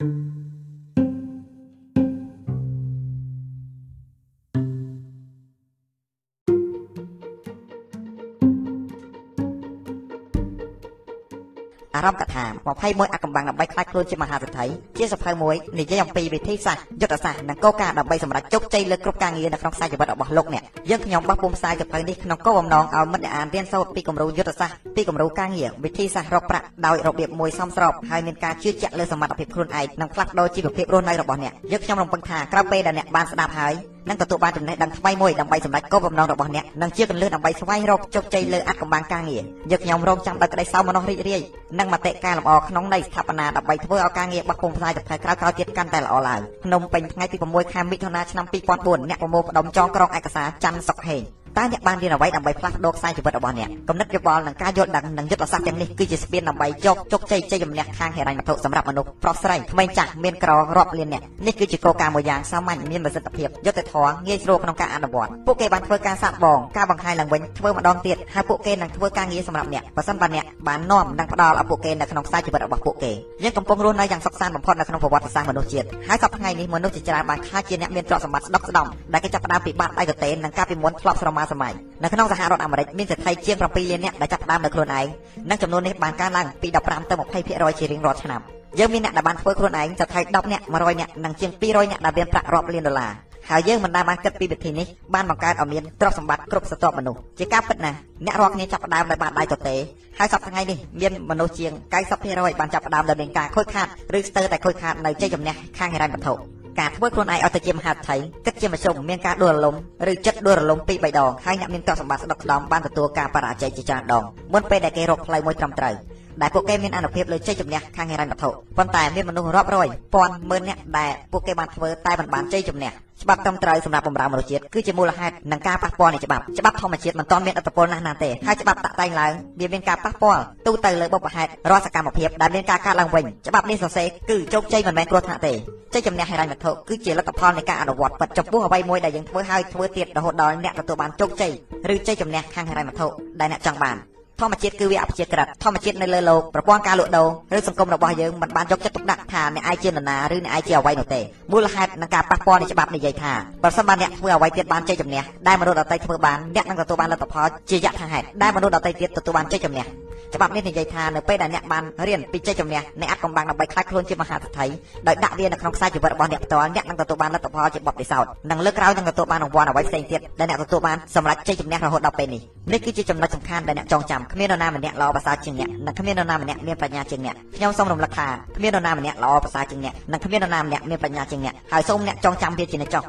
thank you. អារម្មណ៍កថា21អកកំបាំងដើម្បីខ្លាចខ្លួនជាមហាសេដ្ឋីជាសភៅមួយនិយាយអំពីវិធីសាស្ត្រយុទ្ធសាស្ត្រនិងគោលការណ៍ដើម្បីសម្រេចជោគជ័យលើគ្រប់ការងារនៅក្នុងខ្សែជីវិតរបស់លោកអ្នកយើងខ្ញុំបោះពុំផ្សាយសភៅនេះក្នុងគោលបំណងឲ្យមិត្តអ្នកអានរៀនសូត្រពីគំរូយុទ្ធសាស្ត្រពីគំរូការងារវិធីសាស្ត្ររកប្រាក់ដោយរបៀបមួយសមស្របហើយមានការជឿជាក់លើសមត្ថភាពខ្លួនឯងនិងផ្លាស់ប្ដូរជីវភាពរស់នៅរបស់អ្នកយើងខ្ញុំរំពឹងថាក្រោយពេលដែលអ្នកបានស្ដាប់ហើយនឹងទទួលបានចំណេះដឹងថ្មីមួយដើម្បីសម្រេចគោលបំណងរបស់អ្នកនិងជាកន្លឹះដើម្បីស្វែងរកជោគជ័យលើអត្តកម្បាំងការងារយកខ្ញុំរងចាំដោយក្តីសោមនស្សរីករាយនិងមតិកែលម្អក្នុងនៃស្ថាបនាដើម្បីធ្វើឲ្យការងាររបស់ពុំផ្សាយទៅក្រៅក្រោយទៀតកាន់តែល្អឡើងភ្នំពេញថ្ងៃទី6ខែមិថុនាឆ្នាំ2004អ្នកប្រមូលផ្ដុំចងក្រងឯកសារច័ន្ទសុកហេង តើអ្នកបានរៀនអ្វីដើម្បីផ្លាស់ប្ដូរខ្សែជីវិតរបស់អ្នកគំនិតយោបល់និងការយល់ដឹងនិងយុទ្ធសាស្ត្រទាំងនេះគឺជាស្ពានដើម្បីជោគជោគជ័យជ័យជំនះខាងហិរញ្ញវត្ថុសម្រាប់មនុស្សប្រុសស្រីក្មេងចាស់មានក្ររាប់លានអ្នកនេះគឺជាគោលការណ៍មួយយ៉ាងសាមញ្ញមានប្រសិទ្ធភាពយុត្តិធម៌ងាយស្រួលក្នុងការអនុវត្តពួកគេបានធ្វើការសាកបងការបង្ហាញឡើងវិញធ្វើម្ដងទៀតហើយពួកគេនឹងធ្វើការងារសម្រាប់អ្នកបើសិនបើអ្នកបាននាំនិងផ្ដល់ឲ្យពួកគេនៅក្នុងខ្សែជីវិតរបស់ពួកគេយើងកំពុងរស់នៅយ៉ាងសុខសាន្តបំផុតនៅក្នុងប្រវត្តិសាស្ត្រមនុស្សជាតិហើយសប្តាហ៍ថ្ងៃនេះមនុស្សជាច្រើនបានខ្លាចជាអ្នកមានទ្រព្យសម្បត្តិស្ដុកស្ដំដែលគេចាប់ផ្ដើមពីបាតដៃទទេនិងការពីមុនធ្លាប់ស្រមាសម័យនៅក្នុងសហរដ្ឋអាមេរិកមានសេដ្ឋីជាង7លាននាក់ដែលចាប់ផ្ដើមដោយខ្លួនឯងនិងចំនួននេះបានកើនឡើងពី15ទៅ20%ជារៀងរាល់ឆ្នាំយើងមានអ្នកដែលបានធ្វើខ្លួនឯងសេដ្ឋី10នាក់100នាក់និងជាង200នាក់ដែលមានប្រាក់រាប់លានដុល្លារហើយយើងមិនដែលបានគិតពីវិធីនេះបានបង្កើតឲ្យមានទ្រព្យសម្បត្តិគ្រប់ស្រទាប់មនុស្សជាការពិតណាស់អ្នករាល់គ្នាចាប់ផ្ដើមដោយបាតដៃទទេហើយសប្តាហ៍ថ្ងៃនេះមានមនុស្សជាង90%បានចាប់ផ្ដើមដោយមានការខូចខាតឬស្ទើរតែខូចខាតនៅជ័យជំនះខាងហិរញ្ញវត្ថុ ការធ្វើខ្លួនឯងឲ្យទៅជាមហាថៃគិតជាមធ្យមមានការដួលរលំឬចិត្តដួលរលំពីរបីដងហើយអ្នកមានទ្រព្យសម្បត្តិស្ដុកស្ដំបានទទួលការបរាជ័យជាច្រើនដងមុនពេលដែលគេរកផ្លូវមួយត្រឹមត្រូវ ដែលពួកគេមានអនុភាពលើជ័យជំនះខាងហិរញ្ញវត្ថុប៉ុន្តែមានមនុស្សរាប់រយពាន់ម៉ឺននាក់ដែលពួកគេបានធ្វើតែមិនបានជ័យជំនះច្បាប់ត្រឹមត្រូវសម្រាប់បម្រើមនុស្សជាតិគឺជាមូលហេតុនិងការប៉ះពាល់នៃច្បាប់ច្បាប់ធម្មជាតិមិនទាន់មានឥទ្ធិពលណាស់ណាទេហើយច្បាប់តាក់តែងឡើងវាមានការប៉ះពាល់ទូទៅលើបុព្វហេតុរាល់សកម្មភាពដែលមានការកើតឡើងវិញច្បាប់នេះសរសេរគឺជោគជ័យមិនមែនគ្រោះថ្នាក់ទេជ័យជំនះហិរញ្ញវត្ថុគឺជាលទ្ធផលនៃការអនុវត្តពិតចំពោះអ្វីមួយដែលយើងធ្វើហើយធ្វើទៀតរហូតដល់អ្នកទទួលបានជោគជ័យឬជ័យជំនះខាងហិរញ្ញវត្ថុដែលអ្នកចង់បាន ធម្មជាតិគឺវាអព្យាក្រឹតធម្មជាតិនៅលើโลกប្រព័ន្ធការលក់ដូរឬសង្គមរបស់យើងមិនបានយកចិត្តទុកដាក់ថាអ្នកឯងជានរណាឬអ្នកឯងជាអ្វីនោះទេមូលហេតុនៃការប៉ះពាល់នៃច្បាប់និយាយថាប្រសិនបើអ្នកធ្វើអ្វីទៀតបានជ័យជំនះដែលមនុស្សដទៃធ្វើបានអ្នកនឹងទទួលបានលទ្ធផលជាយថាហេតុដែលមនុស្សដទៃទៀតទទួលបានជ័យជំនះច្បាប់នេះនិយាយថានៅពេលដែលអ្នកបានរៀនពីជ័យជំនះអ្នកអាចកំបាំងដើម្បីខ្លាចខ្លួនជាមហាសេដ្ឋីដោយដាក់វានៅក្នុងខ្សែជីវិតរបស់អ្នកផ្ទាល់អ្នកនឹងទទួលបានលទ្ធផលជាបទពិសោធន៍និងលើកក្រោយនឹងទទួលបានរង្វាន់អ្វីផ្សេងទៀតដែលអ្នកទទួលបានសម្រាប់ជ័យជំនះរហូតដល់ពេលនេះនេះគឺជាចំណុចសំខាន់ដែលអ្នកចងចាំ គ្មាននរណាម្នាក់ល្អប្រសើរជាងអ្នកនិងគ្មាននរណាម្នាក់មានប្រាជ្ញាជាងអ្នកខ្ញុំសូមរំលឹកថាគ្មាននរណាម្នាក់ល្អប្រសើរជាងអ្នកនិងគ្មាននរណាម្នាក់មានប្រាជ្ញាជាងអ្នកហើយសូមអ្នកចងចាំវាជានិច្ចចុះ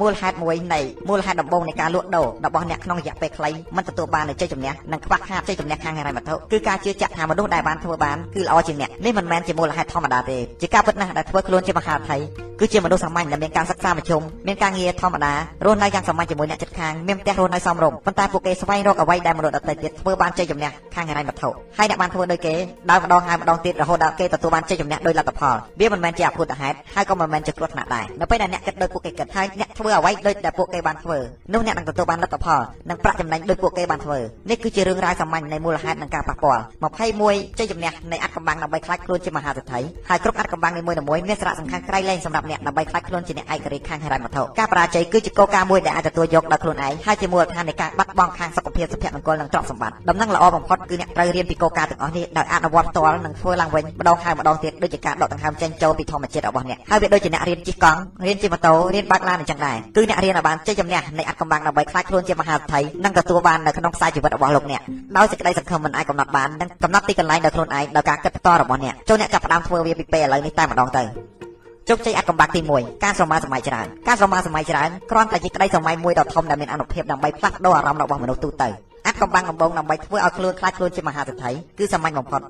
មូលហេតុមួយនៃមូលហេតុដំបូងនៃការលក់ដូររបស់អ្នកក្នុងរយៈពេលខ្លីមិនទទួលបាននូវជ័យជំនះនិងខ្វះខាតជ័យជំនះខាងហិរញ្ញវត្ថុគឺការជឿជាក់ថាមនុស្សដែលបានធ្វើបានគឺល្អជាងអ្នកនេះមិនមែនជាមូលហេតុធម្មតាទេជាការពិតណាស់ដែលធ្វើខ្លួនជាមហាថៃគឺជាមនុស្សសាមញ្ញដែលមានការសិក្សាមធ្យមមានការងារធម្មតារស់នៅយ៉ាងសាមញ្ញជាមួយអ្នកជិតខាងមានផ្ទះរស់នៅសមរម្យប៉ុន្តែពួកគេស្វែងរកអ្វីដែលមនុស្សដទៃទៀតធ្វើបានជ័យជំនះខាងហិរញ្ញវត្ថុហើយអ្នកបានធ្វើដូចគេដោយម្ដងហើយម្ដងទៀតរហូតដល់គេទទួលបានជ័យជំនះដោយលទ្ធផលវាមិនមែនជាអភូតហេតុហើយក៏មិនមែនជាគ្រោះថ្នាក់ដែរនៅពេលដែលអ្នកគិតដោយពួកគេគិតហើយអ្នកធ្វើអ្វីដូចដែលពួកគេបានធ្វើនោះអ្នកនឹងទទួលបានលទ្ធផលនិងប្រាក់ចំណេញដូចពួកគេបានធ្វើនេះគឺជារឿងរ៉ាវសាមញ្ញនៃមូលហេតុនិងការប៉ះពាល់21ជ័យជំនះនៃអត្តកម្បាំងដើម្បីខ្លាចខ្លួនជាមហាសេដ្ឋីហើយគ្រប់អត្តកម្បាំងនីមួយៗមានសារៈសំខាន់ក្រៃលែងសម្រាប់អ្នកដើម្បីខ្លាចខ្លួនជាអ្នកឯករាជ្យខាងហិរញ្ញវត្ថុការបរាជ័យគឺជាគោលការណ៍មួយដែលអាចទទួលយកដោយខ្លួនឯងហើយជាមូលដ្ឋាននៃការបាត់បង់ខាងសុខភាពសុភមង្គលនិងទ្រព្យសម្បត្តិដំណឹងល្អបំផុតគឺអ្នកត្រូវរៀនពីគោលការណ៍ទាំងអស់នេះដោយអនុវត្តផ្ទាល់និងធ្វើឡើងវិញម្ដងហើយម្ដងទៀតដូចជាការដកដង្ហើមចេញចូលពីធម្មជាតិរបស់អ្នកហើយវាដូចជាអ្នករៀនជិះកង់រៀនជិះម៉ូតូរៀនបើកឡានអញ្ចឹងដែរគឺអ្នករៀនឲ្យបានជ័យជំនះនៃអត្តកម្បាំងដើម្បីខ្លាចខ្លួនជាមហាសេដ្ឋីនិងទទួលបាននៅក្នុងខ្សែជីវិតរបស់លោកអ្នកដោយសេចក្តីសង្ឃឹមមិនអាចកំណត់បាននិងកំណត់ទីកន្លែងដោយខ្លួនឯងដោយការគិតផ្ទាល់របស់អ្នកចូលអ្នកចាប់ផ្ដើមធ្វើវាពីពេលឥឡូវនេះតែម្ដងទៅជោគជ័យអត្តកម្បាំងទី1ការស្រមាសម័យច្រើនការស្រមាសម័យច្រើនគ្រាន់តែជាក្តីសម័យមួយដ៏ធំដែលមានអនុភាពដើម្បីផ្លាស់ប្ដូរអារម្មណ៍របស់មនុស្សទូទៅ អត្តកម្បាំងដំបូងដើម្បីធ្វើឲ្យខ្លួនខ្លាចខ្លួនជាមហាសេដ្ឋីគឺសាមញ្ញបំផុត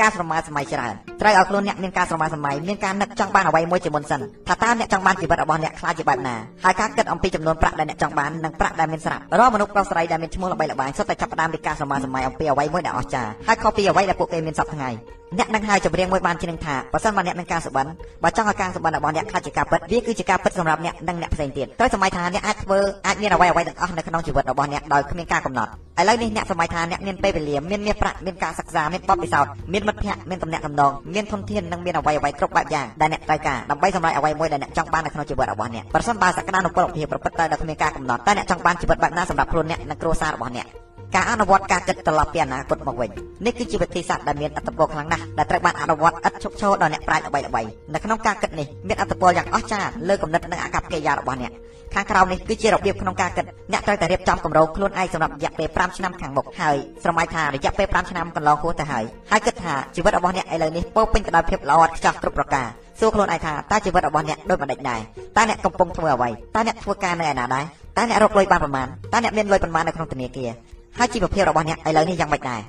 ការស្រមាសម័យច្រើនត្រូវឲ្យខ្លួនអ្នកមានការស្រមាសម័យមានការនឹកចង់បានអ្វីមួយជាមុនសិនថាតើអ្នកចង់បានជីវិតរបស់អ្នកខ្លាចជាបែបណាហើយការគិតអំពីចំនួនប្រាក់ដែលអ្នកចង់បាននិងប្រាក់ដែលមានស្រាប់រាល់មនុស្សប្រុសស្រីដែលមានឈ្មោះល្បីល្បាញសុទ្ធតែចាប់ផ្ដើមពីការស្រមាសម័យអំពីអ្វីមួយដែលអស្ចារ្យហើយខុសពីអ្វីដែលពួកគេមានសពថ្ងៃអ្នកនឹងហើយចម្រៀងមួយបានជានឹងថាបើសិនបើអ្នកមានការសុបិនបើចង់ឲ្យការសុបិនរបស់អ្នកខ្លាចជាការពិតវាគឺជាការពិតសម្រាប់អ្នកនិងអ្នកផ្សេងទៀតត្រូវសម័យថាអ្នកអាចធ្វើអាចមានអ្វីអ្វីទាំងអស់នៅក្នុងជីវិតរបស់អ្នកដោយគ្មានការកំណត់ឥឡូវនេះអ្នកសម័យថាអ្នកមានពេលវេលាមានមាសប្រាក់មានការសិក្សាមានបទពិសោធន៍មានមិត្តភ័ក្តិមានតំណែងតំណងមានធនធាននិងមានអ្វីអ្វីគ្រប់បែបយ៉ាងដែលអ្នកត្រូវការដើម្បីសម្រេចអ្វីមួយដែលអ្នកចង់បាននៅក្នុងជីវិតរបស់អ្នកប្រសិនបើសក្តានុពលភាពប្រព្រឹត្តទៅដោយគ្មានការកំណត់តើអ្នកចង់បានជីវិតបែបណាសម្រាប់ខ្លួនអ្នកនិងគ្រួសាររបស់អ្នកការអនុវត្តការគិតត្រឡប់ពីអនាគតមកវិញនេះគឺជាវិធីសាស្ត្រដែលមានអត្ថប្រយោជន៍ខ្លាំងណាស់ដែលត្រូវបានអនុវត្តឥតឈប់ឈរដល់អ្នកប្រាជ្ញល្បីៗនៅក្នុងការគិតនេះមានអត្ថប្រយោជន៍យ៉ាងអស្ចារ្យលើគំនិតនិងអាកប្បកិរិយារបស់អ្នកខាងក្រោមនេះគឺជារបៀបក្នុងការគិត អ្នកត្រូវតែរៀបចំគម្រោងខ្លួនឯងសម្រាប់រយៈពេល5ឆ្នាំខាងមុខហើយស្រមៃថារយៈពេល5ឆ្នាំកន្លងហួសទៅហើយហើយគិតថាជីវិតរបស់អ្នកឥឡូវនេះពោពេញទៅដោយភាពល្អឥតខ្ចោះគ្រប់ប្រការសួរខ្លួនឯងថាតើជីវិតរបស់អ្នកដូចម្តេចដែរតើអ្នកកំពុងធ្វើអ្វីតើអ្នកធ្វើការនៅឯណាដែរតើអ្នករកលុយបានប្រមាណតើអ្នកមានលុយប៉ុន្មាននៅក្នុងធនាគារហើយជីវភាពរបស់អ្នកឥឡូវនេះយ៉ាងម៉េចដែរ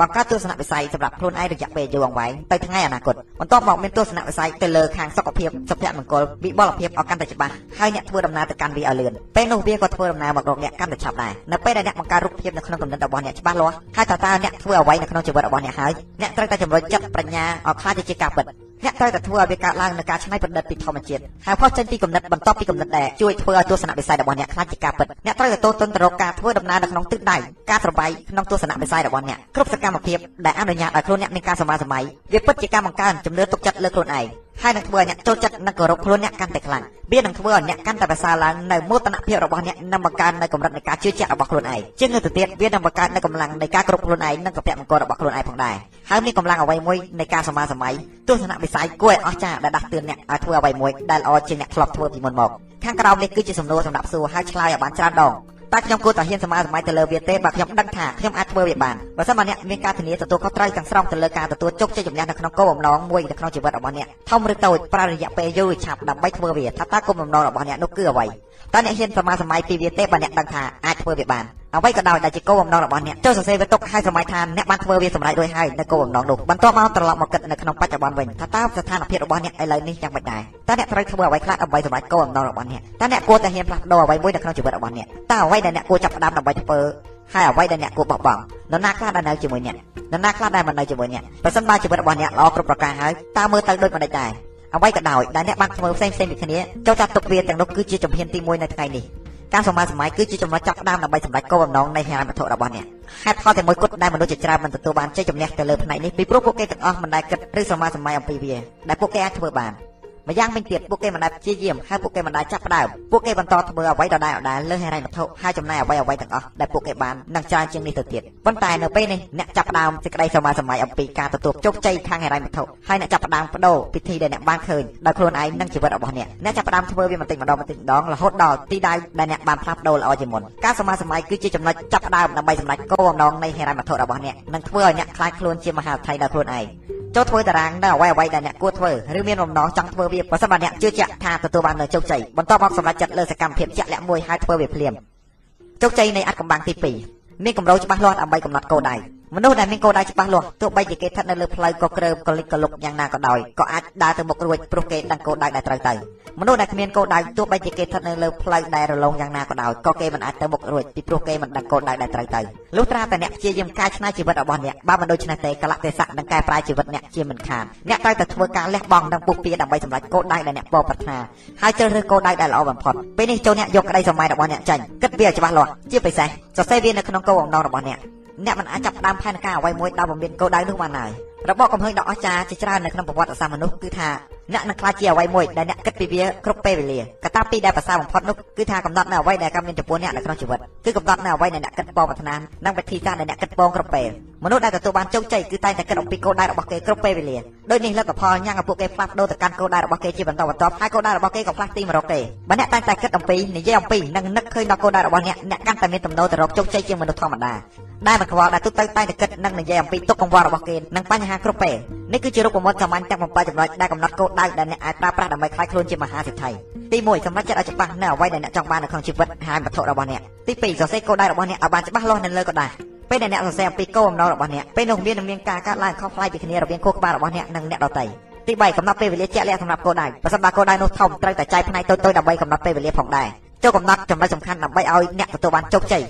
បង្កើតទស្សនវិស័យសម្រាប់ខ្លួនឯងរយៈពេលយូរអង្វែងទៅថ្ងៃអនាគតបន្ទាប់មកមានទស្សនវិស័យទៅលើខាងសុខភាពសុភមង្គលវិបលភាពឲ្យកាន់តែច្បាស់ហើយអ្នកធ្វើដំណើរទៅកាន់វាឲ្យលឿនពេលនោះវាក៏ធ្វើដំណើរមករកអ្នកកាន់តែឆាប់ដែរនៅពេលដែលអ្នកបង្កើតរូបភាពនៅក្នុងគំនិតរបស់អ្នកច្បាស់លាស់ហើយតើតើអ្នកធ្វើអ្វីនៅក្នុងជីវិតរបស់អ្នកហើយអ្នកត្រូវតែជំរុញចិត្តប្រាជ្ញាឲ្យខ្លាចទៅជាការពិត អ្នកត្រូវតែធ្វើឲ្យវាកើតឡើងនៅការច្នៃប្រឌិតពីធម្មជាតិហើយផុសចេញពីគំនិតបន្ទាប់ពីគំនិតដែលជួយធ្វើឲ្យទស្សនវិស័យរបស់អ្នកខ្លាចជាការពិតអ្នកត្រូវតែទោទទិនទៅរកការធ្វើដំណើរនៅក្នុងទិសដៅការស្របែកក្នុងទស្សនវិស័យរបស់អ្នកគ្រប់សកម្មភាពដែលអនុញ្ញាតឲ្យខ្លួនអ្នកមានការសម្មាសម័យវាពិតជាការបង្កើនជំនឿទុកចិត្តលើខ្លួនឯងហើយនឹងធ្វើឲ្យអ្នកចូលចិត្តនិងគោរពខ្លួនអ្នកកាន់តែខ្លាំងវានឹងធ្វើឲ្យអ្នកកាន់តែប្រសើរឡើងនៅមោទនភាពរបស់អ្នកនិងបង្កើននៅកម្រិតនៃការជឿជាក់របស់ខ្លួនឯងជាងទៅទៀតវានឹងបង្កើននៅកម្លាំងនៃការគ្រប់ខ្លួនឯងនិងកពៈមង្គលរបស់ខ្លួនឯងផងដែរហើយមានកម្លាំងអ្វីមួយនៃការសម្មាសម័យទស្សនវិស័យគួរឲ្យអស្ចារ្យដែលដាស់តឿនអ្នកឲ្យធ្វើអ្វីមួយដែលល្អជាងអ្នកធ្លាប់ធ្វើពីមុនមកខាងក្រោមនេះគឺជាសំណួរសម្រាប់សួរហើយឆ្លើយឲ្យបានច្រើនដង តែខ្ញុំគួរតែហ៊ានសមាសម័យទៅលើវាទេបើខ្ញុំដឹងថាខ្ញុំអាចធ្វើវាបានបើសិនបើអ្នកមានការធានាទទួលខុសត្រូវទាំងស្រុងទៅលើការទទួលជោគជ័យជំនះនៅក្នុងគោលបំណងមួយនៅក្នុងជីវិតរបស់អ្នកធំឬតូចប្រើរយៈពេលយូរឬឆាប់ដើម្បីធ្វើវាថាតើគោលបំណងរបស់អ្នកនោះគឺអ្វី តើអ្នកហ៊ានសមាសម័យពីវាទេបើអ្នកដឹងថាអាចធ្វើវាបានអ្វីក៏ដោយដែលជាគោលបំណងរបស់អ្នកចូលសរសេរវាទុកឲ្យសម័យថាអ្នកបានធ្វើវាសម្រេចរួចហើយនៅគោលបំណងនោះបន្ទាប់មកត្រឡប់មកគិតនៅក្នុងបច្ចុប្បន្នវិញថាតើស្ថានភាពរបស់អ្នកឥឡូវនេះយ៉ាងម៉េចដែរតើអ្នកត្រូវធ្វើអ្វីខ្លះដើម្បីសម្រេចគោលបំណងរបស់អ្នកតើអ្នកគួរតែហ៊ានផ្លាស់ប្ដូរអ្វីមួយនៅក្នុងជីវិតរបស់អ្នកតើអ្វីដែលអ្នកគួរចាប់ផ្ដើមដើម្បីធ្វើហើយអ្វីដែលអ្នកគួរបោះបង់នរណាខ្លះដែលនៅជាមួយអ្នកនរណាខ្លះដែលមិននៅជាមួយអ្នកបើសិនបើជីវិតរបស់អ្នកល្អគ្រប់ប្រការហើយតើមើលទៅដូចម្តេចដែរ អ្វីក៏ដោយដែលអ្នកបានធ្វើផ្សេងផ្សេងពីគ្នាចូលចាត់ទុកវាទាំងនោះគឺជាជំហានទី1នៅថ្ងៃនេះការសម្មាសម័យគឺជាចំណុចចាប់ផ្ដើមដើម្បីសម្រេចគោលបំណងនៃហិរញ្ញវត្ថុរបស់អ្នកហេតុផលតែមួយគត់ដែលមនុស្សជាច្រើនមិនទទួលបានជ័យជំនះទៅលើផ្នែកនេះពីព្រោះពួកគេទាំងអស់មិនដែលគិតឬសម្មាសម័យអំពីវាដែលពួកគេអាចធ្វើបាន ម្យ៉ាងវិញទៀតពួកគេមិនដែលព្យាយាមហើយពួកគេមិនដែលចាប់ផ្ដើមពួកគេបន្តធ្វើអ្វីដដែលៗលើហិរញ្ញវត្ថុហើយចំណាយអ្វីអ្វីទាំងអស់ដែលពួកគេបាននឹងច្រើនជាងនេះទៅទៀតប៉ុន្តែនៅពេលនេះអ្នកចាប់ផ្ដើមសេចក្តីសម្មាសម័យអំពីការទទួលជោគជ័យខាងហិរញ្ញវត្ថុហើយអ្នកចាប់ផ្ដើមបដូរពិធីដែលអ្នកបានឃើញដោយខ្លួនឯងនិងជីវិតរបស់អ្នកអ្នកចាប់ផ្ដើមធ្វើវាបន្តិចម្ដងបន្តិចម្ដងរហូតដល់ទីដៅដែលអ្នកបានផ្លាស់ប្ដូរល្អជាងមុនការសម្មាសម័យគឺជាចំណុចចាប់ផ្ដើមដើម្បីសម្រេចគោលបំណងនៃហិរញ្ញវត្ថុរបស់អ្នកនិងធ្វើឲ្យអ្នកខ្លាចខ្លួនជាមហាអធិដោយខ្លួនឯងចូលធ្វើតារាងនៅអ្វីអ្វីដែលអ្នកគួរធ្វើឬមានបំណងចង់ធ្វើវាបើសិនបើអ្នកជឿជាក់ថាទទួលបាននូវជោគជ័យបន្ទាប់មកសម្រេចចិត្តលើសកម្មភាពជាក់លាក់មួយហើយធ្វើវាភ្លាមជោគជ័យនៃអត្តកម្បាំងទី2មានកម្រោច្បាស់លាស់ដើម្បីកំណត់គោលដៅ មនុស្សដែលមានគោលដៅច្បាស់លាស់ទោះបីជាគេស្ថិតនៅលើផ្លូវក៏ក្រើមកលិចកលុកយ៉ាងណាក៏ដោយក៏អាចដើរទៅមុខរួចព្រោះគេដឹងគោលដៅដែលត្រូវទៅមនុស្សដែលគ្មានគោលដៅទោះបីជាគេស្ថិតនៅលើផ្លូវដែលរលងយ៉ាងណាក៏ដោយក៏គេមិនអាចទៅមុខរួចពីព្រោះគេមិនដឹងគោលដៅដែលត្រូវទៅលុះត្រាតែអ្នកព្យាយាមកែច្នៃជីវិតរបស់អ្នកបើមិនដូច្នេះទេកលៈទេសៈនឹងកែប្រែជីវិតអ្នកជាមិនខានអ្នកត្រូវតែធ្វើការលះបង់និងពុះពៀដើម្បីសម្រេចគោលដៅដែលអ្នកពោប្រាថ្នាហើយជ្រើសរើសគោលដៅដែលល្អបំផុតពេលនេះចូលអ្នកយកក្តីសម័យរបស់អ្នកចេញគិតវាឲ្យច្បាស់លាស់ជាពិសេសសរសេរវានៅក្នុងគោលបំណងរបស់អ្នក អ្នកមិនអាចចាប់ផ្ដើមផែនការអ្វីមួយដោយមិនមានគោលដៅនោះបានឡើយរបបកំហឹងដ៏អស្ចារ្យជាច្រើននៅក្នុងប្រវត្តិសាស្ត្រមនុស្សគឺថាអ្នកនឹងខ្លាចជាអ្វីមួយដែលអ្នកគិតពីវាគ្រប់ពេលវេលាកត្តាពីរដែលប្រសើរបំផុតនោះគឺថាកំណត់នៅអ្វីដែលកម្មមានចំពោះអ្នកនៅក្នុងជីវិតគឺកំណត់នៅអ្វីដែលអ្នកគិតបងប្រាថ្នានិងវិធីសាស្ត្រដែលអ្នកគិតបងគ្រប់ពេលមនុស្សដែលទទួលបានជោគជ័យគឺតែងតែគិតអំពីគោលដៅរបស់គេគ្រប់ពេលវេលាដូចនេះលទ្ធផលញ៉ាំងឲ្យពួកគេផ្លាស់ប្ដូរទៅកាន់គោលដៅរបស់គេជាបន្តបន្ទាប់ហើយគោលដៅរបស់គេក៏ផ្លាស់ទីមករកគេបើអ្នកតែងតែគិតអំពីនិយាយអំពីនិងនឹកឃើញដល់គោលដៅរបស់អ្នកអ្នកកាន់តែមានទំនោរទៅរកជោគជ័យជាងមនុស្សធម្មតា ដែលមិនខ្វល់ដែលទូទៅតែងតែគិតនិងនិយាយអំពីទុកកង្វល់របស់គេនិងបញ្ហាគ្រប់ពេលនេះគឺជារូបមន្តសាមញ្ញទាំង7ចំណុចដែលកំណត់គោលដៅដែលអ្នកអាចប្រើប្រាស់ដើម្បីខ្លាយខ្លួនជាមហាសេដ្ឋីទី1សម្រាប់ចិត្តឲ្យច្បាស់នៅអ្វីដែលអ្នកចង់បាននៅក្នុងជីវិតហើយវត្ថុរបស់អ្នកទី2សរសេរគោលដៅរបស់អ្នកឲ្យបានច្បាស់លាស់នៅលើកដាស់ពេលដែលអ្នកសរសេរអំពីគោលបំណងរបស់អ្នកពេលនោះវានឹងមានការកាត់ឡើងខុសប្លែកពីគ្នារវាងខួរក្បាលរបស់អ្នកនិងអ្នកដទៃទី3កំណត់ពេលវេលាជាក់លាក់សម្រាប់គោលដៅប្រសិនបើគោលដៅនោះធំត្រូវតែចែកផ្នែកតូចៗដើម្បីកំណត់ពេលវេលាផងដែរចូលកំណត់ចំណុចសំខាន់ដើម្បីឲ្យអ្នកទទួលបានជោគជ័យ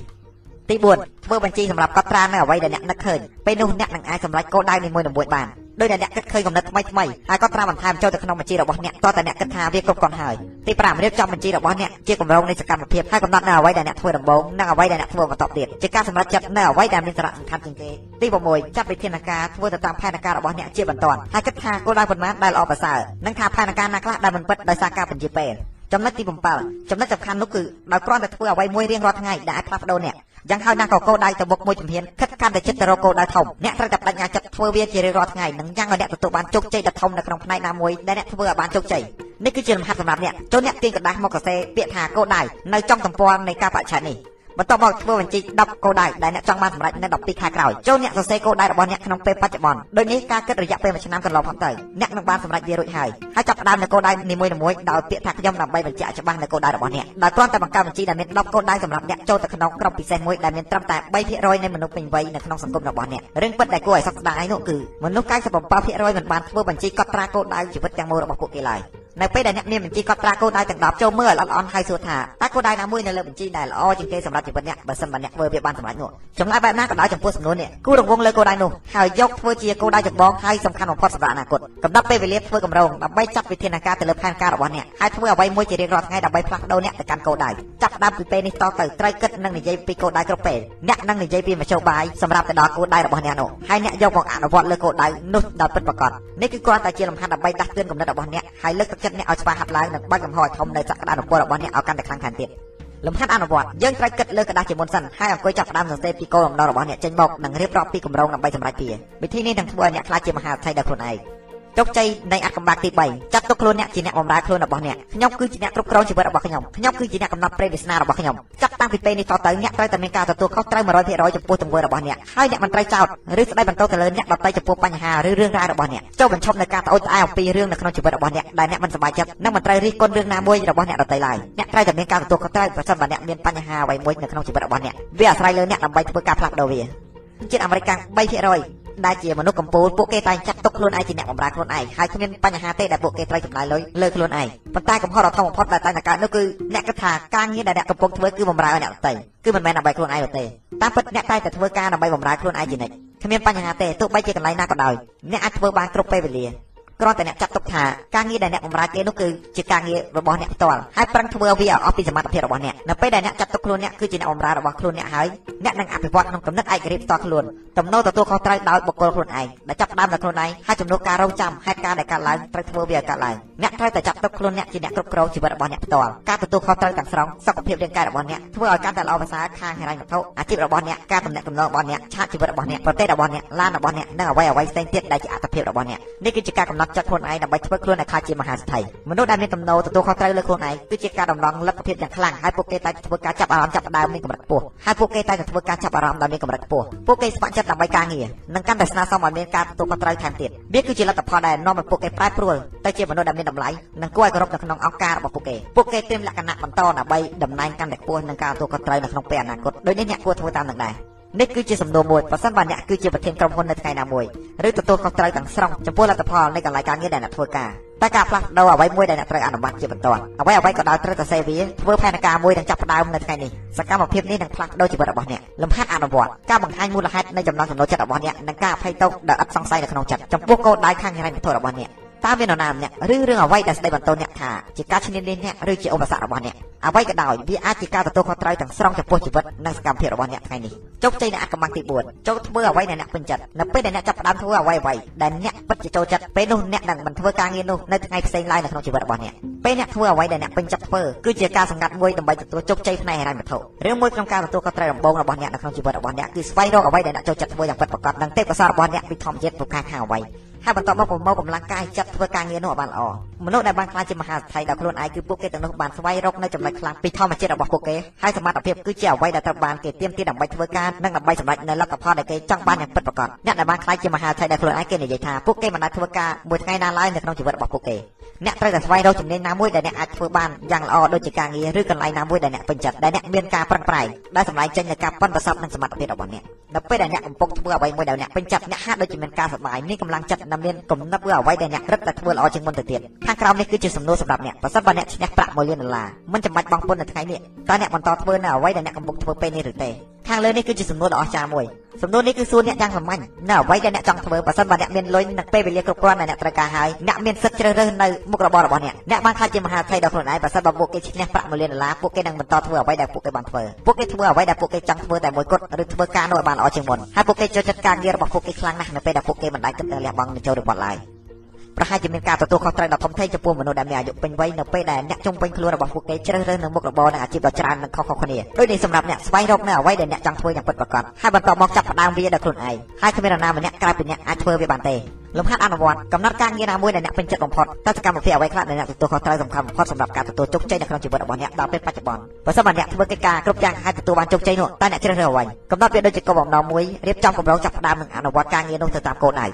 ទី4ធ្វើបញ្ជីសម្រាប់កត់ត្រានៅអ្វីដែលអ្នកនឹកឃើញពេលនោះអ្នកនឹងអាចសម្រេចគោលដៅនីមួយៗបានដោយតែអ្នកគិតឃើញកំណត់ថ្មីថ្មីហើយក៏ត្រាំបន្ថែមចូលទៅក្នុងបញ្ជីរបស់អ្នកតើតើអ្នកគិតថាវាគ្រប់គ្រាន់ហើយទី5រៀបចំបញ្ជីរបស់អ្នកជាគម្រោងនៃសកម្មភាពហើយកំណត់នៅអ្វីដែលអ្នកធ្វើដំបូងនិងអ្វីដែលអ្នកធ្វើបន្តទៀតជាការសម្រេចចិត្តនៅអ្វីដែលមានសារៈសំខាន់ជាងគេទី6ចាត់វិធានការធ្វើទៅតាមផែនការរបស់អ្នកជាបន្ទាន់ហើយគិតថាគោលដៅប៉ុន្មានដែលល្អប្រសើរនិងថាផែនការណាខ្លះដែលមិនពិតដោយសារការបញ្ជាពេល ចំណុចទី7ចំណុចសំខាន់នោះគឺដោយគ្រាន់តែធ្វើអ្វីមួយរៀងរាល់ថ្ងៃដែលអាចផ្លាស់ប្ដូរអ្នកយ៉ាងហើយណាក៏គោលដៅទៅមុខមួយជំហានខិតកាន់តែចិត្តទៅរកគោលដៅធំអ្នកត្រូវតែបដិញ្ញាចិត្តធ្វើវាជារៀងរាល់ថ្ងៃនិងយ៉ាងឲ្យអ្នកទទួលបានជោគជ័យដ៏ធំនៅក្នុងផ្នែកណាមួយដែលអ្នកធ្វើឲ្យបានជោគជ័យនេះគឺជាលំហាត់សម្រាប់អ្នកចូលអ្នកទាញกระดาษមកសរសេរពាក្យថាគោលដៅនៅចំទំព័រនៃការបច្ឆេទនេះ បន្ទាប់មកធ្វើបញ្ជី10គោលដៅដែលអ្នកចង់បានសម្រេចនៅ12ខែក្រោយចូលអ្នកសរសេរគោលដៅរបស់អ្នកក្នុងពេលបច្ចុប្បន្នដូចនេះការគិតរយៈពេល1ឆ្នាំកន្លងផុតទៅអ្នកនឹងបានសម្រេចវារួចហើយហើយចាប់ផ្ដើមនៅគោលដៅនីមួយៗដោយពាក្យថាខ្ញុំដើម្បីបញ្ជាក់ច្បាស់នៅគោលដៅរបស់អ្នកដោយគ្រាន់តែបង្កើតបញ្ជីដែលមាន10គោលដៅសម្រាប់អ្នកចូលទៅក្នុងក្រុមពិសេសមួយដែលមានត្រឹមតែ3%នៃមនុស្សពេញវ័យនៅក្នុងសង្គមរបស់អ្នករឿងពិតដែលគួរឲ្យសោកស្ដាយនោះគឺមនុស្ស97%មិនបានធ្វើបញ្ជីកត់ត្រាគោលដៅជីវិតទាំងមូលរបស់ពួកគេឡើយនៅពេលដែលអ្នកមានបញ្ជីកត់ត្រាគោលដៅទាំង10ចូលមើលឲ្យល្អអន់ហើយសួរថាតើគោលដៅណាមួយនៅលើបញ្ជីដែលល្អជាងគេសម្រាប់ជីវិតអ្នកបើសិនបើអ្នកធ្វើវាបានសម្រេចនោះចម្លើយបែបណាក៏ដោយចំពោះសំណួរនេះគូរង្វង់លើគោលដៅនោះហើយយកធ្វើជាគោលដៅចម្បងហើយសំខាន់បំផុតសម្រាប់អនាគតកំណត់ពេលវេលាធ្វើកម្រងដើម្បីចាត់វិធានការទៅលើផែនការរបស់អ្នកហើយធ្វើអ្វីមួយជារៀងរាល់ថ្ងៃដើម្បីផ្លាស់ប្ដូរអ្នកទៅកាន់គោលដៅចាប់ដើមពីពេលនេះតទៅត្រូវគិតនិងនិយាយពីគោលដៅគ្រប់ពេលអ្នកនឹងនិយាយពីមធ្យោបាយសម្រាប់ទៅដល់គោលដៅរបស់អ្នកនោះហើយអ្នកយកមកអនុវត្តលើគោលដៅនោះដោយពិតប្រាកដនេះគឺគ្រាន់តែជាលំហាត់ដើម្បីដាស់តឿនគំនិតរបស់អ្នកហើយលើកទឹកចិត្តអ្នកឲ្យស្វាហាប់ឡើងនិងបើកចំហឲ្យធំនៅសក្តានុពលរបស់អ្នកឲ្យកាន់តែខ្លាំងថែមទៀតលំហាត់អនុវត្តយើងត្រូវគិតលើกระดาษជាមុនសិនហើយអង្គុយចាប់ផ្ដើមសរសេរពីគោលបំណងរបស់អ្នកចេញមកនិងរៀបរាប់ពីគម្រោងដើម្បីសម្រេចវាវិធីនេះនឹងធ្វើឲ្យអ្នកខ្លាចជាមហាអធិដោយខ្លួនឯង ជោគជ័យនៃអត្តកម្បាក់ទី3ចាត់ទុកខ្លួនអ្នកជាអ្នកបម្រើខ្លួនរបស់អ្នកខ្ញុំគឺជាអ្នកគ្រប់គ្រងជីវិតរបស់ខ្ញុំខ្ញុំគឺជាអ្នកកំណត់ព្រេងវាសនារបស់ខ្ញុំចាប់តាំងពីពេលនេះតទៅអ្នកត្រូវតែមានការទទួលខុសត្រូវ100%ចំពោះទង្វើរបស់អ្នកហើយអ្នកមិនត្រូវចោទឬស្ដីបន្ទោសទៅលើអ្នកដទៃចំពោះបញ្ហាឬរឿងរ៉ាវរបស់អ្នកចូលបញ្ឈប់នៅការត្អូញត្អែអំពីរឿងនៅក្នុងជីវិតរបស់អ្នកដែលអ្នកមិនសប្បាយចិត្តនិងមិនត្រូវរិះគន់រឿងណាមួយរបស់អ្នកដទៃឡើយអ្នកត្រូវតែមានការទទួលខុសត្រូវប្រសិនបើអ្នកមានបញ្ហាអ្វីមួយនៅក្នុងជីវិតរបស់អ្នកវាអាស្រ័យលើអ្នកដើម្បីធ្វើការផ្លាស់ប្ដូរវាជាតិអាមេរិកកាំង3% ដែលជាមនុស្សកម្ពុជាពួកគេតែងចាត់ទុកខ្លួនឯងជាអ្នកបម្រើខ្លួនឯងហើយគ្មានបញ្ហាទេដែលពួកគេត្រូវចំណាយលុយលើខ្លួនឯងប៉ុន្តែកំហុសដ៏ធំបំផុតដែលតែងតែកើតនោះគឺអ្នកគិតថាការងារដែលអ្នកកំពុងធ្វើគឺបម្រើឲ្យអ្នកដទៃគឺមិនមែនដើម្បីខ្លួនឯងទេតាមពិតអ្នកតែងតែធ្វើការដើម្បីបម្រើខ្លួនឯងជានិច្ចគ្មានបញ្ហាទេទោះបីជាកន្លែងណាក៏ដោយអ្នកអាចធ្វើបានគ្រប់ពេលវេលា គ្រាន់តែអ្នកចាត់ទុកថាការងារដែលអ្នកបម្រើគេនោះគឺជាការងាររបស់អ្នកផ្ទាល់ហើយប្រឹងធ្វើវាឲ្យអស់ពីសមត្ថភាពរបស់អ្នកនៅពេលដែលអ្នកចាត់ទុកខ្លួនអ្នកគឺជាអ្នកបម្រើរបស់ខ្លួនអ្នកហើយអ្នកនឹងអភិវឌ្ឍក្នុងគំនិតឯករាជ្យផ្ទាល់ខ្លួនទំនោរទទួលខុសត្រូវដោយបុគ្គលខ្លួនឯងដែលចាប់ផ្ដើមដោយខ្លួនឯងហើយចំនួនការរងចាំហេតុការណ៍ដែលកើតឡើងត្រូវធ្វើវាឲ្យកើតឡើងអ្នកត្រូវតែចាត់ទុកខ្លួនអ្នកជាអ្នកគ្រប់គ្រងជីវិតរបស់អ្នកផ្ទាល់ការទទួលខុសត្រូវទាំងស្រុងសុខភាពរាងកាយរបស់អ្នកធ្វើឲ្យកាន់តែល្អប្រសើរខាងហិរញ្ញវត្ថុអាជីពរបស់អ្នកការទំនាក់ទំនងរបស់អ្នកឆាកជីវិតរបស់អ្នកប្រទេសរបស់អ្នកឡានរបស់អ្នកនិងអ្វីអ្វីផ្សេងទៀតដែលជាអត្ថប្រយោជន៍របស់អ្នកនេះគឺជាការកំណត់ចិត្តខ្លួនឯងដើម្បីធ្វើខ្លួនឲ្យខ្លាចជាមហាសេដ្ឋីមនុស្សដែលមានទំនោរទទួលខុសត្រូវលើខ្លួនឯងគឺជាការដំណងលទ្ធភាពយ៉ាងខ្លាំងហើយពួកគេតែធ្វើការចាប់អារម្មណ៍ចាប់ដើមមានកម្រិតខ្ពស់ហើយពួកគេតែធ្វើការចាប់អារម្មណ៍ដែលមានកម្រិតខ្ពស់ពួកគេស្ម័គ្រចិត្តដើម្បីការងារនិងកាន់តែស្នើសុំឲ្យមានការទទួលខុសត្រូវថែមទៀតវាគឺជាលទ្ធផលដែលនាំឲ្យពួកគេប្រែប្រួលទៅជាមនុស្សដែលមានតម្លៃនិងគួរឲ្យគោរពនៅក្នុងអង្គការរបស់ពួកគេពួកគេត្រៀមលក្ខណៈបន្តដើម្បីតំណែងកាន់តែខ្ពស់នឹងការទទួលខុសត្រូវនៅក្នុងពេលអនាគតដូចនេះអ្នកគួរធ្វើតាមនឹងដែរ នេះគឺជាសំណួរមួយប្រសិនបើអ្នកគឺជាប្រធានក្រុមហ៊ុននៅថ្ងៃណាមួយឬទទួលខុសត្រូវទាំងស្រុងចំពោះលទ្ធផលនៃកន្លែងការងារដែលអ្នកធ្វើការតែការផ្លាស់ប្ដូរអ្វីមួយដែលអ្នកត្រូវអនុវត្តជាបន្តអ្វីអ្វីក៏ដោយត្រូវតែសេវាធ្វើផែនការមួយនឹងចាប់ផ្ដើមនៅថ្ងៃនេះសកម្មភាពនេះនឹងផ្លាស់ប្ដូរជីវិតរបស់អ្នកលំហាត់អនុវត្តការបង្ហាញមូលហេតុនៃចំណងចំណូលចិត្តរបស់អ្នកនិងការអភ័យទោសដែលឥតសង្ស័យនៅក្នុងចិត្តចំពោះគោលដៅខាងហិរញ្ញវត្ថុរបស់អ្នក តើមាននរណាម្នាក់ឬរឿងអ្វីដែលស្ដីបន្ទោសអ្នកថាជាការឈ្នានីសអ្នកឬជាឧបសគ្គរបស់អ្នកអ្វីក៏ដោយវាអាចជាការទទួលខុសត្រូវទាំងស្រុងចំពោះជីវិតនិងសកម្មភាពរបស់អ្នកថ្ងៃនេះជោគជ័យនៃអកម្មទី4ចូលធ្វើអ្វីដែលអ្នកពេញចិត្តនៅពេលដែលអ្នកចាប់ផ្ដើមធ្វើអ្វីអ្វីដែលអ្នកពិតជាចូលចិត្តពេលនោះអ្នកនឹងមិនធ្វើការងារនោះនៅថ្ងៃផ្សេងឡើយនៅក្នុងជីវិតរបស់អ្នកពេលអ្នកធ្វើអ្វីដែលអ្នកពេញចិត្តធ្វើគឺជាការសម្ងាត់មួយដើម្បីទទួលជោគជ័យផ្នែកហិរញ្ញវត្ថុរឿងមួយក្នុងការទទួលខុសត្រូវដំបូងរបស់អ្នកនៅក្នុងជីវិតរបស់អ្នកគឺស្វែងរកអ្វីដែលអ្នកចូលចិត្តធ្វើយ៉ាងពិតប្រាកដនិងទេពកោសល្យរបស់អ្នកពីធម្មជាតិពូកែខាងអ្វី ហើយបន្ទាប់មកប្រមូលកម្លាំងកាយចិត្តធ្វើការងារនោះឲ្យបានល្អ មនុស្សដែលបានខ្លាចជាមហាសេដ្ឋីដល់ខ្លួនឯងគឺពួកគេទាំងនោះបានស្វែងរកនៅចំណុចខ្លាំងពីធម្មជាតិរបស់ពួកគេហើយសមត្ថភាពគឺជាអ្វីដែលត្រូវបានគេទាមទារដើម្បីធ្វើការនិងដើម្បីសម្រេចនៅលទ្ធផលដែលគេចង់បានយ៉ាងពិតប្រាកដអ្នកដែលបានខ្លាចជាមហាសេដ្ឋីដល់ខ្លួនឯងគេនិយាយថាពួកគេមិនអាចធ្វើការមួយថ្ងៃណាឡើយនៅក្នុងជីវិតរបស់ពួកគេអ្នកត្រូវតែស្វែងរកជំនាញណាមួយដែលអ្នកអាចធ្វើបានយ៉ាងល្អដូចជាការងារឬកន្លែងណាមួយដែលអ្នកពេញចិត្តដែលអ្នកមានការប្រឹងប្រែងដែលសម្រេចចេញនូវការប៉ិនប្រសពនិងសមត្ថភាពរបស់អ្នកនៅពេលដែលអ្នកកំពុងធ្វើអ្វីមួយដែលអ្នកពេញចិត្តអ្នកហាក់ដូចជាមានការសប្បាយមានកម្លាំងចិត្តនិងមានគំនិតធ្វើអ្វីដែលអ្នករឹតតែធ្វើល្អជាងមុនទៅទៀតខាងក្រោមនេះគឺជាសំណួរសម្រាប់អ្នកប្រសិនបើអ្នកឈ្នះប្រាក់1លានដុល្លារមិនចាំបាច់បង់ពន្ធនៅថ្ងៃនេះតើអ្នកបន្តធ្វើនៅអ្វីដែលអ្នកកំពុងធ្វើពេលនេះឬទេខាងលើនេះគឺជាសំណួរដ៏អស្ចារ្យមួយសំណួរនេះគឺសួរអ្នកយ៉ាងសាមញ្ញនៅអ្វីដែលអ្នកចង់ធ្វើបើសិនបើអ្នកមានលុយនិងពេលវេលាគ្រប់គ្រាន់ដែលអ្នកត្រូវការហើយអ្នកមានសិទ្ធិជ្រើសរើសនៅមុខរបររបស់អ្នកអ្នកបានខ្លាចជាមហាអធិដល់ខ្លួនឯងបើសិនបើពួកគេឈ្នះប្រាក់1លានដុល្លារពួកគេនឹងបន្តធ្វើអ្វីដែលពួកគេបានធ្វើពួកគេធ្វើអ្វីដែលពួកគេចង់ធ្វើតែមួយគត់ឬធ្វើការនោះឲ្យបានល្អជាងមុនហើយពួកគេចូលចិត្តការងាររបស់ពួកគេខ្លាំងណាស់នៅពេលដែលពួកគេមិនដែលគិតទៅលះបង់នឹងចូលរបស់ឡើយ ប្រហែលជាមានការទទួលខុសត្រូវដ៏ធំធេងចំពោះមនុស្សដែលមានអាយុពេញវ័យនៅពេលដែលអ្នកជុំវិញខ្លួនរបស់ពួកគេជ្រើសរើសនៅមុខរបរនិងអាជីពដ៏ច្រើននិងខុសៗគ្នាដូចនេះសម្រាប់អ្នកស្វែងរកនៅអ្វីដែលអ្នកចង់ធ្វើយ៉ាងពិតប្រាកដហើយបន្ទាប់មកចាប់ផ្ដើមវាដោយខ្លួនឯងហើយគ្មាននរណាម្នាក់ក្រៅពីអ្នកអាចធ្វើវាបានទេលំហាត់អនុវត្តកំណត់ការងារណាមួយដែលអ្នកពេញចិត្តបំផុតតើសកម្មភាពអ្វីខ្លះដែលអ្នកទទួលខុសត្រូវសំខាន់បំផុតសម្រាប់ការទទួលជោគជ័យនៅក្នុងជីវិតរបស់អ្នកដល់ពេលបច្ចុប្បន្នបើសិនបើអ្នកធ្វើកិច្ចការគ្រប់យ៉ាងហើយទទួលបានជោគជ័យនោះតើអ្នកជ្រើសរើសអ្វីកំណត់វាដូចជាគោលបំណងមួយរៀបចំគម្រោងចាប់ផ្ដើមនិងអនុវត្តការងារនោះទៅតាមគោលដៅ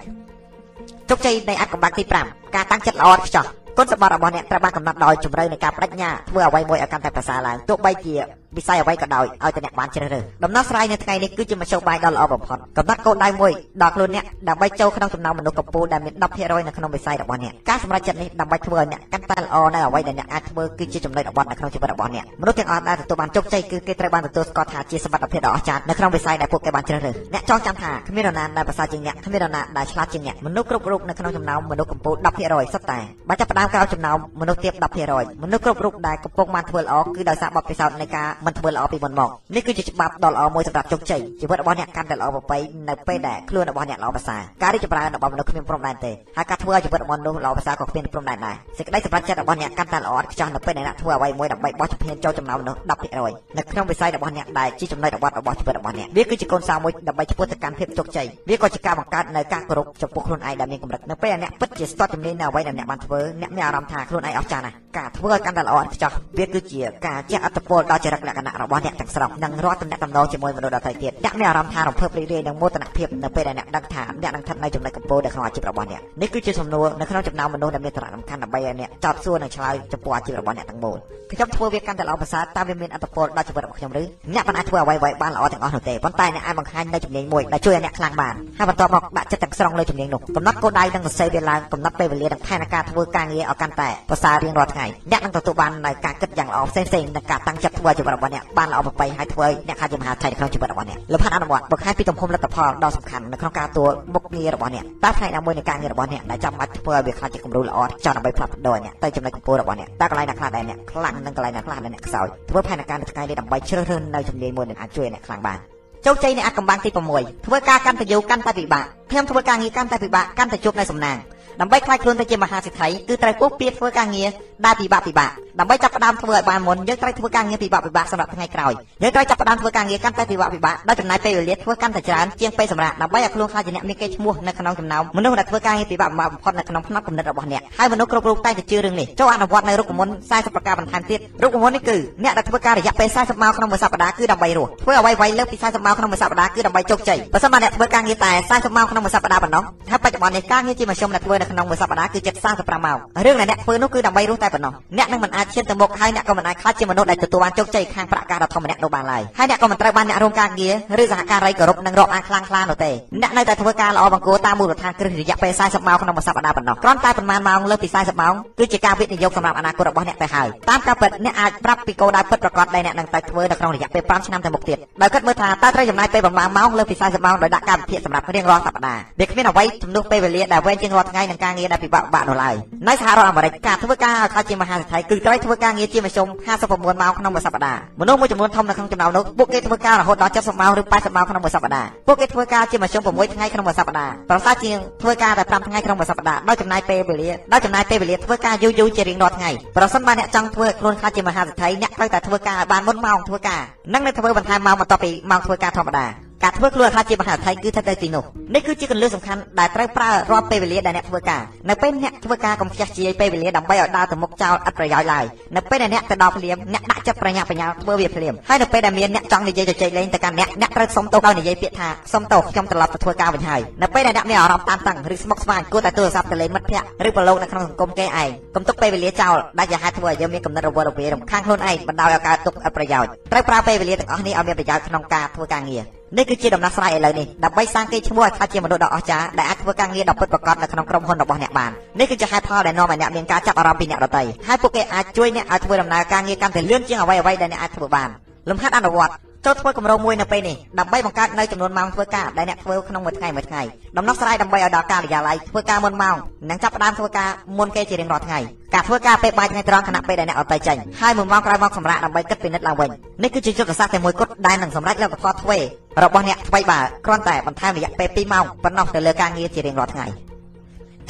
ជោគជ័យនៃអត្តកម្បាំងទី5ការតាំងចិត្តល្អឥតខ្ចោះគុណសម្បត្តិរបស់អ្នកត្រូវបានកំណត់ដោយជំរឿននៃការបដិញ្ញាធ្វើអ្វីមួយឲ្យកាន់តែប្រសើរឡើងទោះបីជាវិស័យអ្វីក៏ដោយឲ្យតែអ្នកបានជ្រើសរើសដំណោះស្រាយនៅថ្ងៃនេះគឺជាមធ្យោបាយដ៏ល្អបំផុតកំណត់គោលដៅមួយដល់ខ្លួនអ្នកដើម្បីចូលក្នុងចំណោមមនុស្សកំពូលដែលមាន10%នៅក្នុងវិស័យរបស់អ្នកការសម្រេចចិត្តនេះដើម្បីធ្វើឲ្យអ្នកកាន់តែល្អនៅអ្វីដែលអ្នកអាចធ្វើគឺជាចំណុចរបត់នៅក្នុងជីវិតរបស់អ្នកមនុស្សទាំងអស់ដែលទទួលបានជោគជ័យគឺគេត្រូវបានទទួលស្គាល់ថាជាសមត្ថភាពដ៏អស្ចារ្យនៅក្នុងវិស័យដែលពួកគេបានជ្រើសរើសអ្នកចងចាំថាគ្មាននរណាដែលប្រសើរជាងអ្នកគ្មាននរណាដែលឆ្លាតជាងអ្នកមនុស្សគ្រប់រូបនៅក្នុងចំណោមមនុស្សកំពូល10%សុទ្ធតែបើចាប់ផ្ដើមក្រោយចំណោមមនុស្សទាប10%មនុស្សគ្រប់រូបដែលកំពុងបានធ្វើល្អគឺដោយសារបទពិសោធន៍នៃការមិនធ្វើល្អពីមុនមកនេះគឺជាច្បាប់ដ៏ល្អមួយសម្រាប់ជោគជ័យជីវិតរបស់អ្នកកាន់តែល្អប្រពៃនៅពេលដែលខ្លួនរបស់អ្នកល្អប្រសើរការរីកចម្រើនរបស់មនុស្សគ្មានព្រំដែនទេហើយការធ្វើឲ្យជីវិតរបស់មនុស្សល្អប្រសើរក៏គ្មានព្រំដែនដែរសេចក្តីសម្រេចចិត្តរបស់អ្នកកាន់តែល្អឥតខ្ចោះនៅពេលដែលអ្នកធ្វើអ្វីមួយដើម្បីបោះជំហានចូលចំណោមមនុស្ស10%នៅក្នុងវិស័យរបស់អ្នកដែលជាចំណុចរបត់របស់ជីវិតរបស់អ្នកវាគឺជាកូនសោមួយដើម្បីឆ្ពោះទៅកាន់ភាពជោគជ័យវាក៏ជាការបង្កើតនៅការគោរពចំពោះខ្លួនឯងដែលមានកម្រិតនៅពេលដែលអ្នកពិតជាស្ទាត់ជំនាញនៅអ្វីដែលអ្នកបានធ្វើអ្នកមានអារម្មណ៍ថាខ្លួនឯងអស្ចារ្យណាស់ការធ្វើឲ្យកាន់តែល្អឥតខ្ចោះវាគឺជាការជះឥទ្ធិពលដល់ចរិតលក្ខណៈរបស់អ្នកទាំងស្រុងនិងរាល់ទំនាក់ទំនងជាមួយមនុស្សដទៃទៀតអ្នកមានអារម្មណ៍ថារំភើបរីករាយនិងមោទនភាពនៅពេលដែលអ្នកដឹងថាអ្នកនឹងស្ថិតនៅចំណុចកំពូលនៅក្នុងអាជីពរបស់អ្នកនេះគឺជាសំណួរនៅក្នុងចំណោមមនុស្សដែលមានសារៈសំខាន់ដើម្បីឲ្យអ្នកចោទសួរនិងឆ្លើយចំពោះអាជីពរបស់អ្នកទាំងមូលខ្ញុំធ្វើវាកាន់តែល្អប្រសើរតើវាមានឥទ្ធិពលដល់ជីវិតរបស់ខ្ញុំឬអ្នកមិនអាចធ្វើអ្វីៗបានល្អទាំងអស់នោះទេប៉ុន្តែអ្នកអាចបង្ហាញនៅជំនាញមួយដែលជួយឲ្យអ្នកខ្លាំងបានហើយបន្ទាប់មកដាក់ចិត្តទាំងស្រុងលើជំនាញនោះកំណត់គោលដៅនិងសរសេរវាឡើងកំណត់ពេលវេលានិងផែនការធ្វើការងារឲ្យកាន់តែប្រសើររៀងរាល់ថ្ងៃអ្នកនឹងទទួលបាននៅការគិតយ៉ាងល្អផ្សេងៗនិងការតាំងចិត្តធ្វើជីវិតរបស់អ្នកបានល្អប្រពៃហើយធ្វើឲ្យអ្នកខ្លាចជាមហាថៃក្នុងជីវិតរបស់អ្នកលំហាត់អនុវត្តបង្ហាញពីទំហំលទ្ធផលដ៏សំខាន់នៅក្នុងការទទួលមុខងាររបស់អ្នកតើផ្នែកណាមួយនៃការងាររបស់អ្នកដែលចាំបាច់ធ្វើឲ្យវាខ្លាចជាគំរូល្អចង់ដើម្បីផ្លាស់ប្ដូរអ្នកទៅចំណុចកំពូលរបស់អ្នកតើកន្លែងណាខ្លះដែលអ្នកខ្លាំងនិងកន្លែងណាខ្លះដែលអ្នកខ្សោយធ្វើផែនការនៅថ្ងៃនេះដើម្បីជ្រើសរើសនៅជំនាញមួយដែលអាចជួយអ្នកខ្លាំងបានជោគជ័យនៃអកំបាំងទី6ធ្វើការកាន់តែយូរកាន់តែពិបាក ខ្ញុំធ្វើការងារកាន់តែពិបាកកាន់តែជួបនៅសំណាងដើម្បីខ្លាចខ្លួនទៅជាមហាសេដ្ឋីគឺត្រូវពុះពៀធ្វើការងារដែលពិបាកពិបាកដើម្បីចាប់ផ្ដើមធ្វើឲ្យបានមុនយើងត្រូវធ្វើការងារពិបាកពិបាកសម្រាប់ថ្ងៃក្រោយយើងត្រូវចាប់ផ្ដើមធ្វើការងារកាន់តែពិបាកពិបាកដោយចំណាយពេលវេលាធ្វើកាន់តែច្រើនជាងពេលសម្រាប់ដើម្បីឲ្យខ្លួនខ្លាចជាអ្នកមានគេឈ្មោះនៅក្នុងចំណោមមនុស្សដែលធ្វើការងារពិបាកពិបាកបំផុតនៅក្នុងផ្នែកគំនិតរបស់អ្នកហើយមនុស្សគ្រប់រូបតែតែជឿរឿងនេះចូលអនុវត្តនៅរូបមន្ត40ប្រការបន្ថែមទៀតរូបមន្តនេះគឺអ្នកដែលធ្វើការរយៈពេល40ម៉ោងក្នុងមួយសប្តាហ៍គឺដើម្បីរស់ធ្វើអ្វីៗលើសពី40ម៉ោងក្នុងមួយសប្តាហ៍គឺដើម្បីជោគជ័យបើសិនបើអ្នកធ្វើការងារតែ40ម៉ោងក្នុងមួយសប្តាហ៍ប៉ុណ្ណោះហើយបច្ចុប្បន្ននេះការងារជាមធ្យមដែលធ្វើនៅក្នុងមួយសប្តាហ៍គឺជិត45ម៉ោងរឿងដែលអ្នកធ្វើនោះគឺដើម្បីរស់តែប៉ុណ្ណោះអ្នកនឹងមិនអាចឈានទៅមុខហើយអ្នកក៏មិនអាចខ្លាចជាមនុស្សដែលទទួលបានជោគជ័យខាងប្រាក់ការដ៏ធំម្នាក់នោះបានឡើយហើយអ្នកក៏មិនត្រូវបានអ្នករួមការងារឬសហការីគោរពនិងរាប់អានខ្លាំងក្លានោះទេអ្នកនៅតែធ្វើការល្អបង្គោលតាមមូលដ្ឋានគ្រឹះរយៈពេល40ម៉ោងក្នុងមួយសប្តាហ៍ប៉ុណ្ណោះគ្រាន់តែប៉ុន្មានម៉ោងលើសពី40ម៉ោងគឺជាការវិនិយោគសម្រាប់អនាគតរបស់អ្នកទៅហើយតាមការពិតអ្នកអាចប្រាប់ពីគោលដៅពិតប្រាកដដែលអ្នកនឹងទៅធ្វើនៅក្នុងរយៈពេល5ឆ្នាំទៅមុខទៀតដោយគិតមើលថាតើត្រូវចំណាយពេលប្រមាណម៉ោងលើសពី40ម៉ោងដោយដាក់កម្មវិធីសម្រាប់រៀងរាល់សប្តាហ៍វាគ្មានអ្វីជំនួសពេលវេលាដែលវែងជាងរាល់ថ្ងៃនឹងការងារដែលពិបាកៗនោះឡើយនៅសហរដ្ឋអាមេរិកការធ្វើការឲ្យខ្លាចជាមហាសេដ្ឋីគឺត្រូវធ្វើការងារជាមធ្យម59ម៉ោងក្នុងមួយសប្តាហ៍មនុស្សមួយចំនួនធំនៅក្នុងចំណោមនោះពួកគេធ្វើការរហូតដល់70ម៉ោងឬ80ម៉ោងក្នុងមួយសប្តាហ៍ពួកគេធ្វើការជាមធ្យម6ថ្ងៃក្នុងមួយសប្តាហ៍ប្រសើរជាងធ្វើការតែ5ថ្ងៃក្នុងមួយសប្តាហ៍ដោយចំណាយពេលវេលាដោយចំណាយពេលវេលាធ្វើការយូរយូរជារៀងរាល់ថ្ងៃប្រសិនបើអ្នកចង់ធ្វើខ្លួនខ្លាចជាមហាសេដ្ឋីអ្នកត្រូវតែធ្វើការឲ្យបានមុនម៉ោងធ្វើការនិងនៅធ្វើបន្ថែមម៉ោងបន្ទាប់ពីម៉ោងធ្វើការធម្មតា ការធ្វើខ្លួនខ្លះជាមហាថៃគឺថាទៅទីនោះនេះគឺជាកលឹះសំខាន់ដែលត្រូវប្រើរាល់ពេលវេលាដែលអ្នកធ្វើការនៅពេលអ្នកធ្វើការកុំខ្ជះជាយពេលវេលាដើម្បីឲ្យដើរទៅមុខចោលឥតប្រយោជន៍ឡើយនៅពេលដែលអ្នកទៅដល់ភ្លាមអ្នកដាក់ចិត្តប្រញាប់ប្រញាល់ធ្វើវាភ្លាមហើយនៅពេលដែលមានអ្នកចង់និយាយជជែកលេងទៅកាន់អ្នកអ្នកត្រូវសុំទោសដោយនិយាយពាក្យថាសុំទោសខ្ញុំត្រឡប់ទៅធ្វើការវិញហើយនៅពេលដែលអ្នកមានអារម្មណ៍តានតឹងឬស្មុគស្មាញគួរតែទូរស័ព្ទទៅលេងមិត្តភ័ក្តិឬប្រឡូកនៅក្នុងសង្គមគេឯងកុំទុកពេលវេលាចោលដែលជាហេតុធ្វើឲ្យយើងមានកំណត់រវល់រវាយរំខានខ្លួនឯងបណ្ដោយឲ្យកើតទុកឥតប្រយោជន៍ត្រូវប្រើពេលវេលាទាំងអស់នេះឲ្យមានប្រយោជន៍ក្នុងការធ្វើការងារ នេះគឺជាដំណោះស្រាយឥឡូវនេះដើម្បីសាងកេរ្តិ៍ឈ្មោះឲ្យក្លាយជាមនុស្សដ៏អស្ចារ្យដែលអាចធ្វើការងារដ៏ពិតប្រាកដនៅក្នុងក្រុមហ៊ុនរបស់អ្នកបាននេះគឺជាហេតុផលដែលនាំឲ្យអ្នកមានការចាប់អារម្មណ៍ពីអ្នកដទៃហើយពួកគេអាចជួយអ្នកឲ្យធ្វើដំណើរការងារកាន់តែលឿនជាងអ្វីៗដែលអ្នកអាចធ្វើបានលំហាត់អនុវត្តចូលធ្វើគម្រោងមួយនៅពេលនេះដើម្បីបង្កើតនៅចំនួនម៉ោងធ្វើការដែលអ្នកធ្វើក្នុងមួយថ្ងៃមួយថ្ងៃដំណោះស្រាយដើម្បីឲ្យដល់ការិយាល័យធ្វើការមុនម៉ោងនិងចាប់ផ្ដើមធ្វើការមុនគេជារៀងរាល់ថ្ងៃការធ្វើការពេលបាយថ្ងៃត្រង់ខណៈពេលដែលអ្នកអត់ទៅចេញហើយមួយម៉ោងក្រោយមកសម្រាប់ដើម្បីគិតពិនិត្យឡើងវិញនេះគឺជាយុទ្ធសាស្ត្រតែមួយគត់ដែលនឹងសម្រេចលទ្ធផលទ្វេរបស់អ្នកថ្មីបើគ្រាន់តែបន្ថែមរយៈពេល2ម៉ោងប៉ុណ្ណោះទៅលើការងារជារៀងរាល់ថ្ងៃ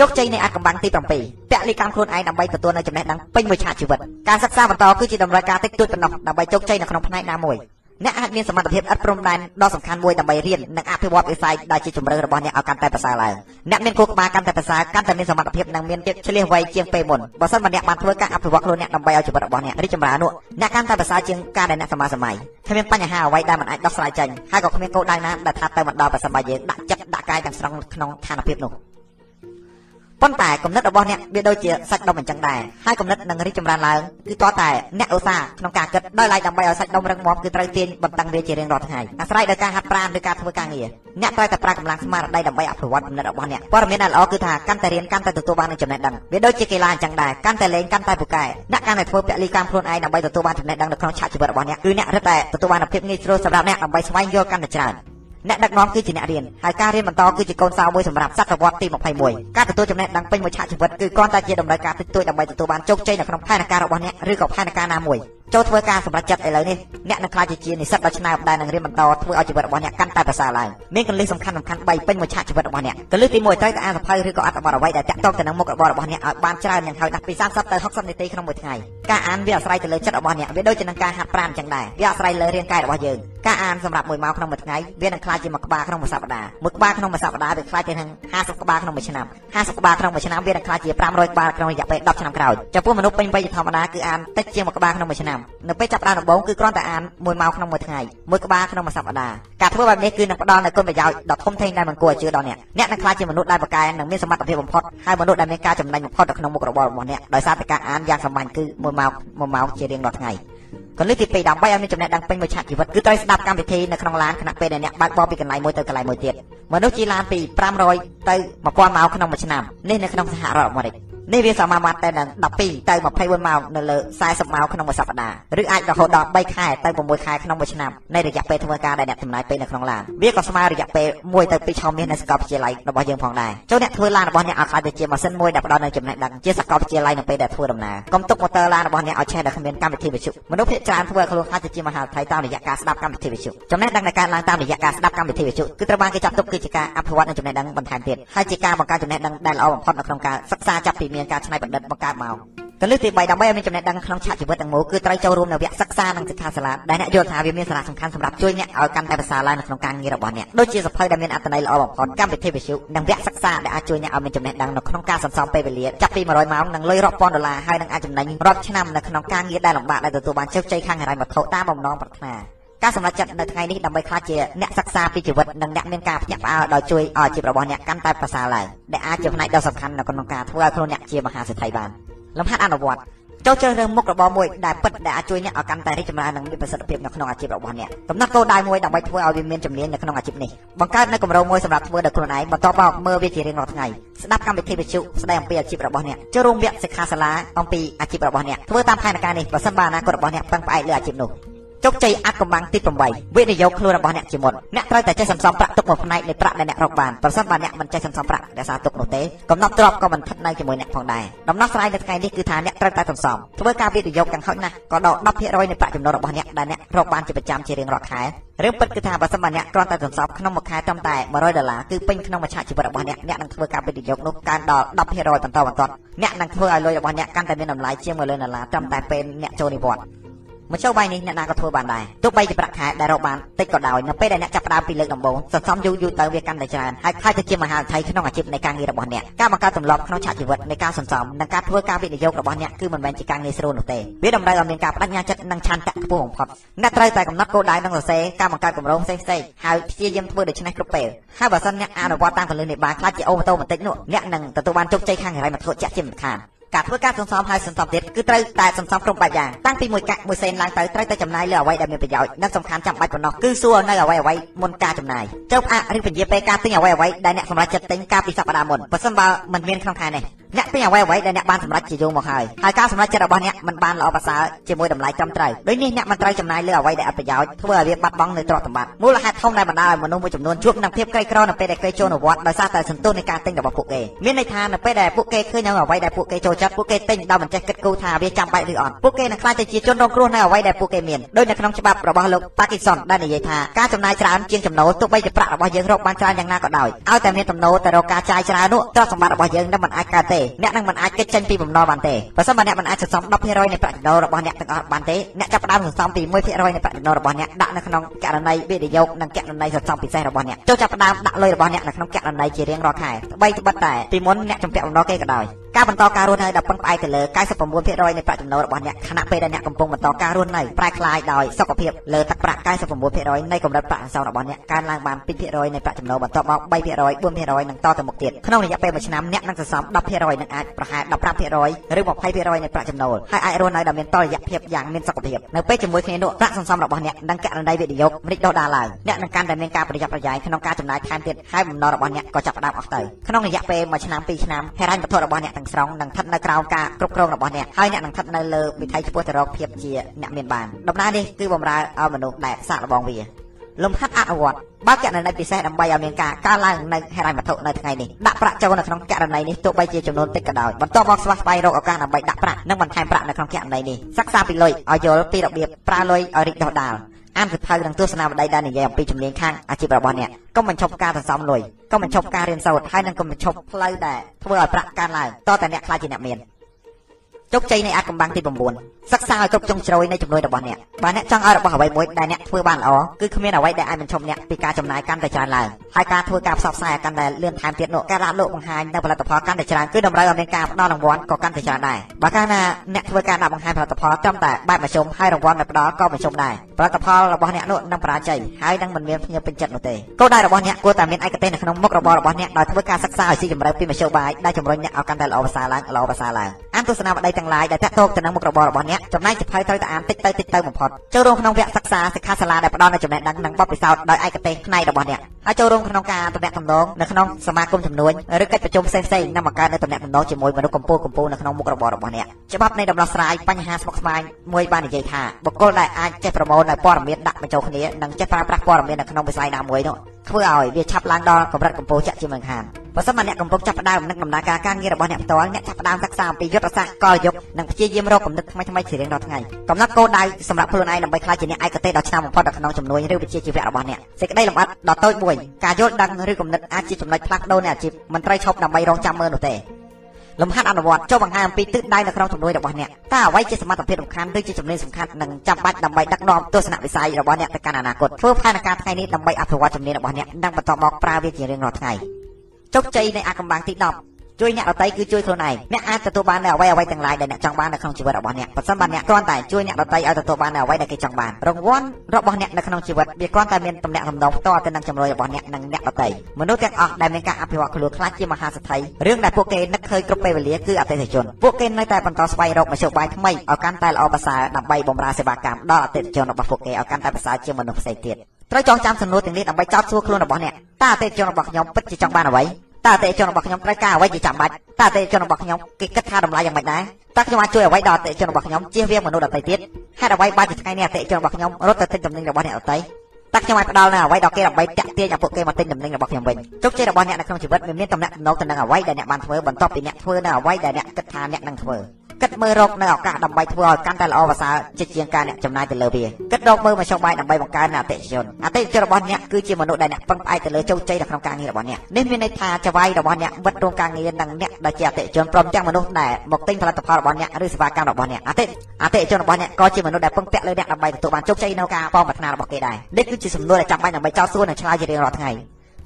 ជោគជ័យនៃអាចកំបាំងទី7ពលីកម្មខ្លួនឯងដើម្បីទទួលនៅចំណេះដឹងពេញមួយឆាកជីវិតការសិក្សាបន្តគឺជាតម្រូវការតិចតួចប៉ុណ្ណោះដើម្បីជោគជ័យនៅក្នុងផ្នែកណាមួយ អ្នកអាចមានសមត្ថភាពឥតព្រំដែនដ៏សំខាន់មួយដើម្បីរៀននិងអភិវឌ្ឍវិស័យដែលជាជំរឿនរបស់អ្នកឲ្យកាន់តែប្រសើរឡើងអ្នកមានគោលការណ៍កាន់តែប្រសើរកាន់តែមានសមត្ថភាពនិងមានភាពឆ្លៀសវៃជាងពេលមុនបើសិនបើអ្នកបានធ្វើការអភិវឌ្ឍខ្លួនអ្នកដើម្បីឲ្យជីវិតរបស់អ្នករីកចម្រើននោះអ្នកកាន់តែប្រសើរជាងការដែលអ្នកសម័យសម័យគ្មានបញ្ហាអ្វីដែលមិនអាចដោះស្រាយចេញហើយក៏គ្មានគោលដៅណាដែលថាទៅមិនដល់ប្រសិនបើយើងដាក់ចិត្តដាក់កាយទាំងស្រុងក្នុងស្ថានភាពនោះ ប៉ុន្តែគំនិតរបស់អ្នកវាដូចជាសាច់ដុំអញ្ចឹងដែរហើយគំនិតនឹងរីកចម្រើនឡើងគឺតតែអ្នកឧស្សាហ៍ក្នុងការគិតដោយឡែកដើម្បីឲ្យសាច់ដុំរឹងមាំគឺត្រូវទាញបន្តឹងវាជារៀងរាល់ថ្ងៃអាស្រ័យដោយការហាត់ប្រាណឬការធ្វើការងារអ្នកត្រូវតែប្រើកម្លាំងស្មារតីដើម្បីអភិវឌ្ឍគំនិតរបស់អ្នកព័ត៌មានដែលល្អគឺថាកាន់តែរៀនកាន់តែទទួលបាននូវចំណេះដឹងវាដូចជាកីឡាអញ្ចឹងដែរកាន់តែលេងកាន់តែពូកែអ្នកកាន់តែធ្វើពលីកម្មខ្លួនឯងដើម្បីទទួលបានចំណេះដឹងនៅក្នុងឆាកជីវិតរបស់អ្នកគឺអ្នករឹតតែទទួលបានភាពងាយស្រួលសម្រាប់អ្នកដើម្បីស្វែងយល់កាន់តែច្រើន អ្នកដឹកនាំគឺជាអ្នករៀនហើយការរៀនបន្តគឺជាកូនសោមួយសម្រាប់សតវត្សទី21ការទទួលចំណេះដឹងពេញមួយឆាកជីវិតគឺគ្រាន់តែជាតម្រូវការតិចតួចដើម្បីទទួលបានជោគជ័យនៅក្នុងផែនការរបស់អ្នកឬក៏ផែនការណាមួយ ចូលធ្វើការសម្រេចចិត្តឥឡូវនេះអ្នកនឹងក្លាយជាជានិស្សិតដ៏ឆ្នើមដែលនឹងរៀនបន្តធ្វើឲ្យជីវិតរបស់អ្នកកាន់តែប្រសើរឡើងមានកលិះសំខាន់សំខាន់3ពេញមួយឆាកជីវិតរបស់អ្នកកលិះទី1ត្រូវតែអានសភៅឬក៏អត្ថបទអ្វីដែលតាក់ទងទៅនឹងមុខរបររបស់អ្នកឲ្យបានច្រើនយ៉ាងហោចណាស់ពី30ទៅ60នាទីក្នុងមួយថ្ងៃការអានវាអាស្រ័យទៅលើចិត្តរបស់អ្នកវាដូចជានឹងការហាត់ប្រាណអញ្ចឹងដែរវាអាស្រ័យលើរាងកាយរបស់យើងការអានសម្រាប់មួយម៉ោងក្នុងមួយថ្ងៃវានឹងក្លាយជាមួយក្បាលក្នុងមួយសប្តាហ៍មួយក្បាលក្នុងមួយសប្តាហ៍វាក្លាយទៅនឹង50ក្បាលក្នុងមួយឆ្នាំ50ក្បាលក្នុងមួយឆ្នាំវានឹងក្លាយជា500ក្បាលក្នុងរយៈពេល10ឆ្នាំក្រោយចំពោះមនុស្សពេញវ័យធម្មតាគឺអានតិចជាងមួយក្បាលក្នុងមួយឆ្នាំនៅពេលចាប់ផ្ដើមដំបូងគឺគ្រាន់តែអានមួយម៉ោងក្នុងមួយថ្ងៃមួយក្បាលក្នុងមួយសប្តាហ៍ការធ្វើបែបនេះគឺនឹងផ្ដល់នូវគុណប្រយោជន៍ដ៏ធំធេងដែលមិនគួរឲ្យជឿដល់អ្នកអ្នកនឹងក្លាយជាមនុស្សដែលប្រកែនិងមានសមត្ថភាពបំផុតហើយមនុស្សដែលមានការចំណេញបំផុតនៅក្នុងមុខរបររបស់អ្នកដោយសារតែការអានយ៉ាងសាមញ្ញគឺមួយម៉ោងមួយម៉ោងជារៀងរាល់ថ្ងៃកលិះទី2ដើម្បីឲ្យមានចំណេះដឹងពេញមួយឆាកជីវិតគឺត្រូវស្ដាប់កម្មវិធីនៅក្នុងឡានខណៈពេលដែលអ្នកបើកបរពីកន្លែងមួយទៅកន្លែងមួយទៀតមនុស្សជិះឡានពី500ទៅ1000ម៉ោងក្នុងមួយឆ្នាំនេះនៅក្នុងសហរដ្ឋអាមេរិក នេះវាសមាមាត្រទៅនឹង12ទៅ24ម៉ោងនៅលើ40ម៉ោងក្នុងមួយសប្តាហ៍ឬអាចរហូតដល់3ខែទៅ6ខែក្នុងមួយឆ្នាំនៃរយៈពេលធ្វើការដែលអ្នកចំណាយពេលនៅក្នុងឡានវាក៏ស្មើរយៈពេល1ទៅ2ឆមាសនៅសាកលវិទ្យាល័យរបស់យើងផងដែរចូលអ្នកធ្វើឡានរបស់អ្នកឲ្យខ្លាចទៅជាម៉ាស៊ីនមួយដែលផ្ដល់នូវចំណេះដឹងជាសាកលវិទ្យាល័យនៅពេលដែលធ្វើដំណើរកុំទុកម៉ូទ័រឡានរបស់អ្នកឲ្យឆេះដោយគ្មានកម្មវិធីវិទ្យុមនុស្សភាគច្រើនធ្វើឲ្យខ្លួនខ្លាចទៅជាមហាវិទ្យាល័យតាមរយៈការស្ដាប់កម្មវិធីវិទ្យុចំណេះដឹងនៃការឡើងតាមរយៈការស្ដាប់កម្មវិធីវិទ្យុគឺត្រូវបានគេចាត់ទុកគឺជាការអភិវឌ្ឍនូវចំណេះដឹងបន្ថែមទៀតហើយជាការបង្កើតចំណេះដឹងដែលល្អបំផុតនៅក្នុងការសិក្សាចាប់ពីមានការច្នៃប្រឌិតបង្កើតមកកលឹះទី3ដើម្បីឲ្យមានចំណេះដឹងក្នុងឆាកជីវិតទាំងមូលគឺត្រូវចូលរួមនៅវគ្គសិក្សានិងសិក្ខាសាលាដែលអ្នកយល់ថាវាមានសារៈសំខាន់សម្រាប់ជួយអ្នកឲ្យកាន់តែប្រសើរឡើងនៅក្នុងការងាររបស់អ្នកដូចជាសភៅដែលមានអត្ថន័យល្អបំផុតកម្មវិធីវិទ្យុនិងវគ្គសិក្សាដែលអាចជួយអ្នកឲ្យមានចំណេះដឹងនៅក្នុងការសន្សំពេលវេលាចាប់ពី100ម៉ោងនិងលុយរាប់ពាន់ដុល្លារហើយនឹងអាចចំណេញរាប់ឆ្នាំនៅក្នុងការងារដែលលំបាកដែលទទួលបានជោគជ័យខាងហិរញ្ញវត្ថុតាមបំណងប្រាថ្នា ការសម្រេចចិត្តនៅថ្ងៃនេះដើម្បីក្លាយជាអ្នកសិក្សាពីជីវិតនិងអ្នកមានការភ្ញាក់ផ្អើលដោយជួយឲ្យជីវិតរបស់អ្នកកាន់តែប្រសើរឡើងដែលអាចជាផ្នែកដ៏សំខាន់នៅក្នុងការធ្វើឲ្យខ្លួនអ្នកជាមហាសេដ្ឋីបានលំហាត់អនុវត្តចូលជ្រើសរើសមុខរបរមួយដែលពិតដែលអាចជួយអ្នកឲ្យកាន់តែរីកចម្រើននិងមានប្រសិទ្ធភាពនៅក្នុងអាជីពរបស់អ្នកកំណត់គោលដៅមួយដើម្បីធ្វើឲ្យវាមានជំនាញនៅក្នុងអាជីពនេះបង្កើតនូវគម្រោងមួយសម្រាប់ធ្វើដោយខ្លួនឯងបន្ទាប់មកមើលវាជារៀងរាល់ថ្ងៃស្ដាប់កម្មវិធីវិទ្យុស្ដីអំពីអាជីពរបស់អ្នកចូលរួមវគ្គសិក្ខាសាលាអំពីអាជីពរបស់អ្នកធ្វើតាមផែនការនេះប្រសិនបើអនាគតរបស់អ្នកពឹងផ្អែកលើអាជីពនោះ ជោគជ័យអាចកំបាំងទី8វិនិយោគខ្លួនរបស់អ្នកជាមុនអ្នកត្រូវតែចេះសន្សំប្រាក់ទុកមួយផ្នែកនៃប្រាក់ដែលអ្នករកបានប្រសិនបើអ្នកមិនចេះសន្សំប្រាក់រក្សាទុកនោះទេកំណត់ទ្រព្យក៏មិនស្ថិតនៅជាមួយអ្នកផងដែរដំណោះស្រាយនៅថ្ងៃនេះគឺថាអ្នកត្រូវតែសន្សំធ្វើការវិនិយោគយ៉ាងហោចណាស់ក៏ដល់10%នៃប្រាក់ចំណូលរបស់អ្នកដែលអ្នករកបានជាប្រចាំជារៀងរាល់ខែរឿងពិតគឺថាបើសិនបើអ្នកគ្រាន់តែសន្សំក្នុងមួយខែត្រឹមតែ100ដុល្លារគឺពេញក្នុងមួយឆាកជីវិតរបស់អ្នកអ្នកនឹងធ្វើការវិនិយោគនោះកើនដល់10%បន្តបន្ទាប់អ្នកនឹងធ្វើឲ្យលុយរបស់អ្នកកាន់តែមានតម្លៃជាង1លានដុល្លារត្រឹមតែពេលអ្នកចូលនិវត្តន៍ មជ្ឈបាយនេះអ្នកណាក៏ធ្វើបានដែរទោះបីជាប្រាក់ខែដែលរកបានតិចក៏ដោយនៅពេលដែលអ្នកចាប់ផ្ដើមពីលើកដំបូងសន្សំយូរយូរទៅវាកាន់តែច្រើនហើយខ្លាចទៅជាមហាវិថីក្នុងអាជីពនៃការងាររបស់អ្នកការបង្កើតទម្លាប់ក្នុងឆាកជីវិតនៃការសន្សំនិងការធ្វើការវិនិយោគរបស់អ្នកគឺមិនមែនជាការងារស្រួលនោះទេវាតម្រូវឲ្យមានការបដិញ្ញាចិត្តនិងឆន្ទៈខ្ពស់បំផុតអ្នកត្រូវតែកំណត់គោលដៅនិងសរសេរការបង្កើតគម្រោងផ្សេងៗហើយព្យាយាមធ្វើដូច្នេះគ្រប់ពេលហើយបើសិនអ្នកអនុវត្តតាមគន្លឹះនេះបានខ្លាចជាអូម៉ូតូបន្តិចនោះអ្នកនឹងទទួលបានជោគជ័យខាងហិរញ្ញវត្ថុជាក់ជាមិនខាន ការធ្វើការសន្សំហើយសន្សំទៀតគឺត្រូវតែសន្សំគ្រប់បែបយ៉ាងតាំងពីមួយកាក់មួយសេនឡើងទៅត្រូវតែចំណាយលើអ្វីដែលមានប្រយោជន៍និងសំខាន់ចាំបាច់ប៉ុណ្ណោះគឺសួរនៅអ្វីអ្វីមុនការចំណាយចុះផ្អាកឬពន្យាពេលការទិញអ្វីអ្វីដែលអ្នកសម្រេចចិត្តទិញកាលពីសប្តាហ៍មុនបើសិនបើមិនមានក្នុងខែនេះ អ្នកពេញអ្វីអ្វីដែលអ្នកបានសម្រេចជាយូរមកហើយហើយការសម្រេចចិត្តរបស់អ្នកមិនបានល្អប្រសើរជាមួយតម្លៃត្រឹមត្រូវដូចនេះអ្នកមិនត្រូវចំណាយលើអ្វីដែលអត់ប្រយោជន៍ធ្វើឲ្យវាបាត់បង់នូវទ្រព្យសម្បត្តិមូលហេតុធំដែលបណ្ដាលឲ្យមនុស្សមួយចំនួនជួបនឹងភាពក្រីក្រនៅពេលដែលគេចូលនៅវត្តដោយសារតែសន្ទុះនៃការទិញរបស់ពួកគេមានន័យថានៅពេលដែលពួកគេឃើញនៅអ្វីដែលពួកគេចូលចិត្តពួកគេទិញដោយមិនចេះគិតគូរថាវាចាំបាច់ឬអត់ពួកគេនឹងខ្លាចទៅជាជនរងគ្រោះនៅអ្វីដែលពួកគេមានដោយនៅក្នុងច្បាប់របស់លោកប៉ាគីសុនដែលនិយាយថាការចំណាយច្រើនជាងចំណូលទោះបីជាប្រាក់របស់យើងរកបានច្រើនយ៉ាងណាក៏ដោយឲ្យតែមានទំនោរទៅរកការចាយច្រើននោះទ្រព្យសម្បត្តិរបស់យើងនឹងមិនអាចកើតទេអ្នកនឹងមិនអាចគេចចេញពីបំណុលបានទេបើសិនបើអ្នកមិនអាចសន្សំ10%នៃប្រាក់ចំណូលរបស់អ្នកទាំងអស់បានទេអ្នកចាប់ផ្ដើមសន្សំពី1%នៃប្រាក់ចំណូលរបស់អ្នកដាក់នៅក្នុងករណីវិនិយោគនិងករណីសន្សំពិសេសរបស់អ្នកចូលចាប់ផ្ដើមដាក់លុយរបស់អ្នកនៅក្នុងករណីជារៀងរាល់ខែត្បីត្បិតតែពីមុនអ្នកចំពាក់បំណុលគេក៏ដោយការបន្តការរស់នៅដែលពឹងផ្អែកទៅលើ99%នៃប្រាក់ចំណូលរបស់អ្នកខណៈពេលដែលអ្នកកំពុងបន្តការរស់នៅប្រែក្លាយដោយសុខភាពលើទឹកប្រាក់99%នៃកម្រិតប្រាក់សន្សំរបស់អ្នកកើនឡើងបាន2%នៃប្រាក់ចំណូលបន្ទាប់មក3% 4%និងតទៅមុខទៀតក្នុងរយៈពេល1ឆ្នាំអ្នកនឹងសន្សំ10%និងអាចប្រហែល15%ឬ20%នៃប្រាក់ចំណូលហើយអាចរស់នៅដោយមានតុល្យភាពយ៉ាងមានសុខភាពនៅពេលជាមួយគ្នានោះប្រាក់សន្សំរបស់អ្នកនិងករណីវិនិយោគមិនដុះដាលឡើងអ្នកនឹងកាន់តែមានការប្រយ័ត្នប្រយែងក្នុងការចំណាយថែមទៀតហើយបំណុលរបស់អ្នកក៏ចាប់ផ្ដើមអស់ទៅក្នុងរយៈពេល1ឆ្នាំ2ឆ្នាំហិរញ្ញវត្ថុរបស់អ្នកទាំងស្រុងនឹងស្ថិតនៅក្រោមការគ្រប់គ្រងរបស់អ្នកហើយអ្នកនឹងស្ថិតនៅលើវិថីឆ្ពោះទៅរកភាពជាអ្នកមានបានដំណើរនេះគឺបំរើឲ្យមនុស្សដែលសាកល្បងវាលំហាត់អនុវត្តបើករណីពិសេសដើម្បីឲ្យមានការកើនឡើងនៅហិរញ្ញវត្ថុនៅថ្ងៃនេះដាក់ប្រាក់ចូលនៅក្នុងករណីនេះទោះបីជាចំនួនតិចក៏ដោយបន្ទាប់មកស្វះស្វែងរកឱកាសដើម្បីដាក់ប្រាក់និងបន្ថែមប្រាក់នៅក្នុងករណីនេះសិក្សាពីលុយឲ្យយល់ពីរបៀបប្រើលុយឲ្យរីកដុះដាល អានសៀវភៅនិងទស្សនាវដ្តីដែលនិយាយអំពីជំនាញខាងអាជីពរបស់អ្នកកុំបញ្ឈប់ការសន្សំលុយកុំបញ្ឈប់ការរៀនសូត្រហើយនិងកុំបញ្ឈប់ផ្លូវដែលធ្វើឲ្យប្រាក់កើនឡើងតតែអ្នកខ្លាចជាអ្នកមាន ជោគជ័យនៃអាថ៌កំបាំងទី9សិក្សាឲ្យគ្រប់ជ្រុងជ្រោយនៃជំនួយរបស់អ្នកបើអ្នកចង់ឲ្យរបស់អ្វីមួយដែលអ្នកធ្វើបានល្អគឺគ្មានអ្វីដែលអាចបញ្ឈប់អ្នកពីការចំណាយកាន់តែច្រើនឡើងហើយការធ្វើការផ្សព្វផ្សាយឲ្យកាន់តែលឿនថែមទៀតនោះការដាក់លក់បង្ហាញនៅផលិតផលកាន់តែច្រើនគឺតម្រូវឲ្យមានការផ្ដល់រង្វាន់ក៏កាន់តែច្រើនដែរបើកាលណាអ្នកធ្វើការដាក់បង្ហាញផលិតផលត្រឹមតែបែបមធ្យមហើយរង្វាន់ដែលផ្ដល់ក៏មធ្យមដែរផលិតផលរបស់អ្នកនោះនឹងបរាជ័យហើយនឹងមិនមានភ្ញៀវពេញចិត្តនោះទេគោលដៅរបស់អ្នកគួរតែមានឯកទេសនៅក្នុងមុខរបររបស់អ្នកដោយធ្វើការសិក្សាឲ្យស៊ីជម្រៅពីមធ្យោបាយដែលជំរុញអ្នកឲ្យកាន់តែល្អប្រសើរឡើងល្អប្រសើរឡើងអានទស្សនាវដ្តីទាំងឡាយដែលតាក់ទងទៅនឹងមុខរបររបស់អ្នកចំណែកសិភៅត្រូវតែអានតិចទៅតិចទៅបំផុតចូលរួមក្នុងវគ្គសិក្សាសិក្ខាសាលាដែលផ្ដល់នូវចំណេះដឹងនិងបទពិសោធន៍ដោយឯកទេសផ្នែករបស់អ្នកហើយចូលរួមក្នុងការតំណាក់តំណងនៅក្នុងសមាគមចំនួនឬកិច្ចប្រជុំផ្សេងៗនិងបង្កើតនូវតំណាក់តំណងជាមួយមនុស្សកម្ពុជាកម្ពុជានៅក្នុងមុខរបររបស់អ្នកច្បាប់នៃដំណោះស្រាយបញ្ហាស្មុគស្មាញមួយបាននិយាយថាបុគ្គលដែលអាចចេះប្រមូលនៅព័ត៌មានដាក់បញ្ចូលគ្នានិងចេះប្រើប្រាស់ព័ត៌មាននៅក្នុងវិស័យណាមួយនោះ ធ្វើឲ្យវាឆាប់ឡើងដល់កម្រិតកម្ពស់ចាក់ជាមិនខានបើសិនមកអ្នកកំពុងចាប់ផ្ដើមនឹងដំណើរការការងាររបស់អ្នកផ្ទាល់អ្នកចាប់ផ្ដើមសិក្សាអំពីយុទ្ធសាស្ត្រកលយុគនិងព្យាយាមរកគំនិតថ្មីថ្មីជារៀងរាល់ថ្ងៃកំណត់គោលដៅសម្រាប់ខ្លួនឯងដើម្បីក្លាយជាអ្នកឯកទេសដ៏ឆ្នើមបំផុតនៅក្នុងជំនួយឬវិជ្ជាជីវៈរបស់អ្នកសេចក្តីលម្អិតដ៏តូចមួយការយល់ដឹងឬគំនិតអាចជាចំណុចផ្លាស់ប្ដូរនៃអាជីពមិនត្រូវឈប់ដើម្បីរងចាំមើលនោះទេ លំហាត់អនុវត្តចូលបង្ហាញអំពីទិសដៅនៅក្នុងជំនួយរបស់អ្នកតើអ្វីជាសមត្ថភាពសំខាន់ឬជាចំណេញសំខាន់និងចាំបាច់ដើម្បីដឹកនាំទស្សនវិស័យរបស់អ្នកទៅកាន់អនាគតធ្វើផែនការថ្ងៃនេះដើម្បីអភិវឌ្ឍជំនាញរបស់អ្នកនិងបន្តមកប្រើវាជារៀងរាល់ថ្ងៃជោគជ័យនៃអាកំបាំងទី10 ជួយអ្នកដទៃគឺជួយខ្លួនឯងអ្នកអាចទទួលបាននូវអ្វីអ្វីទាំងឡាយដែលអ្នកចង់បាននៅក្នុងជីវិតរបស់អ្នកប្រសិនបើអ្នកគ្រាន់តែជួយអ្នកដទៃឲ្យទទួលបាននូវអ្វីដែលគេចង់បានរង្វាន់របស់អ្នកនៅក្នុងជីវិតវាគ្រាន់តែមានតំណែងតំណងផ្ទាល់ទៅនឹងចំណុចរបស់អ្នកនិងអ្នកដទៃមនុស្សទាំងអស់ដែលមានការអភិវឌ្ឍខ្លួនខ្លាចជាមហាសេដ្ឋីរឿងដែលពួកគេនឹកឃើញគ្រប់ពេលវេលាគឺអតិថិជនពួកគេនៅតែបន្តស្វែងរកមធ្យោបាយថ្មីឲ្យកាន់តែល្អប្រសើរដើម្បីបម្រើសេវាកម្មដល់អតិថិជនរបស់ពួកគេឲ្យកាន់តែប្រសើរជាងមនុស្សផ្សេងទៀតត្រូវចងចាំសំណួរទាំងនេះដើម្បីចោទសួរខ្លួនរបស់អ្នកតើអតិថិជនរបស់ខ្ញុំពិតជាចង់បានអ្វី តើអតិថិជនរបស់ខ្ញុំត្រូវការអ្វីជាចាំបាច់តើអតិថិជនរបស់ខ្ញុំគេគិតថាតម្លៃយ៉ាងម៉េចដែរតើខ្ញុំអាចជួយអ្វីដល់អតិថិជនរបស់ខ្ញុំជៀសវាងមនុស្សដទៃទៀតហេតុអ្វីបានជាថ្ងៃនេះអតិថិជនរបស់ខ្ញុំរត់ទៅទិញទំនិញរបស់អ្នកដទៃតើខ្ញុំអាចផ្ដល់នូវអ្វីដល់គេដើម្បីតាក់ទាញឲ្យពួកគេមកទិញទំនិញរបស់ខ្ញុំវិញជោគជ័យរបស់អ្នកនៅក្នុងជីវិតវាមានតំណែងទៅនឹងអ្វីដែលអ្នកបានធ្វើបន្ទាប់ពីអ្នកធ្វើនៅអ្វីដែលអ្នកគិតថាអ្នកនឹងធ្វើ គិតមើលរកនៅឱកាសដើម្បីធ្វើឲ្យកាន់តែល្អប្រសើរជាជាងការអ្នកចំណាយទៅលើវាគិតរកមើលមធ្យោបាយដើម្បីបង្កើនអតិថិជនអតិថិជនរបស់អ្នកគឺជាមនុស្សដែលអ្នកពឹងផ្អែកទៅលើជោគជ័យនៅក្នុងការងាររបស់អ្នកនេះមានន័យថាចវាយរបស់អ្នកវិតរោងការងារនិងអ្នកដែលជាអតិថិជនព្រមទាំងមនុស្សដែលមកទិញផលិតផលរបស់អ្នកឬសេវាកម្មរបស់អ្នកអតិអតិថិជនរបស់អ្នកក៏ជាមនុស្សដែលពឹងពាក់លើអ្នកដើម្បីទទួលបានជោគជ័យនៅការប៉ងប្រាថ្នារបស់គេដែរនេះគឺជាសំណួរដែលចាំបាច់ដើម្បីចោទសួរនិងឆ្លើយជារៀងរាល់ថ្ងៃ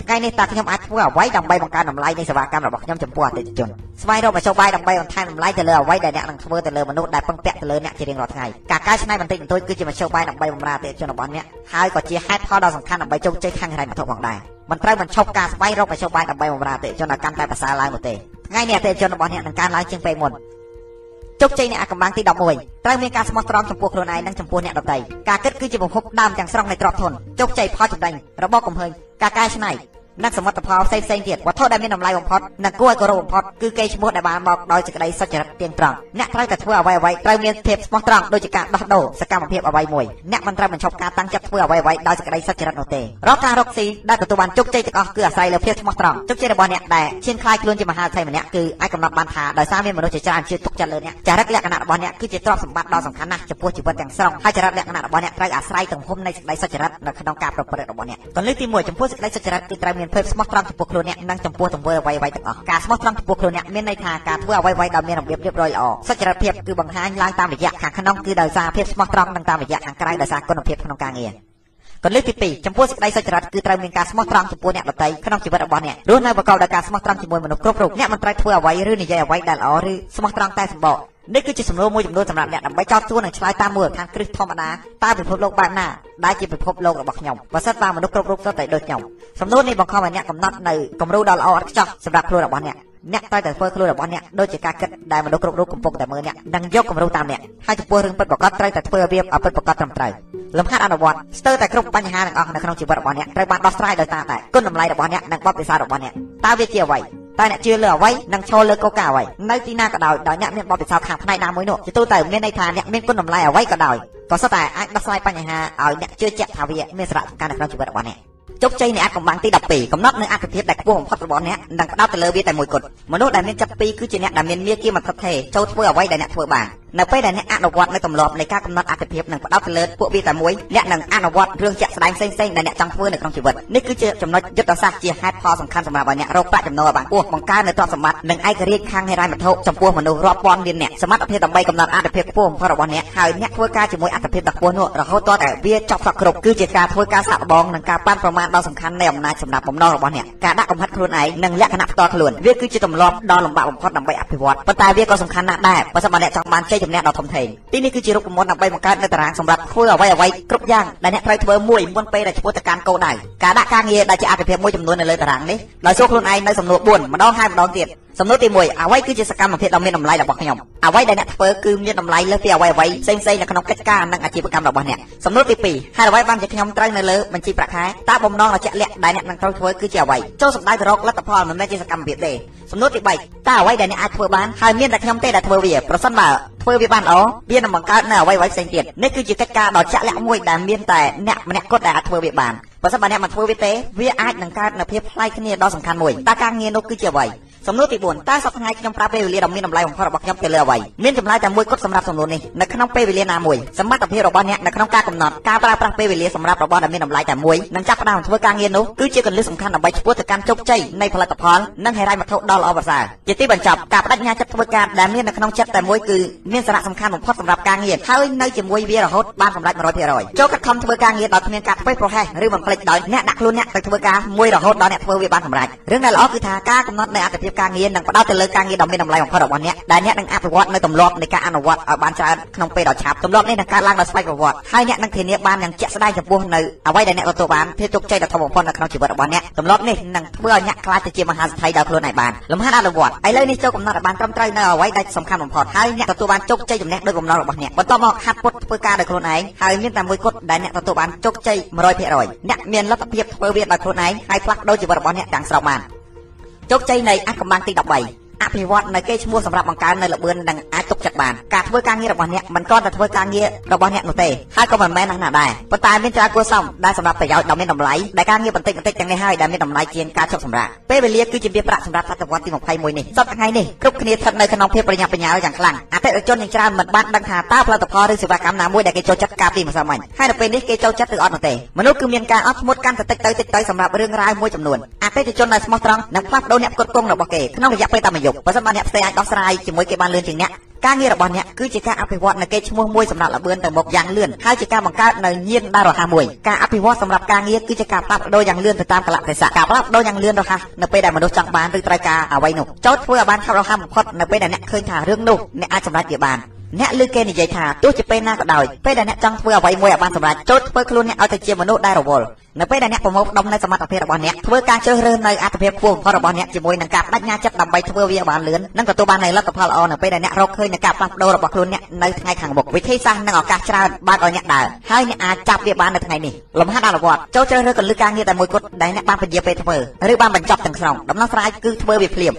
ថ្ងៃនេះតើខ្ញុំអាចធ្វើអ្វីដើម្បីបង្កើនតម្លៃនៃសេវាកម្មរបស់ខ្ញុំចំពោះអតិថិជនស្វែងរកមធ្យោបាយដើម្បីបន្ថែមតម្លៃទៅលើអ្វីដែលអ្នកនឹងធ្វើទៅលើមនុស្សដែលពឹងពាក់ទៅលើអ្នកជារៀងរាល់ថ្ងៃការកែច្នៃបន្តិចបន្តួចគឺជាមធ្យោបាយដើម្បីបម្រើអតិថិជនរបស់អ្នកហើយក៏ជាហេតុផលដ៏សំខាន់ដើម្បីជោគជ័យខាងហិរញ្ញវត្ថុផងដែរមិនត្រូវបញ្ឈប់ការស្វែងរកមធ្យោបាយដើម្បីបម្រើអតិថិជនឲ្យកាន់តែប្រសើរឡើងនោះទេថ្ងៃនេះអតិថិជនរបស់អ្នកនឹងកើនឡើងជាងពេលមុនជោគជ័យនៃអាកំបាំងទី11ត្រូវមានការស្មោះត្រង់ចំពោះខ្លួនឯងនិងចំពោះអ្នកដទៃការគិតគឺជាប្រភពដើមទាំងស្រុងនៃទ្រព្យធនជោគជ័យផលចំណេញរបបកំហើញការកែច្នៃ និងសមិទ្ធផលផ្សេងៗទៀតវត្ថុដែលមានតម្លៃបំផុតនិងគួរឲ្យគោរពបំផុតគឺកេរ្តិ៍ឈ្មោះដែលបានមកដោយសេចក្តីសុចរិតទៀងត្រង់អ្នកត្រូវតែធ្វើអ្វីៗត្រូវមានភាពស្មោះត្រង់ដូចជាការដោះដូរសកម្មភាពអ្វីមួយអ្នកមិនត្រូវបញ្ឈប់ការតាំងចិត្តធ្វើអ្វីៗដោយសេចក្តីសុចរិតនោះទេរាល់ការរកស៊ីដែលទទួលបានជោគជ័យទាំងអស់គឺអាស្រ័យលើភាពស្មោះត្រង់ជោគជ័យរបស់អ្នកដែលឈានខ្លាយខ្លួនជាមហាអធិបតីម្នាក់គឺអាចកំណត់បានថាដោយសារមានមនុស្សជាច្រើនជឿទុកចិត្តលើអ្នកចរិតលក្ខណៈរបស់អ្នកគឺជាទ្រព្យសម្បត្តិដ៏សំខាន់ណាស់ចំពោះជីវិតទាំងស្រុងហើយចរិតលក្ខណៈរបស់អ្នកត្រូវអាស្រ័យទំហំនៃសេចក្តីសុចរិតនៅក្នុងការប្រព្រឹត្តរបស់អ្នកកលិទី1ចំពោះសេចក្តីសុចរិតគឺត្រូវមានភាពស្មោះត្រង់ចំពោះខ្លួនអ្នកនិងចំពោះទង្វើអ្វីៗទាំងអស់ការស្មោះត្រង់ចំពោះខ្លួនអ្នកមានន័យថាការធ្វើអ្វីៗដោយមានរបៀបរៀបរយល្អសុចរិតភាពគឺបង្ហាញឡើងតាមរយៈខាងក្នុងគឺដោយសារភាពស្មោះត្រង់និងតាមរយៈខាងក្រៅដោយសារគុណភាពក្នុងការងារកលិទី2ចំពោះសេចក្តីសុចរិតគឺត្រូវមានការស្មោះត្រង់ចំពោះអ្នកដទៃក្នុងជីវិតរបស់អ្នករស់នៅប្រកបដោយការស្មោះត្រង់ជាមួយមនុស្សគ្រប់រូបអ្នកមិនត្រូវធ្វើអ្វីឬនិយាយអ្វីដែលល្អឬស្មោះត្រង់តែសម្បក នេះគឺជាសំណួរមួយចំនួនសម្រាប់អ្នកដើម្បីចោទសួរនិងឆ្លើយតាមមូលដ្ឋានគ្រឹះធម្មតាតើពិភពលោកបែបណាដែលជាពិភពលោករបស់ខ្ញុំបើសិនបើមនុស្សគ្រប់រូបសុទ្ធតែដូចខ្ញុំសំណួរនេះបង្ខំឲ្យអ្នកកំណត់នៅគំរូដ៏ល្អឥតខ្ចោះសម្រាប់ខ្លួនរបស់អ្នកអ្នកត្រូវតែធ្វើខ្លួនរបស់អ្នកដូចជាការគិតដែលមនុស្សគ្រប់រូបកំពុងតែមើលអ្នកនិងយកគំរូតាមអ្នកហើយចំពោះរឿងពិតប្រាកដត្រូវតែធ្វើវាឲ្យពិតប្រាកដត្រឹមត្រូវលំហាត់អនុវត្តស្ទើរតែគ្រប់បញ្ហាទាំងអស់នៅក្នុងជីវិតរបស់អ្នកត្រូវបានដោះស្រាយដោយសារតែគុណតម្លៃរបស់អ្នកនិងបទពិសោធន៍របស់អ្នកតើវាជាអ្វី តែអ្នកជឿលើអ្វីនិងឈរលើកូកាអ្វីនៅទីណាក៏ដោយដោយអ្នកមានបទពិសោធន៍ខាងផ្នែកណាមួយនោះជាទូទៅមានន័យថាអ្នកមានគុណតម្លៃអ្វីក៏ដោយក៏សុទ្ធតែអាចដោះស្រាយបញ្ហាឲ្យអ្នកជឿជាក់ថាវាមានសារៈសំខាន់នៅក្នុងជីវិតរបស់អ្នកជោគជ័យនៃអាចកំបាំងទី12កំណត់នៅអត្ថភាពដែលខ្ពស់បំផុតរបស់អ្នកនិងផ្ដោតទៅលើវាតែមួយគត់មនុស្សដែលមានចិត្តពីរគឺជាអ្នកដែលមានមាគ៌ាមតិថេចូលធ្វើអ្វីដែលអ្នកធ្វើបាន នៅពេលដែលអ្នកអនុវត្តនៅទម្លាប់នៃការកំណត់អត្ថភាពនិងផ្ដោតទៅលើពួកវាតែមួយអ្នកនឹងអនុវត្តរឿងជាក់ស្ដែងផ្សេងៗដែលអ្នកចង់ធ្វើនៅក្នុងជីវិតនេះគឺជាចំណុចយុទ្ធសាស្ត្រជាហេតុផលសំខាន់សម្រាប់ឲ្យអ្នករកប្រាក់ចំណូលឲ្យបានខ្ពស់បង្កើននៅទ្រព្យសម្បត្តិនិងឯករាជ្យខាងហិរញ្ញវត្ថុចំពោះមនុស្សរាប់ពាន់លានអ្នកសមត្ថភាពដើម្បីកំណត់អត្ថភាពខ្ពស់បំផុតរបស់អ្នកហើយអ្នកធ្វើការជាមួយអត្ថភាពដ៏ខ្ពស់នោះរហូតទាល់តែវាចប់សពគ្រប់គឺជាការធ្វើការសាកល្បងនិងការប៉ាន់ប្រមាណដ៏សំខាន់នៃអំណាចសម្រាប់បំណងរបស់អ្នកការដាក់កំហិតខ្លួនឯងនិងលក្ខណៈផ្ទាល់ខ្លួនវាគឺជាទម្លាប់ដ៏លំបាកបំផុតដើម្បីអភិវឌ្ឍប៉ុន្តែវាក៏សំខាន់ណាស់ដែរបើសិនបើអ្នកចង់បានជ័យជំនះដ៏ធំធេងទីនេះគឺជារូបមន្តដើម្បីបង្កើតនៅតារាងសម្រាប់ធ្វើអ្វីអ្វីគ្រប់យ៉ាងដែលអ្នកត្រូវធ្វើមួយមុនពេលដែលឆ្ពោះទៅកាន់គោលដៅការដាក់ការងារដែលជាអត្ថភាពមួយចំនួននៅលើតារាងនេះដោយសួរខ្លួនឯងនៅសំណួរ4ម្ដងហើយម្ដងទៀត សំណួរទី1អ្វីគឺជាសកម្មភាពដ៏មានតម្លៃរបស់ខ្ញុំអ្វីដែលអ្នកធ្វើគឺមានតម្លៃលើសពីអ្វីអ្វីផ្សេងៗនៅក្នុងកិច្ចការនិងអាជីវកម្មរបស់អ្នកសំណួរទី2ហើយអ្វីបានជាខ្ញុំត្រូវនៅលើបញ្ជីប្រាក់ខែតើបំណងដ៏ជាក់លាក់ដែលអ្នកនឹងត្រូវធ្វើគឺជាអ្វីចូលសម្ដៅទៅរកលទ្ធផលមិនមែនជាសកម្មភាពទេសំណួរទី3តើអ្វីដែលអ្នកអាចធ្វើបានហើយមានតែខ្ញុំទេដែលធ្វើវាប្រសិនបើធ្វើវាបានល្អវានឹងបង្កើតនៅអ្វីៗផ្សេងទៀតនេះគឺជាកិច្ចការដ៏ជាក់លាក់មួយដែលមានតែអ្នកម្នាក់គត់ដែលអាចធ្វើវាបានបើសិនបើអ្នកមិនធ្វើវាទេវាអាចនឹងកើតនៅភាពប្លែកគ្នាដ៏សំខាន់មួយតើការងារនោះគឺជាអ្វី សំណួរទី4តើសប្តាហ៍ថ្ងៃខ្ញុំប្រើពេលវេលាដ៏មានតម្លៃបំផុតរបស់ខ្ញុំទៅលើអ្វីមានចម្លើយតែមួយគត់សម្រាប់សំណួរនេះនៅក្នុងពេលវេលាណាមួយសមត្ថភាពរបស់អ្នកនៅក្នុងការកំណត់ការប្រើប្រាស់ពេលវេលាសម្រាប់របស់ដែលមានតម្លៃតែមួយនិងចាប់ផ្ដើមធ្វើការងារនោះគឺជាគន្លឹះសំខាន់ដើម្បីឆ្ពោះទៅកាន់ជោគជ័យនៃផលិតផលនិងហិរញ្ញវត្ថុដ៏ល្អប្រសើរជាទីបញ្ចប់ការបដិញ្ញាចិត្តធ្វើការដែលមាននៅក្នុងចិត្តតែមួយគឺមានសារៈសំខាន់បំផុតសម្រាប់ការងារហើយនៅជាមួយវារហូតបានសម្រេច100%ចូលខិតខំធ្វើការងារដោយគ្មានការធ្វេសប្រហែសឬបំភ្លេចដោយអ្នកដាក់ខ្លួនអ្នកទៅធ្វើការមួយរហូតដល់អ្នកធ្វើវាបានសម្រេចរឿងដែលល្អគឺថាការកំណត់នៅអត្ថប្រយោជន៍ការងារនិងផ្ដោតទៅលើការងារដ៏មានតម្លៃបំផុតរបស់អ្នកដែលអ្នកនឹងអភិវឌ្ឍនៅទម្លាប់នៃការអនុវត្តឲ្យបានច្រើនក្នុងពេលដ៏ឆាប់ទម្លាប់នេះនឹងកើតឡើងដោយស្វ័យប្រវត្តិហើយអ្នកនឹងធានាបានយ៉ាងជាក់ស្ដែងចំពោះនៅអ្វីដែលអ្នកទទួលបានភាពជោគជ័យដ៏ធំបំផុតនៅក្នុងជីវិតរបស់អ្នកទម្លាប់នេះនឹងធ្វើឲ្យអ្នកក្លាយទៅជាមហាសេដ្ឋីដោយខ្លួនឯងបានលំហាត់អនុវត្តឥឡូវនេះចូលកំណត់ឲ្យបានត្រឹមត្រូវនៅអ្វីដែលសំខាន់បំផុតហើយអ្នកទទួលបានជោគជ័យចំណេះដោយបំណងរបស់អ្នកបន្ទាប់មកហាត់ពុតធ្វើការដោយខ្លួនឯងហើយមានតែមួយគត់ដែលអ្នកទទួលបានជោគជ័យ100%អ្នកមានលទ្ធភាពធ្វើវាដោយខ្លួនឯងហើយផ្លាស់ប្ដូរជីវិតរបស់អ្នកទាំងស្រុងបាន ជោគជ័យនៃអកម្មទី13 អភិវឌ្ឍនៅគេឈ្មោះសម្រាប់បង្កើននៅល្បឿននិងអាចទុកចិត្តបានការធ្វើការងាររបស់អ្នកមិនគ្រាន់តែធ្វើការងាររបស់អ្នកនោះទេហើយក៏មិនមែនណាស់ណាដែរប៉ុន្តែមានច្រើនគួរសមដែលសម្រាប់ប្រយោជន៍ដ៏មានតម្លៃដែលការងារបន្តិចបន្តិចទាំងនេះហើយដែលមានតម្លៃជាងការជប់សម្រាប់ពេលវេលាគឺជាវាប្រាក់សម្រាប់សតវត្សទី21នេះសប្តាហ៍ថ្ងៃនេះគ្រប់គ្នាស្ថិតនៅក្នុងភាពប្រញាប់ប្រញាល់យ៉ាងខ្លាំងអតិថិជនយ៉ាងច្រើនមិនបានដឹងថាតើផលិតផលឬសេវាកម្មណាមួយដែលគេចូលចិត្តកាលពីម្សិលមិញហើយនៅពេលនេះគេចូលចិត្តឬអត់នោះទេមនុស្សគឺមានការអត់ធ្មត់កាន់តែតិចទៅតិចទៅសម្រាប់រឿងរ៉ាវមួយចំនួនអតិថិជនដែលស្មោះត្រង់នឹងផ្លាស់ប្ដូរអ្នកផ្គត់ផ្គង់របស់គេក្នុងរយៈពេលតែមួយយប់បើសិនបើអ្នកផ្សេងអាចដោះស្រាយជាមួយគេបានលឿនជាងអ្នកការងាររបស់អ្នកគឺជាការអភិវឌ្ឍនៅគេឈ្មោះមួយសម្រាប់លបឿនទៅមុខយ៉ាងលឿនហើយជាការបង្កើតនៅញៀនដ៏រហ័សមួយការអភិវឌ្ឍសម្រាប់ការងារគឺជាការផ្លាស់ប្ដូរយ៉ាងលឿនទៅតាមកលៈទេសៈការផ្លាស់ប្ដូរយ៉ាងលឿនរហ័សនៅពេលដែលមនុស្សចង់បានឬត្រូវការអ្វីនោះចូលធ្វើឲ្យបានឆាប់រហ័សបំផុតនៅពេលដែលអ្នកឃើញថារឿងនោះអ្នកអាចសម្រេចវាបាន អ្នកលើគេនិយាយថាទោះជាពេលណាក៏ដោយពេលដែលអ្នកចង់ធ្វើអ្វីមួយឲ្យបានសម្រេចចូលធ្វើខ្លួនអ្នកឲ្យទៅជាមនុស្សដែលរវល់នៅពេលដែលអ្នកប្រមូលផ្ដុំនៅសមត្ថភាពរបស់អ្នកធ្វើការជ្រើសរើសនៅអត្ថប្រយោជន៍ខ្ពស់បំផុតរបស់អ្នកជាមួយនឹងការបដិញ្ញាចិត្តដើម្បីធ្វើវាបានលឿននិងទទួលបាននូវលទ្ធផលល្អនៅពេលដែលអ្នករកឃើញនូវការផ្លាស់ប្ដូររបស់ខ្លួនអ្នកនៅថ្ងៃខាងមុខវិធីសាស្ត្រនិងឱកាសច្រើនបើកឲ្យអ្នកដើរហើយអ្នកអាចចាប់វាបាននៅថ្ងៃនេះលំហាត់អនុវត្តចូលជ្រើសរើសកលឹះការងារតែមួយគត់ដែលអ្នកបានពន្យាពេលធ្វើឬបានបញ្ចប់ទាំងស្រុងដំណោះស្រាយគឺធ្វើវាភ្លាម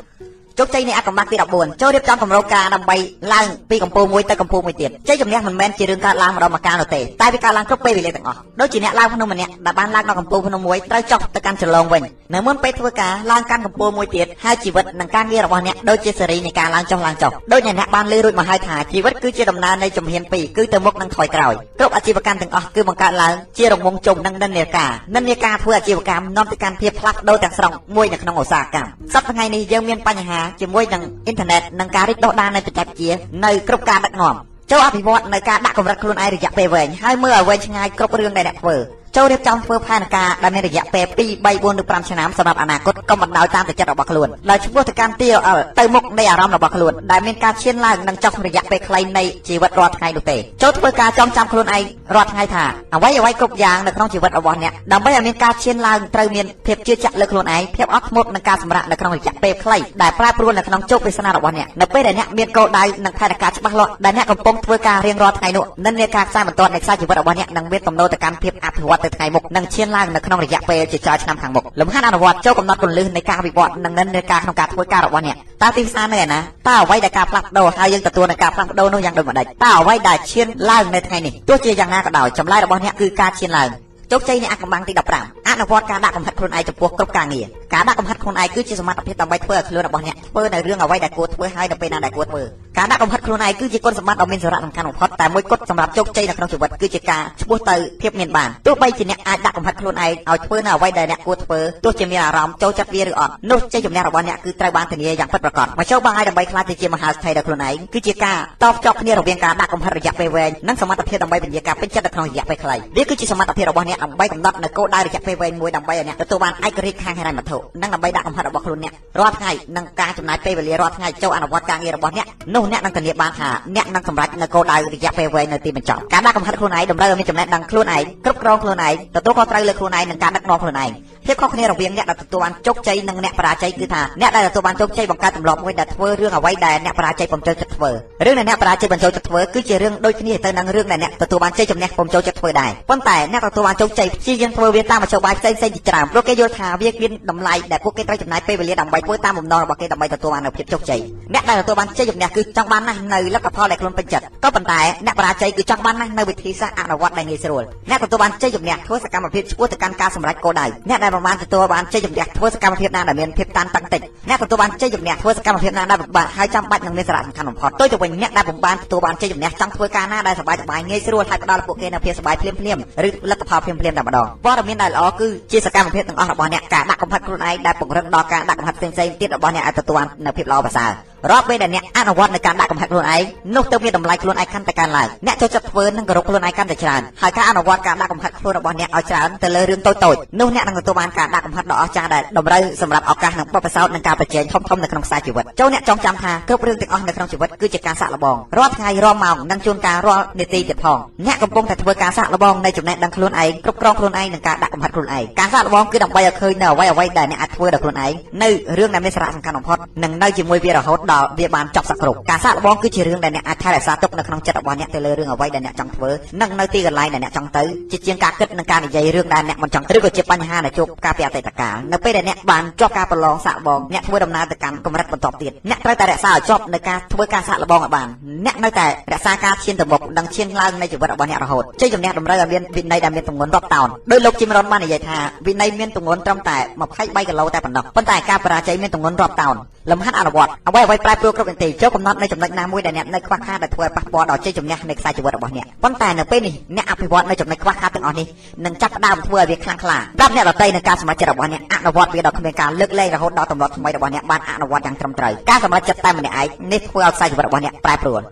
ជោគជ័យនៃអកម្មបាក់ទី14ចូលរៀបចំគម្រោងការដើម្បីឡើងពីកម្ពូលមួយទៅកម្ពូលមួយទៀតជ័យជំនះមិនមែនជារឿងកើតឡើងម្ដងម្កាលនោះទេតែវាកើតឡើងគ្រប់ពេលវេលាទាំងអស់ដូចជាអ្នកឡើងភ្នំម្នាក់ដែលបានឡើងដល់កម្ពូលភ្នំមួយត្រូវចុះទៅកាន់ចន្លងវិញនៅមុនពេលធ្វើការឡើងកាន់កម្ពូលមួយទៀតហើយជីវិតនិងការងាររបស់អ្នកដូចជាសេរីនៃការឡើងចុះឡើងចុះដូចអ្នកបានលើរួចមកហើយថាជីវិតគឺជាដំណើរនៃជំហានពីរគឺទៅមុខនិងថយក្រោយគ្រប់អាជីវកម្មទាំងអស់គឺបង្កើតឡើងជារង្វង់ជុំនិងនិន្នាការនិន្នាការធ្វើអាជីវកម្មនាំទៅកាន់ភាពផ្លាស់ប្ដូរទាំងស្រុងមួយនៅក្នុងឧស្សាហកម្មសប្តាហ៍ថ្ងៃនេះយើងមានបញ្ហាជាមួយនឹងអ៊ីនធឺណិតនិងការរីកដុះដាលនៃបច្ចេកវិទ្យានៅគ្រប់ការដឹកនាំចូលអភិវឌ្ឍនៅការដាក់កម្រិតខ្លួនឯងរយៈពេលវែងហើយមើលឲ្យវែងឆ្ងាយគ្រប់រឿងដែលអ្នកធ្វើ ចូលរៀបចំធ្វើផែនការដែលមានរយៈពេល2 3 4ឬ5ឆ្នាំសម្រាប់អនាគតកុំបណ្ដោយតាមតែចិត្តរបស់ខ្លួនដោយឆ្ពោះទៅកាន់ TOL ទៅមុខនៃអារម្មណ៍របស់ខ្លួនដែលមានការឈានឡើងនិងចុះរយៈពេលខ្លីនៃជីវិតរាល់ថ្ងៃនោះទេចូលធ្វើការចងចាំខ្លួនឯងរាល់ថ្ងៃថាអ្វីអ្វីគ្រប់យ៉ាងនៅក្នុងជីវិតរបស់អ្នកដើម្បីឲ្យមានការឈានឡើងត្រូវមានភាពជឿជាក់លើខ្លួនឯងភាពអត់ធ្មត់និងការសម្រេចនៅក្នុងរយៈពេលខ្លីដែលប្រែប្រួលនៅក្នុងជោគវាសនារបស់អ្នកនៅពេលដែលអ្នកមានគោលដៅនិងផែនការច្បាស់លាស់ដែលអ្នកកំពុងធ្វើការរៀងរាល់ថ្ងៃនោះនិន្នាការខ្សែបន្ទាត់នៃខ្សែជីវិតរបស់អ្នកនឹងមានទំនោរទៅកាន់ភាពអភិវឌ្ឍទៅថ្ងៃមុខនិងឈានឡើងនៅក្នុងរយៈពេលជាច្រើនឆ្នាំខាងមុខលំហាត់អនុវត្តចូលកំណត់គន្លឹះនៃការវិវត្តនិងនិន្នាការក្នុងការធ្វើការរបស់អ្នកតើទីផ្សារនៅឯណាតើអ្វីដែលការផ្លាស់ប្ដូរហើយយើងទទួលនឹងការផ្លាស់ប្ដូរនោះយ៉ាងដូចម្តេចតើអ្វីដែលឈានឡើងនៅថ្ងៃនេះទោះជាយ៉ាងណាក៏ដោយចម្លើយរបស់អ្នកគឺការឈានឡើងជោគជ័យនៃអកម្មទី15អនុវត្តការដាក់កំហិតខ្លួនឯងចំពោះគ្រប់ការងារការដាក់កំហិតខ្លួនឯងគឺជាសមត្ថភាពដើម្បីធ្វើឲ្យខ្លួនរបស់អ្នកធ្វើនៅរឿងអ្វីដែលគួរធ្វើហើយនៅពេលណាដែលគួរធ្វើការដាក់កំហិតខ្លួនឯងគឺជាគុណសម្បត្តិដ៏មានសារៈសំខាន់បំផុតតែមួយគត់សម្រាប់ជោគជ័យនៅក្នុងជីវិតគឺជាការឈ្មោះទៅភាពមានបានទោះបីជាអ្នកអាចដាក់កំហិតខ្លួនឯងឲ្យធ្វើនៅអ្វីដែលអ្នកគួរធ្វើទោះជាមានអារម្មណ៍ចូលចិត្តវាឬអត់នោះជ័យជំនះរបស់អ្នកគឺត្រូវបានធានាយ៉ាងពិតប្រាកដមកចូលបាយដើម្បីខ្លាចទៅជាមហាស្ថិរដល់ខ្លួនឯងគឺជាការតបជាប់គ្នារវាងការដាក់កំហិតរយៈពេលវែងនិងសមត្ថភាពដើម្បីពន្យាការពេញចិត្តនៅក្នុងរយៈពេលខ្លីវាគឺជាសមត្ថភាពរបស់អ្នកដើម្បីកំណត់នៅគោលដៅរយៈពេលវែងមួយដើម្បីឲ្យអ្នកទទួលបានឯករាជ្យខាងហិរញ្ញវត្ថុនិងដើម្បីដាក់កំហិតរបស់ខ្លួនអ្នករាល់ថ្ងៃនិងការចំណាយពេលវេលារាល់ថ្ងៃចូលអនុវត្តការងាររបស់អ្នកនោះអ្នកនឹងធានាបានថាអ្នកនឹងសម្រេចនៅគោលដៅរយៈពេលវែងនៅទីបញ្ចប់ការដាក់កំហិតខ្លួនឯងតម្រូវឲ្យមានចំណេះដឹងខ្លួនឯងគ្រប់គ្រងខ្លួនឯងទទួលខុសត្រូវលើខ្លួនឯងនិងការដឹកនាំខ្លួនឯងភាពខុសគ្នារវាងអ្នកដែលទទួលបានជោគជ័យនិងអ្នកបរាជ័យគឺថាអ្នកដែលទទួលបានជោគជ័យបង្កើតទម្លាប់មួយដែលធ្វើរឿងអ្វីដែលអ្នកបរាជ័យពុំចូលចិត្តធ្វើរឿងដែលអ្នកបរាជ័យបញ្ចូលចិត្តធ្វើគឺជារឿងដូចគ្នាទៅនឹងរឿងដែលអ្នកទទួលបានជ័យជំនះពុំចូលចិត្តធ្វើដែរប៉ុន្តែអ្នកទទួលបានជោគជ័យព្យាយាមធ្វើវាតាមមធ្យោបាយផ្សេងៗជាច្រើនព្រោះគេយល់ថាវាមានតម្លៃដែលពួកគេត្រូវចំណាយពេលវេលាដើម្បីធ្វើតាមបំណងរបស់គេដើម្បីទទួលបាននូវភាពជោគជ័យអ្នកដែលទទួលបានជ័យជំនះគឺចង់បានណាស់នៅលទ្ធផលដែលខ្លួនពេញចិត្តក៏ប៉ុន្តែអ្នកបរាជ័យគឺចង់បានណាស់នៅវិធីសាស្ត្រអនុវត្តដែលងាយស្រួលអ្នកទទួលបានជ័យជំនះធ្វើសកម្មភាពឆ្ពោះទៅកាន់ការសម្រេចគោលដៅអ្នកដែលមិនបានទទួលបានជ័យជំនះធ្វើសកម្មភាពណាដែលមានភាពតានតឹងតិចអ្នកទទួលបានជ័យជំនះធ្វើសកម្មភាពណាដែលពិបាកហើយចាំបាច់នឹងមានសារៈសំខាន់បំផុតទៅទៅវិញអ្នកដែលពុំបានទទួលបានជ័យជំនះចង់ធ្វើការណាដែលសប្បាយសប្បាយងាយស្រួលហើយផ្ដល់ពួកគេនូវភាពសប្បាយភ្លាមភ្លាមឬលទ្ធផលភ្លាមភ្លាមតែម្ដងព័ត៌មានដែលល្អគឺជាសកម្មភាពទាំងអស់របស់អ្នកការដាក់កំហិតខ្លួនឯងដែលពង្រឹងដល់ការដាក់កំហិតផ្សេងៗទៀតរបស់អ្នកឲ្យទទួលបាននូវភាពល្អប្រសើរ រាល់ពេលដែលអ្នកអនុវត្តនៅការដាក់កំហិតខ្លួនឯងនោះទៅមានតម្លៃខ្លួនឯងកាន់តែកើនឡើងអ្នកចូលចិត្តធ្វើនិងគោរពខ្លួនឯងកាន់តែច្រើនហើយការអនុវត្តការដាក់កំហិតខ្លួនរបស់អ្នកឲ្យច្រើនទៅលើរឿងតូចៗនោះអ្នកនឹងទទួលបានការដាក់កំហិតដ៏អស្ចារ្យដែលតម្រូវសម្រាប់ឱកាសនិងបទពិសោធន៍និងការប្រជែងធំៗនៅក្នុងខ្សែជីវិតចូលអ្នកចងចាំថាគ្រប់រឿងទាំងអស់នៅក្នុងជីវិតគឺជាការសាកល្បងរាល់ថ្ងៃរាល់ម៉ោងនិងជួនកាលរាល់នាទីទៀតផងអ្នកកំពុងតែធ្វើការសាកល្បងនៃចំណេះដឹងខ្លួនឯងគ្រប់គ្រងខ្លួនឯងនិងការដាក់កំហិតខ្លួនឯងការសាកល្បងគឺដើម្បីឲ្យឃើញនៅអ្វីអ្វីដែលអ្នកអាចធ្វើដល់ខ្លួនឯងនៅរឿងដែលមានសារៈសំខាន់បំផុតនិងនៅជាមួយវារហូតដល់វាបានចប់សគ្រប់ការសាកល្បងគឺជារឿងដែលអ្នកអាចថែរក្សាទុកនៅក្នុងចិត្តរបស់អ្នកទៅលើរឿងអ្វីដែលអ្នកចង់ធ្វើនិងនៅទីកន្លែងដែលអ្នកចង់ទៅជាជាងការគិតនិងការនិយាយរឿងដែលអ្នកមិនចង់ឬក៏ជាបញ្ហាដែលជួបការពីអតីតកាលនៅពេលដែលអ្នកបានជាប់ការប្រឡងសាកល្បងអ្នកធ្វើដំណើរទៅកាន់កម្រិតបន្តទៀតអ្នកត្រូវតែរក្សាឲ្យជាប់នៅការធ្វើការសាកល្បងឲ្យបានអ្នកនៅតែរក្សាការឈានទៅមុខនិងឈានឡើងនៃជីវិតរបស់អ្នករហូតជ័យជំនះតម្រូវឲ្យមានវិន័យដែលមានទម្ងន់រាប់តោនដោយលោកជីមរ៉ុនបាននិយាយថាវិន័យមានទម្ងន់ត្រឹមតែ23គីឡូតែប៉ុណ្ណោះប៉ុន្តែការបរាជ័យមានទម្ងន់រាប់តោនលំហាត់អនុវត្តអ្វីអ្វីប្រែប្រួលគ្រប់នាទីចូលកំណត់នៅចំណុចណាមួយដែលអ្នកនៅខ្វះខាតដែលធ្វើឲ្យប៉ះពាល់ដល់ជ័យជំនះនៃខ្សែជីវិតរបស់អ្នកប៉ុន្តែនៅពេលនេះអ្នកអភិវឌ្ឍនៅចំណុចខ្វះខាតទាំងអស់នេះនឹងចាប់ផ្ដើមធ្វើឲ្យវាខ្លាំងក្លាប្រាប់អ្នកដទៃនឹងការសម្រេចចិត្តរបស់អ្នកអនុវត្តវាដល់គ្មានការលើកលែងរហូតដល់ទម្លាប់ថ្មីរបស់អ្នកបានអនុវត្តយ៉ាងត្រឹមត្រូវការសម្រេចចិត្តតែម្នាក់ឯងនេះធ្វើឲ្យខ្សែជីវិតរបស់អ្នកប្រែប្រួល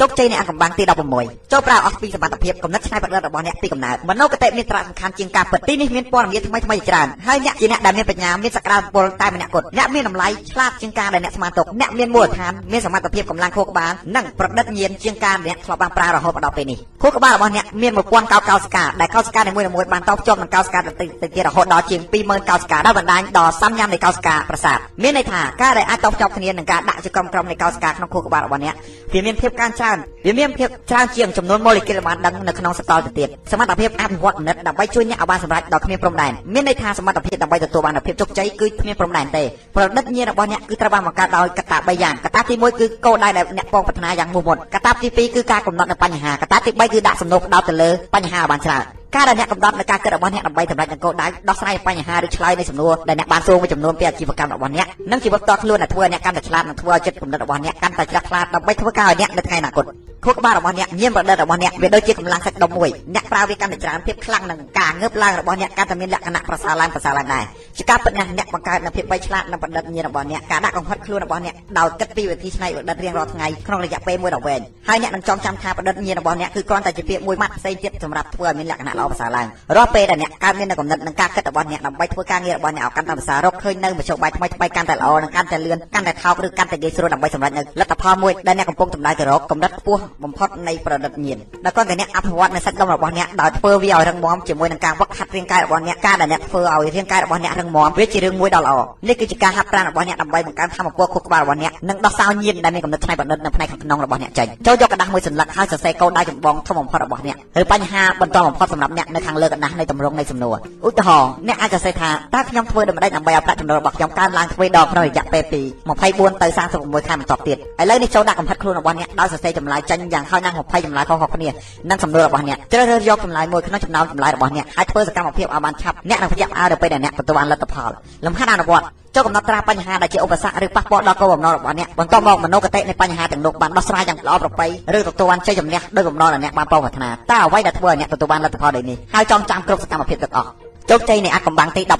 ជោគជ័យនៃអាកំបាំងទី16ចូលប្រើអស់ពីសមត្ថភាពកំណត់ច្នៃប្រឌិតរបស់អ្នកពីកំណើតមនោគតិមានសារៈសំខាន់ជាងការពិតទីនេះមានព័ត៌មានថ្មីថ្មីៗជាច្រើនហើយអ្នកជាអ្នកដែលមានបញ្ញាមានសក្តានុពលតែម្នាក់គត់អ្នកមានតម្លៃឆ្លាតជាងការដែលអ្នកស្មានទុកអ្នកមានមូលដ្ឋានមានសមត្ថភាពកម្លាំងខួរក្បាលនិងប្រឌិតញាណជាងការអ្នកធ្លាប់បានប្រើរហូតមកដល់ពេលនេះខួរក្បាលរបស់អ្នកមាន1000កោសិកាដែលកោសិកានីមួយៗបានតភ្ជាប់នឹងកោសិកាដទៃទៅទៀតរហូតដល់ជាង20000កោសិកាដែលបណ្ដាញដល់សំញាំនៃកោសិកាប្រសាទមានន័យថាការដែលអាចតភ្ជាប់គ្នានឹងការដាក់ជាក្រុមក្រុមនៃកោសិកាក្នុងខួរក្បាលរបស់អ្នកវាមានភាពកើនច្រើនវាមានភាពច្រើនជាងចំនួនម៉ូលេគុលបានដឹងនៅក្នុងសកលទៅទៀតសមត្ថភាពអភិវឌ្ឍគំនិតដើម្បីជួយអ្នកឲ្យបានសម្រេចដល់គ្មានព្រំដែនមានន័យថាសមត្ថភាពដើម្បីទទួលបានភាពជោគជ័យគឺគ្មានព្រំដែនទេប្រឌិតញាណរបស់អ្នកគឺត្រូវបានបង្កើតដោយកត្តា3យ៉ាងកត្តាទី1គឺគោលដៅដែលអ្នកពងប្រាថ្នាយ៉ាងមោះមុតកត្តាទី2គឺការកំណត់នៅបញ្ហាកត្តាទី3គឺដាក់សំណុំផ្ដោតទៅលើបញ្ហាឲ្យបានច្រើនការដែលអ្នកកំណត់នៅការគិតរបស់អ្នកដើម្បីសម្រេចនឹងគោលដៅដោះស្រាយបញ្ហាឬឆ្លើយនៃសំណួរដែលអ្នកបានសួរមួយចំនួនពីអាជីវកម្មរបស់អ្នកនិងជីវិតផ្ទាល់ខ្លួនដែលធ្វើឲ្យអ្នកកាន់តែឆ្លាតនិងធ្វើឲ្យចិត្តគំនិតរបស់អ្នកកាន់តែជ្រះថ្លាដើម្បីធ្វើការឲ្យអ្នកនៅថ្ងៃអនាគតខួរក្បាលរបស់អ្នកញាណប្រឌិតរបស់អ្នកវាដូចជាកម្លាំងសាច់ដុំមួយអ្នកប្រើវាកាន់តែច្រើនភាពខ្លាំងនិងការងើបឡើងរបស់អ្នកកាន់តែមានលក្ខណៈប្រសើរឡើងប្រសើរឡើងដែរជាការពិតណាស់អ្នកបង្កើតនូវភាពបីឆ្លាតនិងប្រឌិតញាណរបស់អ្នកការដាក់កំហិតខ្លួនរបស់អ្នកដោយគិតពីវិធីច្នៃប្រឌិតរៀងរាល់ថ្ងៃក្នុងរយៈពេលមួយដ៏វែងហើយអ្នកនឹងចងចាំថាប្រឌិតញាណរបស់អ្នកគឺគ្រាន់តែជាពាក្យមួយម៉ាត់ផ្សេងទៀតសម្រាប់ធ្វើឲ្យមានលក្ខណៈល្អប្រសើរឡើងរាល់ពេលដែលអ្នកកើតមាននូវគំនិតនិងការគិតរបស់អ្នកដើម្បីធ្វើការងាររបស់អ្នកឲ្យកាន់តែប្រសើររកឃើញនៅមធ្យោបាយថ្មីថ្មីកាន់តែល្អនិងកាន់តែលឿនកាន់តែថោកឬកាន់តែងាយស្រួលដើម្បីសម្រេចនូវលទ្ធផលមួយដែលអ្នកកំពុងតម្រូវទៅរកកម្រិតខ្ពស់បំផុតនៃប្រឌិតញាណដែលគ្រាន់តែអ្នកអភិវឌ្ឍនៅសាច់ដុំរបស់អ្នកដោយធ្វើវាឲ្យរឹងមាំជាមួយនឹងការវឹកហាត់រាងកាយរបស់អ្នកការដែលអ្នកធ្វើឲ្យរាងកាយរបស់អ្នករឹងមាំវាជារឿងមួយដ៏ល្អនេះគឺជាការហាត់ប្រាណរបស់អ្នកដើម្បីបង្កើនធម៌ពលខួរក្បាលរបស់អ្នកនិងដោះសោញាណដែលមានកំណត់ផ្នែកប្រឌិតនៅផ្នែកខាងក្នុងរបស់អ្នកចេញចូលយកกระดาษមួយសន្លឹកហើយសរសេរកូដដៃចម្បងធំបំផុតរបស់អ្នកឬបញ្ហាបន្តបំផុតសម្រាប់ ប់ប់អ្នកនៅខាងលើកណ្ដាស់នៃតម្រងនៃសំណួរឧទាហរណ៍អ្នកអាចសរសេរថាតើខ្ញុំធ្វើដូចម្ដេចដើម្បីឲ្យប្រាក់ចំណូលរបស់ខ្ញុំកើនឡើងទ្វេដងក្នុងរយៈពេលពី24ទៅ36ខែបន្ទាប់ទៀតឥឡូវនេះចូលដាក់កំហិតខ្លួនរបស់អ្នកដោយសរសេរចម្លើយចេញយ៉ាងហោចណាស់20ចម្លើយខុសៗគ្នានិងសំណួររបស់អ្នកជ្រើសរើសយកចម្លើយមួយក្នុងចំណោមចម្លើយរបស់អ្នកហើយធ្វើសកម្មភាពឲ្យបានឆាប់អ្នកនឹងភ្ញាក់ផ្អើលទៅពេលដែលអ្នកទទួលបានលទ្ធផលលំហាត់អនុវត្ត ចូលកំណត់ត្រាបញ្ហាដែលជាឧបសគ្គឬប៉ះពាល់ដល់គោលបំណងរបស់អ្នកបន្ទាប់មកមនោគតិនៃបញ្ហាទាំងនោះបានដោះស្រាយយ៉ាងល្អប្រពៃឬទទួលបានជ័យជំនះដោយបំណងដែលអ្នកបានប្រោសប្រាថ្នាតើអ្វីដែលធ្វើឲ្យអ្នកទទួលបានលទ្ធផលដូចនេះហើយចងចាំគ្រប់សកម្មភាពទាំងអស់ ជោគជ័យនៃអាកំបាំងទី17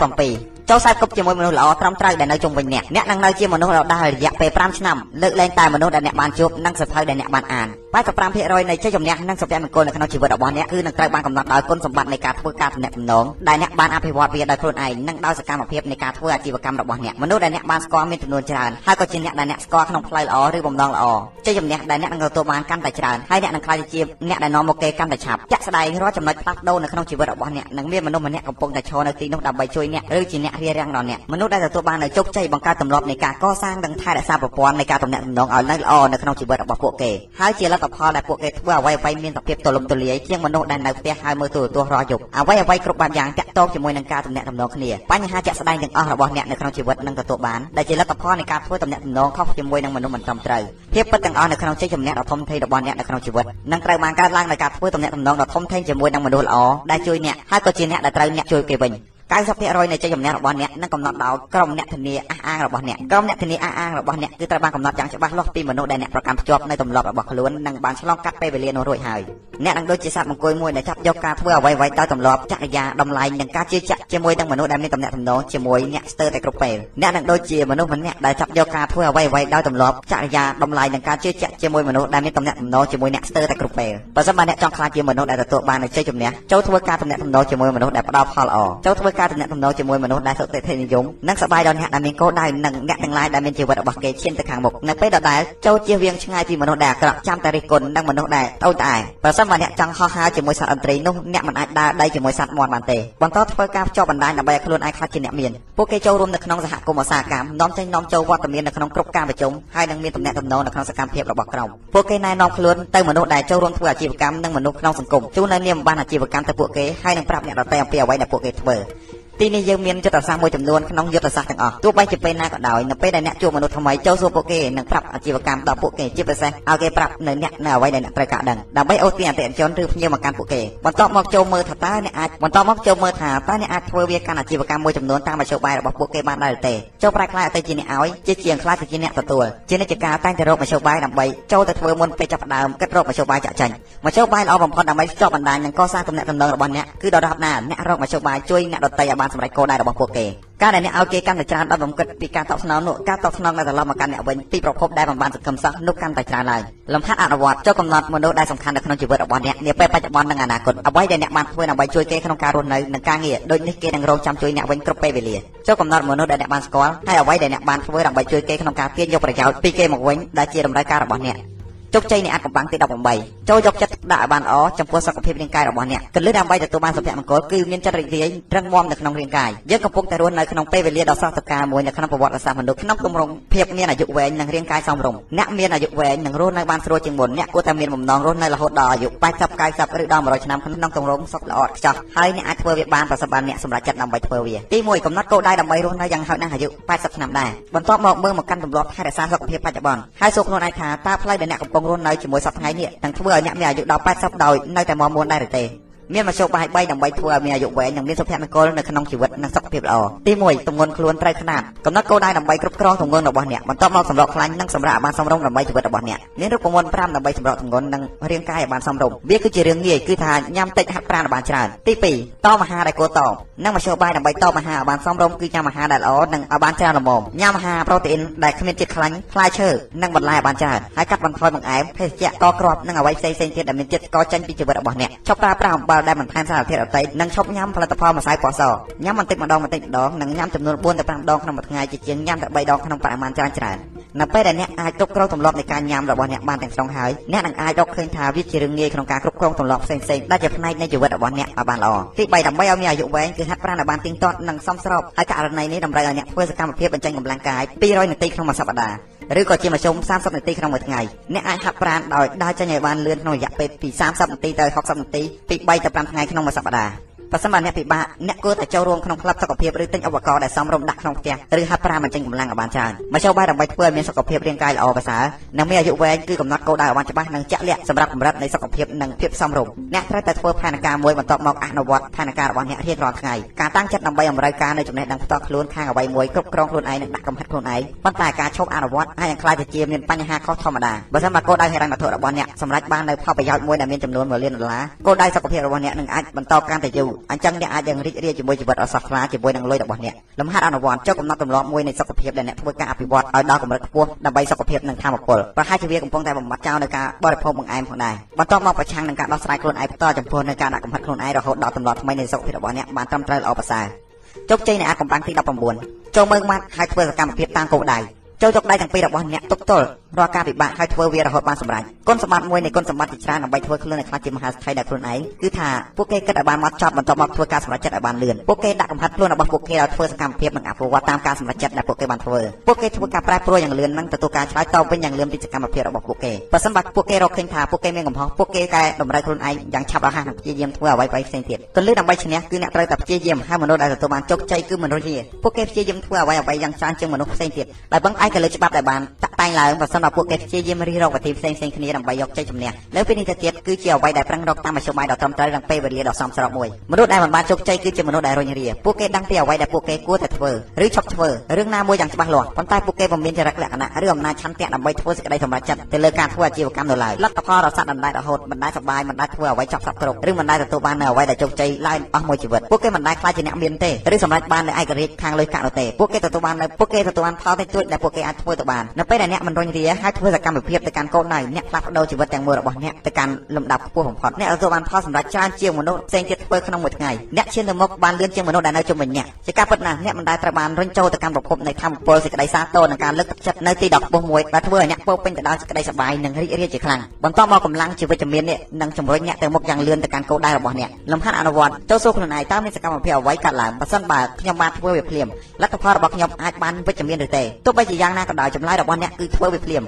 ចូលខ្សែគប់ជាមួយមនុស្សល្អត្រឹមត្រូវដែលនៅជុំវិញអ្នកអ្នកនឹងនៅជាមនុស្សដ៏ដែលរយៈពេល5ឆ្នាំលើកលែងតែមនុស្សដែលអ្នកបានជួបនិងសភៅដែលអ្នកបានអាន85%នៃជ័យជំនះនិងសុភមង្គលនៅក្នុងជីវិតរបស់អ្នកគឺនឹងត្រូវបានកំណត់ដោយគុណសម្បត្តិនៃការធ្វើការទំនាក់ទំនងដែលអ្នកបានអភិវឌ្ឍវាដោយខ្លួនឯងនិងដោយសកម្មភាពនៃការធ្វើអាជីវកម្មរបស់អ្នកមនុស្សដែលអ្នកបានស្គាល់មានចំនួនច្រើនហើយក៏ជាអ្នកដែលអ្នកស្គាល់ក្នុងផ្លូវល្អឬបំណងល្អជ័យជំនះដែលអ្នកនឹងទទួលបានកាន់តែច្រើនហើយអ្នកនឹងក្លាយជាអ្នកដែលនាំមកគេកាន់តែឆាប់ជាក់ស្ដែងរាល់ចំណុចផ្លាស់ប្ដូរនៅក្នុងជីវិតរបស់អ្នកនឹងមានមនុស្សម្នាក់កំពុងតែឈរនៅទីនោះដើម្បីជួយអ្នកឬជាអ្នករារាំងដល់អ្នកមនុស្សដែលទទួលបាននូវជោគជ័យបង្កើតទម្លាប់នៃការកសាងនិងថែរក្សាប្រព័ន្ធនៃការទំនាក់ទំនងឲ្យនៅល្អនៅក្នុងជីវិតរបស់ពួកគេហើយជាលទ្ធផលដែលពួកគេធ្វើអ្វីអ្វីមានសភាពទូលំទូលាយជាងមនុស្សដែលនៅផ្ទះហើយមើលទូរទស្សន៍រាល់យប់អ្វីអ្វីគ្រប់បែបយ៉ាងតាក់ទងជាមួយនឹងការទំនាក់ទំនងគ្នាបញ្ហាជាក់ស្ដែងទាំងអស់របស់អ្នកនៅក្នុងជីវិតនឹងទទួលបានដែលជាលទ្ធផលនៃការធ្វើទំនាក់ទំនងខុសជាមួយនឹងមនុស្សមិនត្រឹមត្រូវភាពពិតទាំងអស់នៅក្នុងជ័យជំនះដ៏ធំធេងរបស់អ្នកនៅក្នុងជីវិតនឹងត្រូវបានកើតឡើងដោយការធ្វើទំនាក់ទំនងដ៏ធំធេងជាមួយនឹងមនុស្សល្អដែលជួយអ្នកហើយក៏ជាអ្នកដែលត្រូវអ្នកជួយគេវិញ 90%នៃជ័យជំនះរបស់អ្នកនឹងកំណត់ដោយក្រុមអ្នកធានាអះអាងរបស់អ្នកក្រុមអ្នកធានាអះអាងរបស់អ្នកគឺត្រូវបានកំណត់យ៉ាងច្បាស់លាស់ពីមនុស្សដែលអ្នកប្រកាន់ភ្ជាប់នៅទម្លាប់របស់ខ្លួននិងបានឆ្លងកាត់ពេលវេលានោះរួចហើយអ្នកនឹងដូចជាសត្វមង្គលមួយដែលចាប់យកការធ្វើអ្វីៗដោយទម្លាប់ចរិយាតម្លៃនិងការជឿជាក់ជាមួយនឹងមនុស្សដែលមានទំនាក់ទំនងជាមួយអ្នកស្ទើរតែគ្រប់ពេលអ្នកនឹងដូចជាមនុស្សម្នាក់ដែលចាប់យកការធ្វើអ្វីៗដោយទម្លាប់ចរិយាតម្លៃនិងការជឿជាក់ជាមួយមនុស្សដែលមានទំនាក់ទំនងជាមួយអ្នកស្ទើរតែគ្រប់ពេលបើសិនបើអ្នកចង់ខ្លាចជាមនុស្សដែលទទួលបាននូវជ័យជំនះចូលធ្វើការទំនាក់ទំនងជាមួយមនុស្សដែលផ្ដល់ផលល្អចូលធ្វើការទំនាក់ទំនងជាមួយមួយមនុស្សដែលសុខតិធិនិយមនិងសប្បាយដល់អ្នកដែលមានគោលដៅនិងអ្នកទាំងឡាយដែលមានជីវិតរបស់គេឈានទៅខាងមុខនៅពេលដដែលចូលជៀសវាងឆ្ងាយពីមនុស្សដែលអាក្រក់ចាំតែរិះគន់និងមនុស្សដែលតូចត្អែប្រសិនបើអ្នកចង់ហោះហើរជាមួយសត្វអន្ត្រីនោះអ្នកមិនអាចដើរដៃជាមួយសត្វមាន់បានទេបន្តធ្វើការភ្ជាប់បណ្ដាញដើម្បីឲ្យខ្លួនឯងខ្លាចជាអ្នកមានពួកគេចូលរួមនៅក្នុងសហគមន៍ឧស្សាហកម្មនាំចេញនាំចូលវត្តមាននៅក្នុងគ្រប់ការប្រជុំហើយនឹងមានទំនាក់ទំនងនៅក្នុងសកម្មភាពរបស់ក្រុមពួកគេណែនាំខ្លួនទៅមនុស្សដែលចូលរួមធ្វើអាជីវកម្មនិងមនុស្សក្នុងសង្គមជូននៅនាមបានអាជីវកម្មទៅពួកគេហើយនឹងប្រាប់អ្នកដទៃអំពីអ្វីដែលពួកគេធ្វើ ទីនេះយើងមានយុទ្ធសាស្ត្រមួយចំនួនក្នុងយុទ្ធសាស្ត្រទាំងអស់ទោះបីជាពេលណាក៏ដោយនៅពេលដែលអ្នកជួបមនុស្សថ្មីចូលសួរពួកគេនិងប្រាប់អាជីវកម្មដល់ពួកគេជាពិសេសឲ្យគេប្រាប់នៅអ្នកនៅអ្វីដែលអ្នកត្រូវការដឹងដើម្បីអូសទាញអតិថិជនឬភ្ញៀវមកកាន់ពួកគេបន្ទាប់មកចូលមើលថាតើអ្នកអាចបន្ទាប់មកចូលមើលថាតើអ្នកអាចធ្វើវាកាន់អាជីវកម្មមួយចំនួនតាមមធ្យោបាយរបស់ពួកគេបានដែរទេចូលប្រែខ្លាយទៅជាអ្នកឲ្យជាជាងខ្លាយទៅជាអ្នកទទួលជានិច្ចការតែងតែរកមធ្យោបាយដើម្បីចូលទៅធ្វើមុនពេលចាប់ផ្ដើមគិតរកមធ្យោបាយចាក់ចេញមធ្យោបាយល្អបំផុតដើម្បីភ្ជាប់បណ្ដាញនិងកសាងទំនាក់ទំនងរបស់អ្នកគឺដរាបណាអ្នករកមធ្យោបាយជួយអ្នកដទៃឲ្យបានសម្រេចគោលដៅរបស់ពួកគេការដែលអ្នកឲ្យគេកាន់តែច្រើនដល់បំគិតពីការតបស្នងនោះការតបស្នងនៅត្រឡប់មកកាន់អ្នកវិញពីប្រភពដែលមិនបានសង្ឃឹមសោះនោះកាន់តែច្រើនឡើងលំហាត់អនុវត្តចូលកំណត់មនុស្សដែលសំខាន់នៅក្នុងជីវិតរបស់អ្នកនាពេលបច្ចុប្បន្ននិងអនាគតអ្វីដែលអ្នកបានធ្វើដើម្បីជួយគេក្នុងការរស់នៅនិងការងារដូចនេះគេនឹងរងចាំជួយអ្នកវិញគ្រប់ពេលវេលាចូលកំណត់មនុស្សដែលអ្នកបានស្គាល់ហើយអ្វីដែលអ្នកបានធ្វើដើម្បីជួយគេក្នុងការទាញយកប្រយោជន៍ពីគេមកវិញដែលជាតម្រូវការរបស់អ្នក ជោគជ័យនៃអាចកំបាំងទី18ចូលយកចិត្តទុកដាក់ឲ្យបានល្អចំពោះសុខភាពរាងកាយរបស់អ្នកគន្លឹះដើម្បីទទួលបានសុភមង្គលគឺមានចិត្តរីករាយរឹងមាំនៅក្នុងរាងកាយយើងកំពុងតែរស់នៅក្នុងពេលវេលាដ៏ស្រស់ត្រកាលមួយនៅក្នុងប្រវត្តិសាស្ត្រមនុស្សក្នុងទម្រង់ភាពមានអាយុវែងនិងរាងកាយសមរម្យអ្នកមានអាយុវែងនឹងរស់នៅបានស្រួលជាងមុនអ្នកគួរតែមានបំណងរស់នៅរហូតដល់អាយុ80 90ឬដល់100ឆ្នាំក្នុងទម្រង់សុខល្អឥតខ្ចោះហើយអ្នកអាចធ្វើវាបានប្រសិនបើអ្នកសម្រេចចិត្តដើម្បីធ្វើវាទី1កំណត់គោលដៅដើម្បីរស់នៅយ៉ាងហោចណាស់អាយុ80ឆ្នាំដែរបន្ទាប់មកមើលមកកាន់ទម្លាប់ថែរក្សាសុខភាពបច្ចុប្បន្នហើយសួរខ្លួនឯងថាតើផ្លូវដែលអ្នកកំពុងរស់នៅជាមួយសពថ្ងៃនេះនឹងធ្វើឲ្យអ្នកមានអាយុដល់80ដោយនៅតែមកមួនដែរឬទេ មានមធ្យោបាយ3ដើម្បីធ្វើឲ្យមានអាយុវែងនិងមានសុភមង្គលនៅក្នុងជីវិតនិងសុខភាពល្អទី1ទម្ងន់ខ្លួនត្រូវຂະណាត់កំណត់គោលដៅដើម្បីគ្រប់គ្រងទម្ងន់របស់អ្នកបន្ទាប់មកសម្រកខ្លាញ់និងសម្រាប់ឲ្យបានសមរម្យដើម្បីជីវិតរបស់អ្នកមានរូបមន្ត5ដើម្បីសម្រកទម្ងន់និងរាងកាយឲ្យបានសមរម្យវាគឺជារឿងងាយគឺថាញ៉ាំតិចហាត់ប្រាណឲ្យបានច្រើនទី2តមអាហារដែលគួរតនិងមធ្យោបាយដើម្បីតមអាហារឲ្យបានសមរម្យគឺញ៉ាំអាហារដែលល្អនិងឲ្យបានច្រើនល្មមញ៉ាំអាហារប្រូតេអ៊ីនដែលគ្មានជាតិខ្លាញ់ផ្លែឈើនិងបន្លែឲ្យបានច្រើនហើយកាត់បន្ថយបង្អែមភេសជ្ជៈកគ្រាប់និងអ្វីផ្សេងៗទៀតដែលមានជាតិស្ករចេញពីជីវិតរបស់អ្នកចុះប្រើប្រាស់អំបិលដែលបន្ថែមសារធាតុប្រភេទដតីនិងឈប់ញ៉ាំផលិតផលម្សៅពណ៌សញ៉ាំបន្តិចម្ដងបន្តិចម្ដងនិងញ៉ាំចំនួន4ទៅ5ដងក្នុងមួយថ្ងៃជាជាងញ៉ាំតែ3ដងក្នុងបរិមាណច្រើនច្រើននៅពេលដែលអ្នកអាចគ្រប់គ្រងទម្លាប់នៃការញ៉ាំរបស់អ្នកបានទាំងស្រុងហើយអ្នកនឹងអាចរកឃើញថាវាជារឿងងាយក្នុងការគ្រប់គ្រងទម្លាប់ផ្សេងៗដែលជាផ្នែកនៃជីវិតរបស់អ្នកឲ្យបានល្អទី3ដើម្បីឲ្យមានអាយុវែងគឺហាត់ប្រាណឲ្យបានទៀងទាត់និងសមស្របហើយករណីនេះតម្រូវឲ្យអ្នកធ្វើសកម្មភាពបញ្ចេញកម្លាំងកាយ200នាទីក្នុងមួយសប្តាហ៍ ឬក៏ជាមធ្យម30នាទីក្នុងមួយថ្ងៃអ្នកអាចហាត់ប្រាណដោយដើរចេញឲ្យបានលឿនក្នុងរយៈពេលពី30នាទីទៅ60នាទីពី3ទៅ5ថ្ងៃក្នុងមួយសប្តាហ៍ បើសិនបើអ្នកពិបាកអ្នកគួរតែចូលរួមក្នុងក្លឹបសុខភាពឬទិញឧបករណ៍ដែលសមរម្យដាក់ក្នុងផ្ទះឬហាត់ប្រាណបញ្ចេញកម្លាំងឲ្យបានច្រើនមធ្យោបាយដើម្បីធ្វើឲ្យមានសុខភាពរាងកាយល្អប្រសើរនិងមានអាយុវែងគឺកំណត់គោលដៅឲ្យបានច្បាស់និងជាក់លាក់សម្រាប់កម្រិតនៃសុខភាពនិងភាពសមរម្យអ្នកត្រូវតែធ្វើផែនការមួយបន្ទាប់មកអនុវត្តផែនការរបស់អ្នករៀងរាល់ថ្ងៃការតាំងចិត្តដើម្បីអំរើការនៅចំណេះដឹងផ្ទាល់ខ្លួនខាងអ្វីមួយគ្រប់គ្រងខ្លួនឯងនិងដាក់កំហិតខ្លួនឯងប៉ុន្តែការឈប់អនុវត្តអាចនឹងក្លាយទៅជាមានបញ្ហាខុសធម្មតាបើសិនបើគោលដៅហិរញ្ញវត្ថុរបស់អ្នកសម្រេចបាននៅផលប្រយោជន៍មួយដែលមានចំនួន1លានដុល្លារគោលដៅសុខភាពរបស់អ្នកនឹងអាចបន្តកាន់តែយូរអញ្ចឹងអ្នកអាចនឹងរីករាយជាមួយជីវិតអសោះខ្លាជាមួយនឹងលុយរបស់អ្នកលំហាត់អនុវត្តចុះកំណត់ទម្លាប់មួយនៃសុខភាពដែលអ្នកធ្វើការអភិវឌ្ឍឲ្យដល់កម្រិតខ្ពស់ដើម្បីសុខភាពនិងធម៌ពលប្រហែលជាវាកំពុងតែបំបត្តិចោលនៅការបរិភោគបង្អែមផងដែរបន្ទាប់មកប្រឆាំងនឹងការដោះស្រាយខ្លួនឯងបន្តចំពោះនៅការដាក់កំហិតខ្លួនឯងរហូតដល់ទម្លាប់ថ្មីនៃសុខភាពរបស់អ្នកបានត្រឹមត្រូវល្អប្រសើរជោគជ័យនៃអាកំបាំងទី19ចូលមើងម៉ាត់ហើយធ្វើសកម្មភាពតាមគោលដៅចូលយកដៃទាំងពីររបស់អ្នកទប់ទល់ រាល់ការពិបាកហើយធ្វើវារហូតបានសម្រេចគុណសម្បត្តិមួយនៃគុណសម្បត្តិជាច្រើនដើម្បីធ្វើខ្លួនឲ្យខ្លាចជាមហាសេដ្ឋីដោយខ្លួនឯងគឺថាពួកគេគិតឲ្យបានម៉ត់ចត់បន្ទាប់មកធ្វើការសម្រេចចិត្តឲ្យបានលឿនពួកគេដាក់កំហិតខ្លួនរបស់ពួកគេឲ្យធ្វើសកម្មភាពនិងអភិវឌ្ឍតាមការសម្រេចចិត្តដែលពួកគេបានធ្វើពួកគេធ្វើការប្រែប្រួលយ៉ាងលឿននិងទទួលការឆ្លើយតបវិញយ៉ាងលឿនពីសកម្មភាពរបស់ពួកគេបើសិនបើពួកគេរកឃើញថាពួកគេមានកំហុសពួកគេកែតម្រូវខ្លួនឯងយ៉ាងឆាប់រហ័សនិងព្យាយាមធ្វើអ្វីៗផ្សេងទៀតគន្លឹះដើម្បីឈ្នះគឺអ្នកត្រូវតែព្យាយាមហើយមនុស្សដែលទទួលបានជោគជ័យគឺមនុស្សជាពួកគេព្យាយាមធ្វើអ្វីៗយ៉ាងច្រើនជាងមនុស្សផ្សេងទៀតដែលបង្អែកទៅលើច្បាប់ដែលបាន តាក់តែងឡើងបើសិនបើពួកគេព្យាយាមរិះរកវិធីផ្សេងផ្សេងគ្នាដើម្បីយកជ័យជំនះលើពីនេះទៅទៀតគឺជាអ្វីដែលប្រឹងរកតាមមធ្យោបាយដ៏ត្រឹមត្រូវនិងពេលវេលាដ៏សមស្របមួយមនុស្សដែលមិនបានជោគជ័យគឺជាមនុស្សដែលរុញរាពួកគេដឹងពីអ្វីដែលពួកគេគួរតែធ្វើឬឈប់ធ្វើរឿងណាមួយយ៉ាងច្បាស់លាស់ប៉ុន្តែពួកគេមិនមានចរិតលក្ខណៈឬអំណាចឆន្ទៈដើម្បីធ្វើសេចក្តីសម្រេចចិត្តទៅលើការធ្វើអាជីវកម្មនៅឡើយលទ្ធផលរស័ក្តិដណ្ដែតរហូតមិនដែលសប្បាយមិនដែលធ្វើអ្វីចប់សពគ្រប់ឬមិនដែលទទួលបាននៅអ្វីដែលជោគជ័យឡើយអស់មួយជីវិតពួកគេមិនដែលខ្លាចជាអ្នកមានទេឬសម្រេចបាននៅឯករាជ្យខាងលុយកាក់នោះទេពួកគេទទួលបាននៅពួកគេទទួលបានផលតិចតួចដែលពួកគេអាចធ្វើទៅបាននៅពេលដែលអ្នកមិនរុញរាហើយធ្វើសកម្មភាពទៅកាន់គោលដៅអ្នកផ្លាស់ប្ដូរជីវិតទាំងមូលរបស់អ្នកទៅកាន់លំដាប់ខ្ពស់បំផុតអ្នកទទួលបានផលសម្រាប់ច្រើនជាងមនុស្សផ្សេងទៀតធ្វើក្នុងមួយថ្ងៃអ្នកឈានទៅមុខបានលឿនជាងមនុស្សដែលនៅជុំវិញអ្នកជាការពិតណាស់អ្នកមិនដែលត្រូវបានរុញចូលទៅកាន់ប្រភពនៃធម៌ពលសេចក្តីសាទរនិងការលើកទឹកចិត្តនៅទីដ៏ខ្ពស់មួយដែលធ្វើឲ្យអ្នកពោពេញទៅដោយសេចក្តីសប្បាយនិងរីករាយជាខ្លាំងបន្ទាប់មកកម្លាំងជីវិតជំនាញនេះនឹងជំរុញអ្នកទៅមុខយ៉ាងលឿនទៅកាន់គោលដៅរបស់អ្នកលំហាត់អនុវត្តចូលសួរខ្លួនឯងតើមានសកម្មភាពអ្វីកើតឡើងបើសិនបើខ្ញុំបានធ្វើវាភ្លាមលទ្ធផលរបស់ខ្ញុំអាចបានវិជ្ជមានឬទេទោះបីជាយ៉ាងណាក៏ដោយចម្លើយរបស់អ្នកគឺធ្វើវាភ្លាម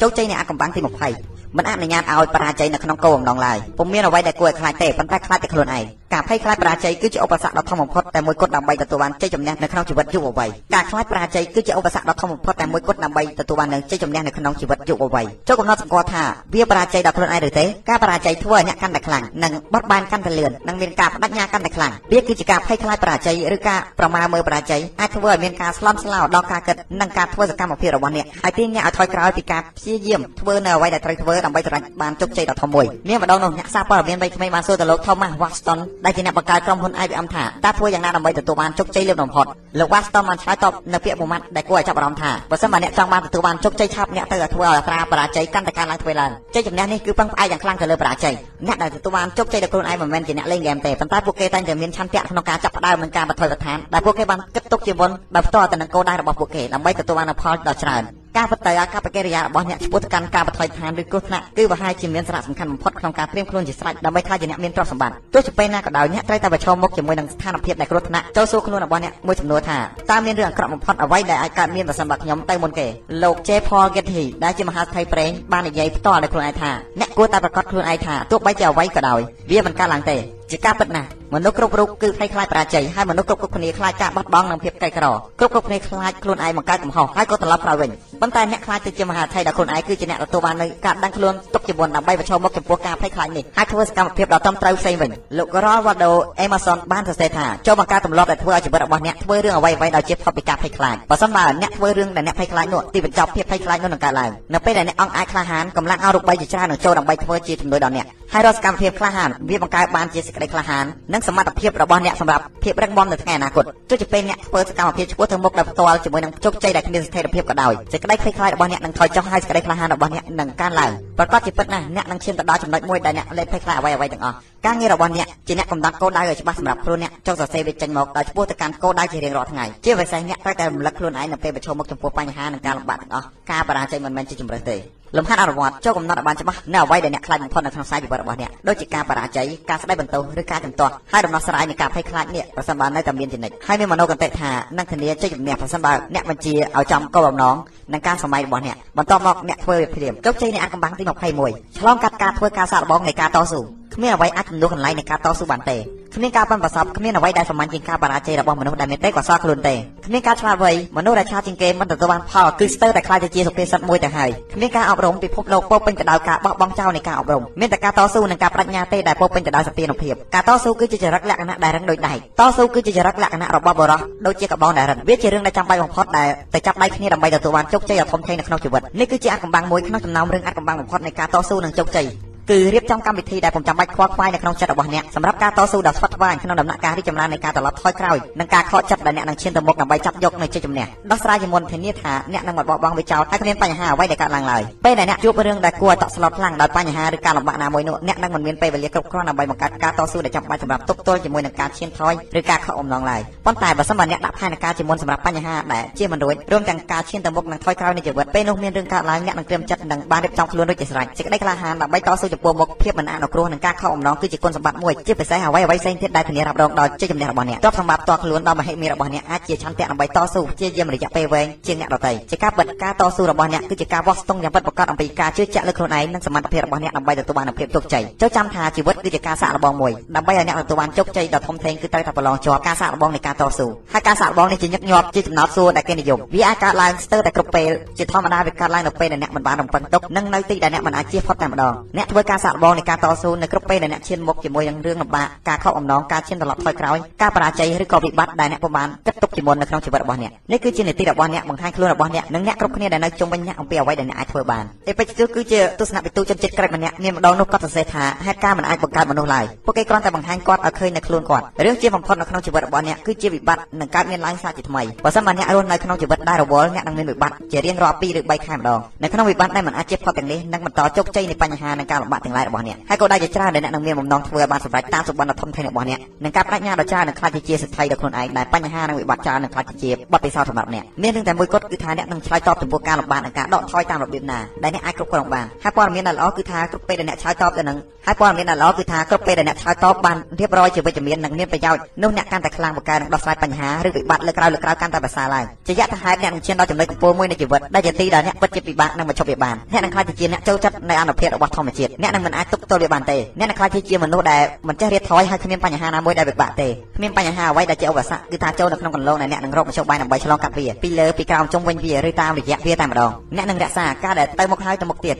ជោគជ័យនៃអាកំបាំងទី20 មិនអនុញ្ញាតឲ្យបរាជ័យនៅក្នុងគោលបំណងឡើយពុំមានអ្វីដែលគួរឲ្យខ្លាចទេប៉ុន្តែខ្លាចតែខ្លួនឯងការភ័យខ្លាចបរាជ័យគឺជាឧបសគ្គដ៏ធំបំផុតតែមួយគត់ដើម្បីទទួលបានជ័យជំនះនៅក្នុងជីវិតយុវវ័យការខ្លាចបរាជ័យគឺជាឧបសគ្គដ៏ធំបំផុតតែមួយគត់ដើម្បីទទួលបាននឹងជ័យជំនះនៅក្នុងជីវិតយុវវ័យចូលកំណត់សម្គាល់ថាវាបរាជ័យដល់ខ្លួនឯងឬទេការបរាជ័យធ្វើឲ្យអ្នកកាន់តែខ្លាំងនិងបត់បែនកាន់តែលឿននិងមានការបដិញ្ញាកាន់តែខ្លាំងវាគឺជាការភ័យខ្លាចបរាជ័យឬការប្រមាថមើលបរាជ័យអាចធ្វើឲ្យមានការស្លន់ស្លោដល់ការគិតនិងការធ្វើសកម្មភាពរបស់អ្នកហើយទាញអ្នកឲ្យថយក្រោយពីការព្យាយាមធ្វើនៅអ្វីដែលត្រូវធ្វើដើម្បីសម្រេចបានជោគជ័យដ៏ធំមួយមានម្ដងនោះអ្នកសារព័ត៌មានវ័យក្មេងបានសួរទៅលោក Thomas Watson ដែលជាអ្នកបង្កើតក្រុមហ៊ុន IBM ថាតើធ្វើយ៉ាងណាដើម្បីទទួលបានជោគជ័យលឿនបំផុតលោក Watson បានឆ្លើយតបនៅពាក្យមួយម៉ាត់ដែលគួរឲ្យចាប់អារម្មណ៍ថាបើសិនបើអ្នកចង់បានទទួលបានជោគជ័យឆាប់អ្នកត្រូវធ្វើឲ្យអត្រាបរាជ័យកាន់តែកើនឡើងទ្វេឡើងជ័យជំនះនេះគឺពឹងផ្អែកយ៉ាងខ្លាំងទៅលើបរាជ័យអ្នកដែលទទួលបានជោគជ័យដោយខ្លួនឯងមិនមែនជាអ្នកលេងហ្គេមទេប៉ុន្តែពួកគេតែងតែមានឆន្ទៈក្នុងការចាប់ផ្ដើមនិងការបន្ធូរបន្ថែមដែលពួកគេបានគិតទុកជាមុនដោយផ្ទាល់ទៅនឹងគោលដៅរបស់ពួកគេដើម្បីទទួលបានផលដ៏ច្រើន ការបដិអាកប្បកិរិយារបស់អ្នកឆ្ពោះទៅកាន់ការបថុយឋានឬគ្រោះថ្នាក់គឺប្រហែលជាមានសារៈសំខាន់បំផុតក្នុងការត្រៀមខ្លួនជាស្រេចដើម្បីក្លាយជាអ្នកមានទ្រព្យសម្បត្តិទោះជាពេលណាក៏ដោយអ្នកត្រូវតែប្រឈមមុខជាមួយនឹងស្ថានភាពដែលគ្រោះថ្នាក់ចូលសួរខ្លួនរបស់អ្នកមួយចំនួនថាតើមានរឿងអាក្រក់បំផុតអ្វីដែលអាចកើតមានប្រសិនបើខ្ញុំទៅមុនគេលោក J Paul Getty ដែលជាមហាស្ថិប្រេងបាននិយាយផ្ទាល់ដល់ខ្លួនឯងថាអ្នកគួរតែប្រកាសខ្លួនឯងថាទោះបីជាអ្វីក៏ដោយវាមិនកើតឡើងទេ ជាការពិតណាស់មនុស្សគ្រប់រូបគឺភ័យខ្លាចបរាជ័យហើយមនុស្សគ្រប់គ្រប់គ្នាខ្លាចការបាត់បង់និងភាពក្រីក្រគ្រប់គ្រប់គ្នាខ្លាចខ្លួនឯងបង្កើតកំហុសហើយក៏ត្រឡប់ក្រោយវិញប៉ុន្តែអ្នកខ្លាចទៅជាមហាថៃដែលខ្លួនឯងគឺជាអ្នកទទួលបាននូវការដឹងខ្លួនទុកជាមុនដើម្បីប្រឈមមុខចំពោះការភ័យខ្លាចនេះហើយធ្វើសកម្មភាពដ៏ត្រឹមត្រូវផ្សេងវិញលោក Rolando Emerson បានសរសេរថាចូលបង្កើតទម្លាប់ដែលធ្វើឲ្យជីវិតរបស់អ្នកធ្វើរឿងអ្វីៗដោយជាផុតពីការភ័យខ្លាចបើសិនបើអ្នកធ្វើរឿងដែលអ្នកភ័យខ្លាចនោះទីបញ្ចប់ភាពភ័យខ្លាចនោះនឹងកើតឡើងនៅពេលដែលអ្នកអង្គអាចក្លាហានកម្លាំងអរូបីជាច្រើននឹងចូលដើម្បីធ្វើជាជំនួយដល់អ្នកហើយរាល់សកម្មភាពក្លាហានវាបង្កើតបានជាសេចក្តីក្លាហាននិងសមត្ថភាពរបស់អ្នកសម្រាប់ភាពរឹងមាំនៅថ្ងៃអនាគតទោះជាពេលអ្នកធ្វើសកម្មភាពឆ្ពោះទៅមុខដោយផ្ទាល់ជាមួយនឹងជោគជ័យដែលគ្មានស្ថិរភាពក៏ដោយសេចក្តីភ័យខ្លាចរបស់អ្នកនឹងថយចុះហើយសេចក្តីក្លាហានរបស់អ្នកនឹងកើនឡើងប្រកបជាពិតណាស់អ្នកនឹងឈានទៅដល់ចំណុចមួយដែលអ្នកលែងភ័យខ្លាចអ្វីៗទាំងអស់ការងាររបស់អ្នកជាអ្នកកំណត់គោលដៅឲ្យច្បាស់សម្រាប់ខ្លួនអ្នកចុះសរសេរវាចេញមកដោយឆ្ពោះទៅកាន់គោលដៅជារៀងរាល់ថ្ងៃជាពិសេសអ្នកត្រូវតែរំលឹកខ្លួនឯងនៅពេលប្រឈមមុខចំពោះបញ្ហានិងការលំបាកទាំងអស់ការបរាជ័យមិនមែនជាជំរើសទេ លំហាត់អនុវត្តចូលកំណត់ឲ្យបានច្បាស់នៅអ្វីដែលអ្នកខ្លាចបំផុតនៅក្នុងខ្សែជីវិតរបស់អ្នកដូចជាការបរាជ័យការស្ដីបន្ទោសឬការជំទាស់ហើយដំណោះស្រាយនៃការភ័យខ្លាចនេះប្រសិនបើនៅតែមានចនិចហើយមានមនោគន្តិថានឹងធានាជ័យជំនះប្រសិនបើអ្នកបញ្ជាឲ្យចំគោលបំណងនិងការសម័យរបស់អ្នកបន្ទាប់មកអ្នកធ្វើវាព្រាមជោគជ័យនៃអាចកំបាំងទី21ឆ្លងកាត់ការធ្វើការសាកល្បងនៃការតស៊ូ គ្មានអ្វីអាចជំនួសកន្លែងនៃការតស៊ូបានទេគ្មានការប៉ិនប្រសពគ្មានអ្វីដែលសាមញ្ញជាងការបរាជ័យរបស់មនុស្សដែលមានទេក៏សល់ខ្លួនទេគ្មានការឆ្លាតវៃមនុស្សដែលឆ្លាតជាងគេមិនទទួលបានផលគឺស្ទើរតែខ្លាចទៅជាសុភាសិតមួយទៅហើយគ្មានការអប់រំពិភពលោកពោពេញទៅដោយការបោះបង់ចោលនៃការអប់រំមានតែការតស៊ូនិងការបដិញ្ញាទេដែលពោពេញទៅដោយសន្តិភាពការតស៊ូគឺជាចរិតលក្ខណៈដែលរឹងដូចដែកតស៊ូគឺជាចរិតលក្ខណៈរបស់បរិសដូចជាកបោដែលរឹងវាជារឿងដែលចាំបាច់បំផុតដែលតែចាប់ដៃគ្នាដើម្បីទទួលបានជោគជ័យដ៏ធំធេងនៅក្នុងជីវិតនេះគឺជាអាថ៌កំបាំងមួយក្នុងចំណោមរឿងអាថ៌កំបាំងបំផុតនៃការតស៊ូនិងជោគជ័យ គឺរៀបចំកម្មវិធីដែលពុំចាំបាច់ខ្វល់ខ្វាយនៅក្នុងចិត្តរបស់អ្នកសម្រាប់ការតស៊ូដ៏ស្វិតស្វាញក្នុងដំណាក់កាលរីកចម្រើននៃការត្រឡប់ថយក្រោយនិងការខកចិត្តដែលអ្នកនឹងឈានទៅមុខដើម្បីចាប់យកនូវជ័យជំនះដោះស្រាយជាមុនធានាថាអ្នកនឹងមិនបោះបង់វាចោលហើយគ្មានបញ្ហាអ្វីដែលកើតឡើងឡើយពេលដែលអ្នកជួបរឿងដែលគួរឲ្យតក់ស្លុតខ្លាំងដោយបញ្ហាឬការលំបាកណាមួយនោះអ្នកនឹងមិនមានពេលវេលាគ្រប់គ្រាន់ដើម្បីបង្កើតការតស៊ូដែលចាំបាច់សម្រាប់ទប់ទល់ជាមួយនឹងការឈានថយឬការខកអំណងឡើយប៉ុន្តែបើសិនបើអ្នកដាក់ផែនការជាមុនសម្រាប់បញ្ហាដែលជាមិនរួចរួមទាំងការឈានទៅមុខនិងថយក្រោយនៃជីវិតពេលនោះមានរឿងកើតឡើងអ្នកនឹងត្រៀមចិត្តនិងបានរៀបចំខ្លួនរួចជាស្រេចសេចក្តីក្លាហានដើម្បីតស៊ូចំពោះមុខភាពមិនអនុគ្រោះនិងការខកអំណងគឺជាគុណសម្បត្តិមួយជាពិសេសអ្វីអ្វីផ្សេងទៀតដែលធានារ៉ាប់រងដល់ជ័យជំនះរបស់អ្នកទ្រព្យសម្បត្តិផ្ទាល់ខ្លួនដល់មហិមារបស់អ្នកអាចជាឆន្ទៈដើម្បីតស៊ូជាយាមរយៈពេលវែងជាងអ្នកដទៃជាការពិតការតស៊ូរបស់អ្នកគឺជាការវាស់ស្ទង់យ៉ាងពិតប្រាកដអំពីការជឿជាក់លើខ្លួនឯងនិងសមត្ថភាពរបស់អ្នកដើម្បីទទួលបានភាពជោគជ័យចូលចាំថាជីវិតគឺជាការសាកល្បងមួយដើម្បីឲ្យអ្នកទទួលបានជោគជ័យដ៏ធំធេងគឺត្រូវតែប្រឡងជាប់ការសាកល្បងនៃការតស៊ូហើយការសាកល្បងនេះជាញឹកញាប់ជាចំណោទសួរដែលគេនិយមវាអាចកើតឡើងស្ទើរតែគ្រប់ពេលជាធម្មតាវាកើតឡើងនៅពេលដែលអ្នកមិនបានរំពឹងទុកនិងនៅទីដែលអ្នកមិនអាចជៀសផុតតែម្ដងអ្នកធ្វើការសាកល្បងនៃការតស៊ូនៅគ្រប់ពេលដែលអ្នកឈានមុខជាមួយនឹងរឿងលំបាកការខកអំណងការឈានត្រឡប់ថយក្រោយការបរាជ័យឬក៏វិបត្តិដែលអ្នកពុំបានគិតទុកជាមុននៅក្នុងជីវិតរបស់អ្នកនេះគឺជានីតិរបស់អ្នកបង្ហាញខ្លួនរបស់អ្នកនិងអ្នកគ្រប់គ្នាដែលនៅជុំវិញអ្នកអំពីអ្វីដែលអ្នកអាចធ្វើបានអេពេជ្ជគឺជាទស្សនវិទូជនជាតិក្រិចម្នាក់មានម្ដងនោះគាត់សរសេរថាហេតុការណ៍មិនអាចបង្កើតមនុស្សឡើយពួកគេគ្រាន់តែបង្ហាញគាត់ឲ្យឃើញនៅខ្លួនគាត់រឿងជាបំផុតនៅក្នុងជីវិតរបស់អ្នកគឺជាវិបត្តិនឹងកើតមានឡើងសាជាថ្មីបើសិនបើអ្នករស់នៅក្នុងជីវិតដែលរវល់អ្នកនឹងមានវិបត្តិជារៀងរាល់2ឬ3ខែម្ដងនៅក្នុងវិបត្តិដែលមិនអាចជៀសផុតទាំងនេះនឹងបន្តជោគជ័យនៃបញ្ហានិងការលំបាកទាំងឡាយរបស់អ្នកហើយក៏ដែលជាច្រើនដែលអ្នកនឹងមានបំណងធ្វើឲ្យបានសម្រេចតាមសុបិនដ៏ធំធេងរបស់អ្នកនិងការបដិញ្ញាដ៏ច្រើននឹងខ្លាចជាសិទ្ធិដល់ខ្លួនឯងដែលបញ្ហានិងវិបត្តិច្រើននឹងខ្លាចជាបទពិសោធន៍សម្រាប់អ្នកមានរឿងតែមួយគត់គឺថាអ្នកនឹងឆ្លើយតបចំពោះការលំបាកនិងការដកថយតាមរបៀបណាដែលអ្នកអាចគ្រប់គ្រងបានហើយព័ត៌មានដែលល្អគឺថាគ្រប់ពេលដែលអ្នកឆ្លើយតបទៅនឹងហើយព័ត៌មានដែលល្អគឺថាគ្រប់ពេលដែលអ្នកឆ្លើយតបបានរៀបរយជាវិជ្ជមាននិងមានប្រយោជន៍នោះអ្នកកាន់តែខ្លាំងពូកែនឹងដោះស្រាយបញ្ហាឬវិបត្តិលើក្រោយលើក្រោយកាន់តែប្រសើរឡើងជាយថាហេតុអ្នកនឹងឈានដល់ចំណុចកំពូលមួយនៃជីវិតដែលជាទីដែលអ្នកពិតជាពិបាកនឹងបញ្ឈប់វាបានអ្នកនឹងខ្លាចជាអ្នកចូលចិត្តในអនុភាពរបស់ធម្មជាតិអ្នកនឹងមិនអាចទប់ទល់វាបានទេអ្នកនឹងខ្លាចជាមនុស្សដែលមិនចេះរៀបថយហើយគ្មានបញ្ហាណាមួយដែលពិបាកទេគ្មានបញ្ហាអ្វីដែលជាឧបសគ្គគឺថាចូលនៅក្នុងកន្លងដែលអ្នកនឹងរកមធ្យោបាយដើម្បីឆ្លងកាត់វាពីលើពីក្រោមជុំវិញវាឬតាមរយៈវាតែម្ដងអ្នកនឹងរក្សាការដែលទៅមុខហើយទៅមុខទៀត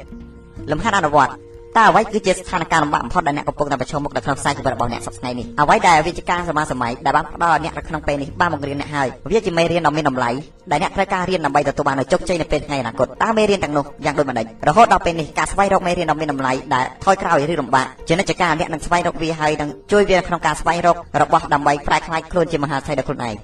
លំហាត់អនុវត្តតើអ្វីគឺជាស្ថានភាពលំបាកបំផុតដែលអ្នកកំពុងតែប្រឈមមុខនៅក្នុងខ្សែជីវិតរបស់អ្នកសប្តាហ៍នេះអ្វីដែលវាជាការសម័យសម័យដែលបានផ្ដល់ឲ្យអ្នកនៅក្នុងពេលនេះបានបង្រៀនអ្នកហើយវាជាមេរៀនដ៏មានតម្លៃដែលអ្នកត្រូវការរៀនដើម្បីទទួលបាននូវជោគជ័យនៅពេលថ្ងៃអនាគតតើមេរៀនទាំងនោះយ៉ាងដូចម្តេចរហូតដល់ពេលនេះការស្វែងរកមេរៀនដ៏មានតម្លៃដែលថយក្រោយឬលំបាកជានិច្ចកាលអ្នកនឹងស្វែងរកវាហើយនឹងជួយវាក្នុងការស្វែងរករបស់ដើម្បីប្រែក្លាយខ្លួនជាមហាសេដ្ឋីដល់ខ្លួនឯង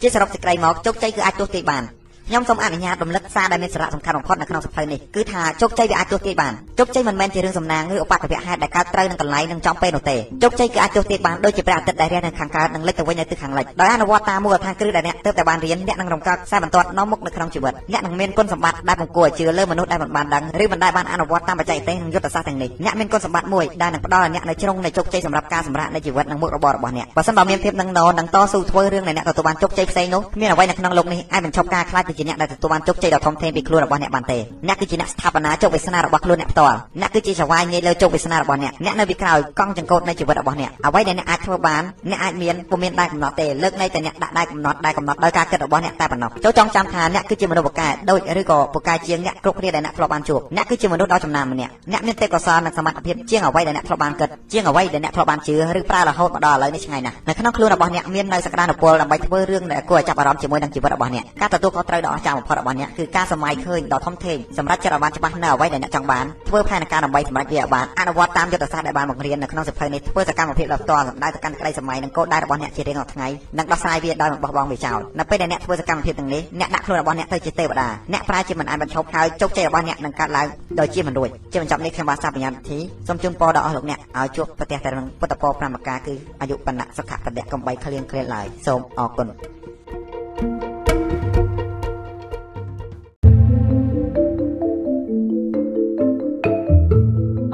ជាសរុបសេចក្តីមកជោគជ័យគឺអាចទស្សន៍ទាយបាន ខ្ញុំសូមអនុញ្ញាតរំលឹកសារដែលមានសារៈសំខាន់បំផុតនៅក្នុងសភៅនេះគឺថាជោគជ័យវាអាចទស្សន៍ទាយបានជោគជ័យមិនមែនជារឿងសំណាងឬឧបទ្ទវហេតុដែលកើតត្រូវនឹងកន្លែងនឹងចំពេលនោះទេជោគជ័យគឺអាចទស្សន៍ទាយបានដូចជាព្រះអាទិត្យដែលរះនៅខាងកើតនិងលិចទៅវិញនៅទិសខាងលិចដោយអនុវត្តតាមមូលដ្ឋានគ្រឹះដែលអ្នកទើបតែបានរៀនអ្នកនឹងរំកើកខ្សែបន្ទាត់នាំមុខនៅក្នុងជីវិតអ្នកនឹងមានគុណសម្បត្តិដែលបង្គាប់ជឿលើមនុស្សដែលមិនបានដឹងឬមិនដែលបានអនុវត្តតាមបច្ចេកទេសនិងយុទ្ធសាស្ត្រទាំងនេះអ្នកមានគុណសម្បត្តិមួយដែលនឹងផ្ដល់ឲ្យអ្នកនៅជ្រុងនៃជោគជ័យសម្រាប់ការសម្រេចនៃជីវិតនិងមុខរបររបស់អ្នកបើសិនបើមានភាពនឹងណនឹងតស៊ូធ្វើរឿងដែលអ្នកទទួលបានជោគជ័យផ្សេងនោះមានអ្វីនៅក្នុងលោកនេះអាចបញ្ឈប់ការខ្លាចទៅជាអ្នកដែលទទួលបានជោគជ័យដ៏ធំធេងពីខ្លួនរបស់អ្នកបានទេអ្នកគឺជាអ្នកស្ថាបនាជោគវាសនារបស់ខ្លួនអ្នកផ្ទាល់អ្នកគឺជាចៅហ្វាយងាយលើជោគវាសនារបស់អ្នកអ្នកនៅពីក្រោយកង់ចង្កូតនៃជីវិតរបស់អ្នកអ្វីដែលអ្នកអាចធ្វើបានអ្នកអាចមានពុំមានដែកកំណត់ទេលើកនៃតែអ្នកដាក់ដែកកំណត់ដែកកំណត់ដោយការគិតរបស់អ្នកតែប៉ុណ្ណោះចូលចងចាំថាអ្នកគឺជាមនុស្សពូកែដូចឬក៏ពូកែជាងអ្នកគ្រប់គ្នាដែលអ្នកធ្លាប់បានជួបអ្នកគឺជាមនុស្សដ៏ចំណានម្នាក់អ្នកមានទេពកោសល្យនិងសមត្ថភាពជាងអ្វីដែលអ្នកធ្លាប់បានគិតជាងអ្វីដែលអ្នកធ្លាប់បានជឿឬប្រើរហូតមកដល់ឥឡូវនេះឆ្ងាយណាស់នៅក្នុងខ្លួនរបស់អ្នកមាននៅសក្តានុពលដើម្បីធ្វើរឿងដែលគួរឲ្យចាប់អារម្មណ៍ជាមួយនឹងជីវិតរបស់អ្នកការទទួលខុសត្រូវដ៏អស្ចារ្យបំផុតរបស់អ្នកគឺការសម័យឃើញដ៏ធំធេងសម្រាប់ចិត្តឲ្យបានច្បាស់នៅអ្វីដែលអ្នកចង់បានធ្វើផែនការដើម្បីសម្រេចវាឲ្យបានអនុវត្តតាមយុទ្ធសាស្ត្រដែលបានបង្រៀននៅក្នុងសិភៅនេះធ្វើសកម្មភាពដ៏ផ្ទាល់សម្ដៅទៅកាន់ក្តីសម័យនិងគោលដៅរបស់អ្នកជារៀងរាល់ថ្ងៃនិងដោះស្រាយវាដោយមិនបោះបង់វាចោលនៅពេលដែលអ្នកធ្វើសកម្មភាពទាំងនេះអ្នកដាក់ខ្លួនរបស់អ្នកទៅជាទេវតាអ្នកប្រែជាមិនអាចបញ្ឈប់ហើយជោគជ័យរបស់អ្នកនឹងកើតឡើងដោយជាមិនរួចជាបញ្ចប់នេះខ្ញុំបាទសាបញ្ញាវិធីសូមជូនពរដល់អស់លោកអ្នកឲ្យជួបប្រទេសតែនឹងពុទ្ធពរ5ប្រការគឺអាយុបណ្ណៈសុខៈបដិកំបីក្លៀងក្លៀនឡើយសូមអរគុណ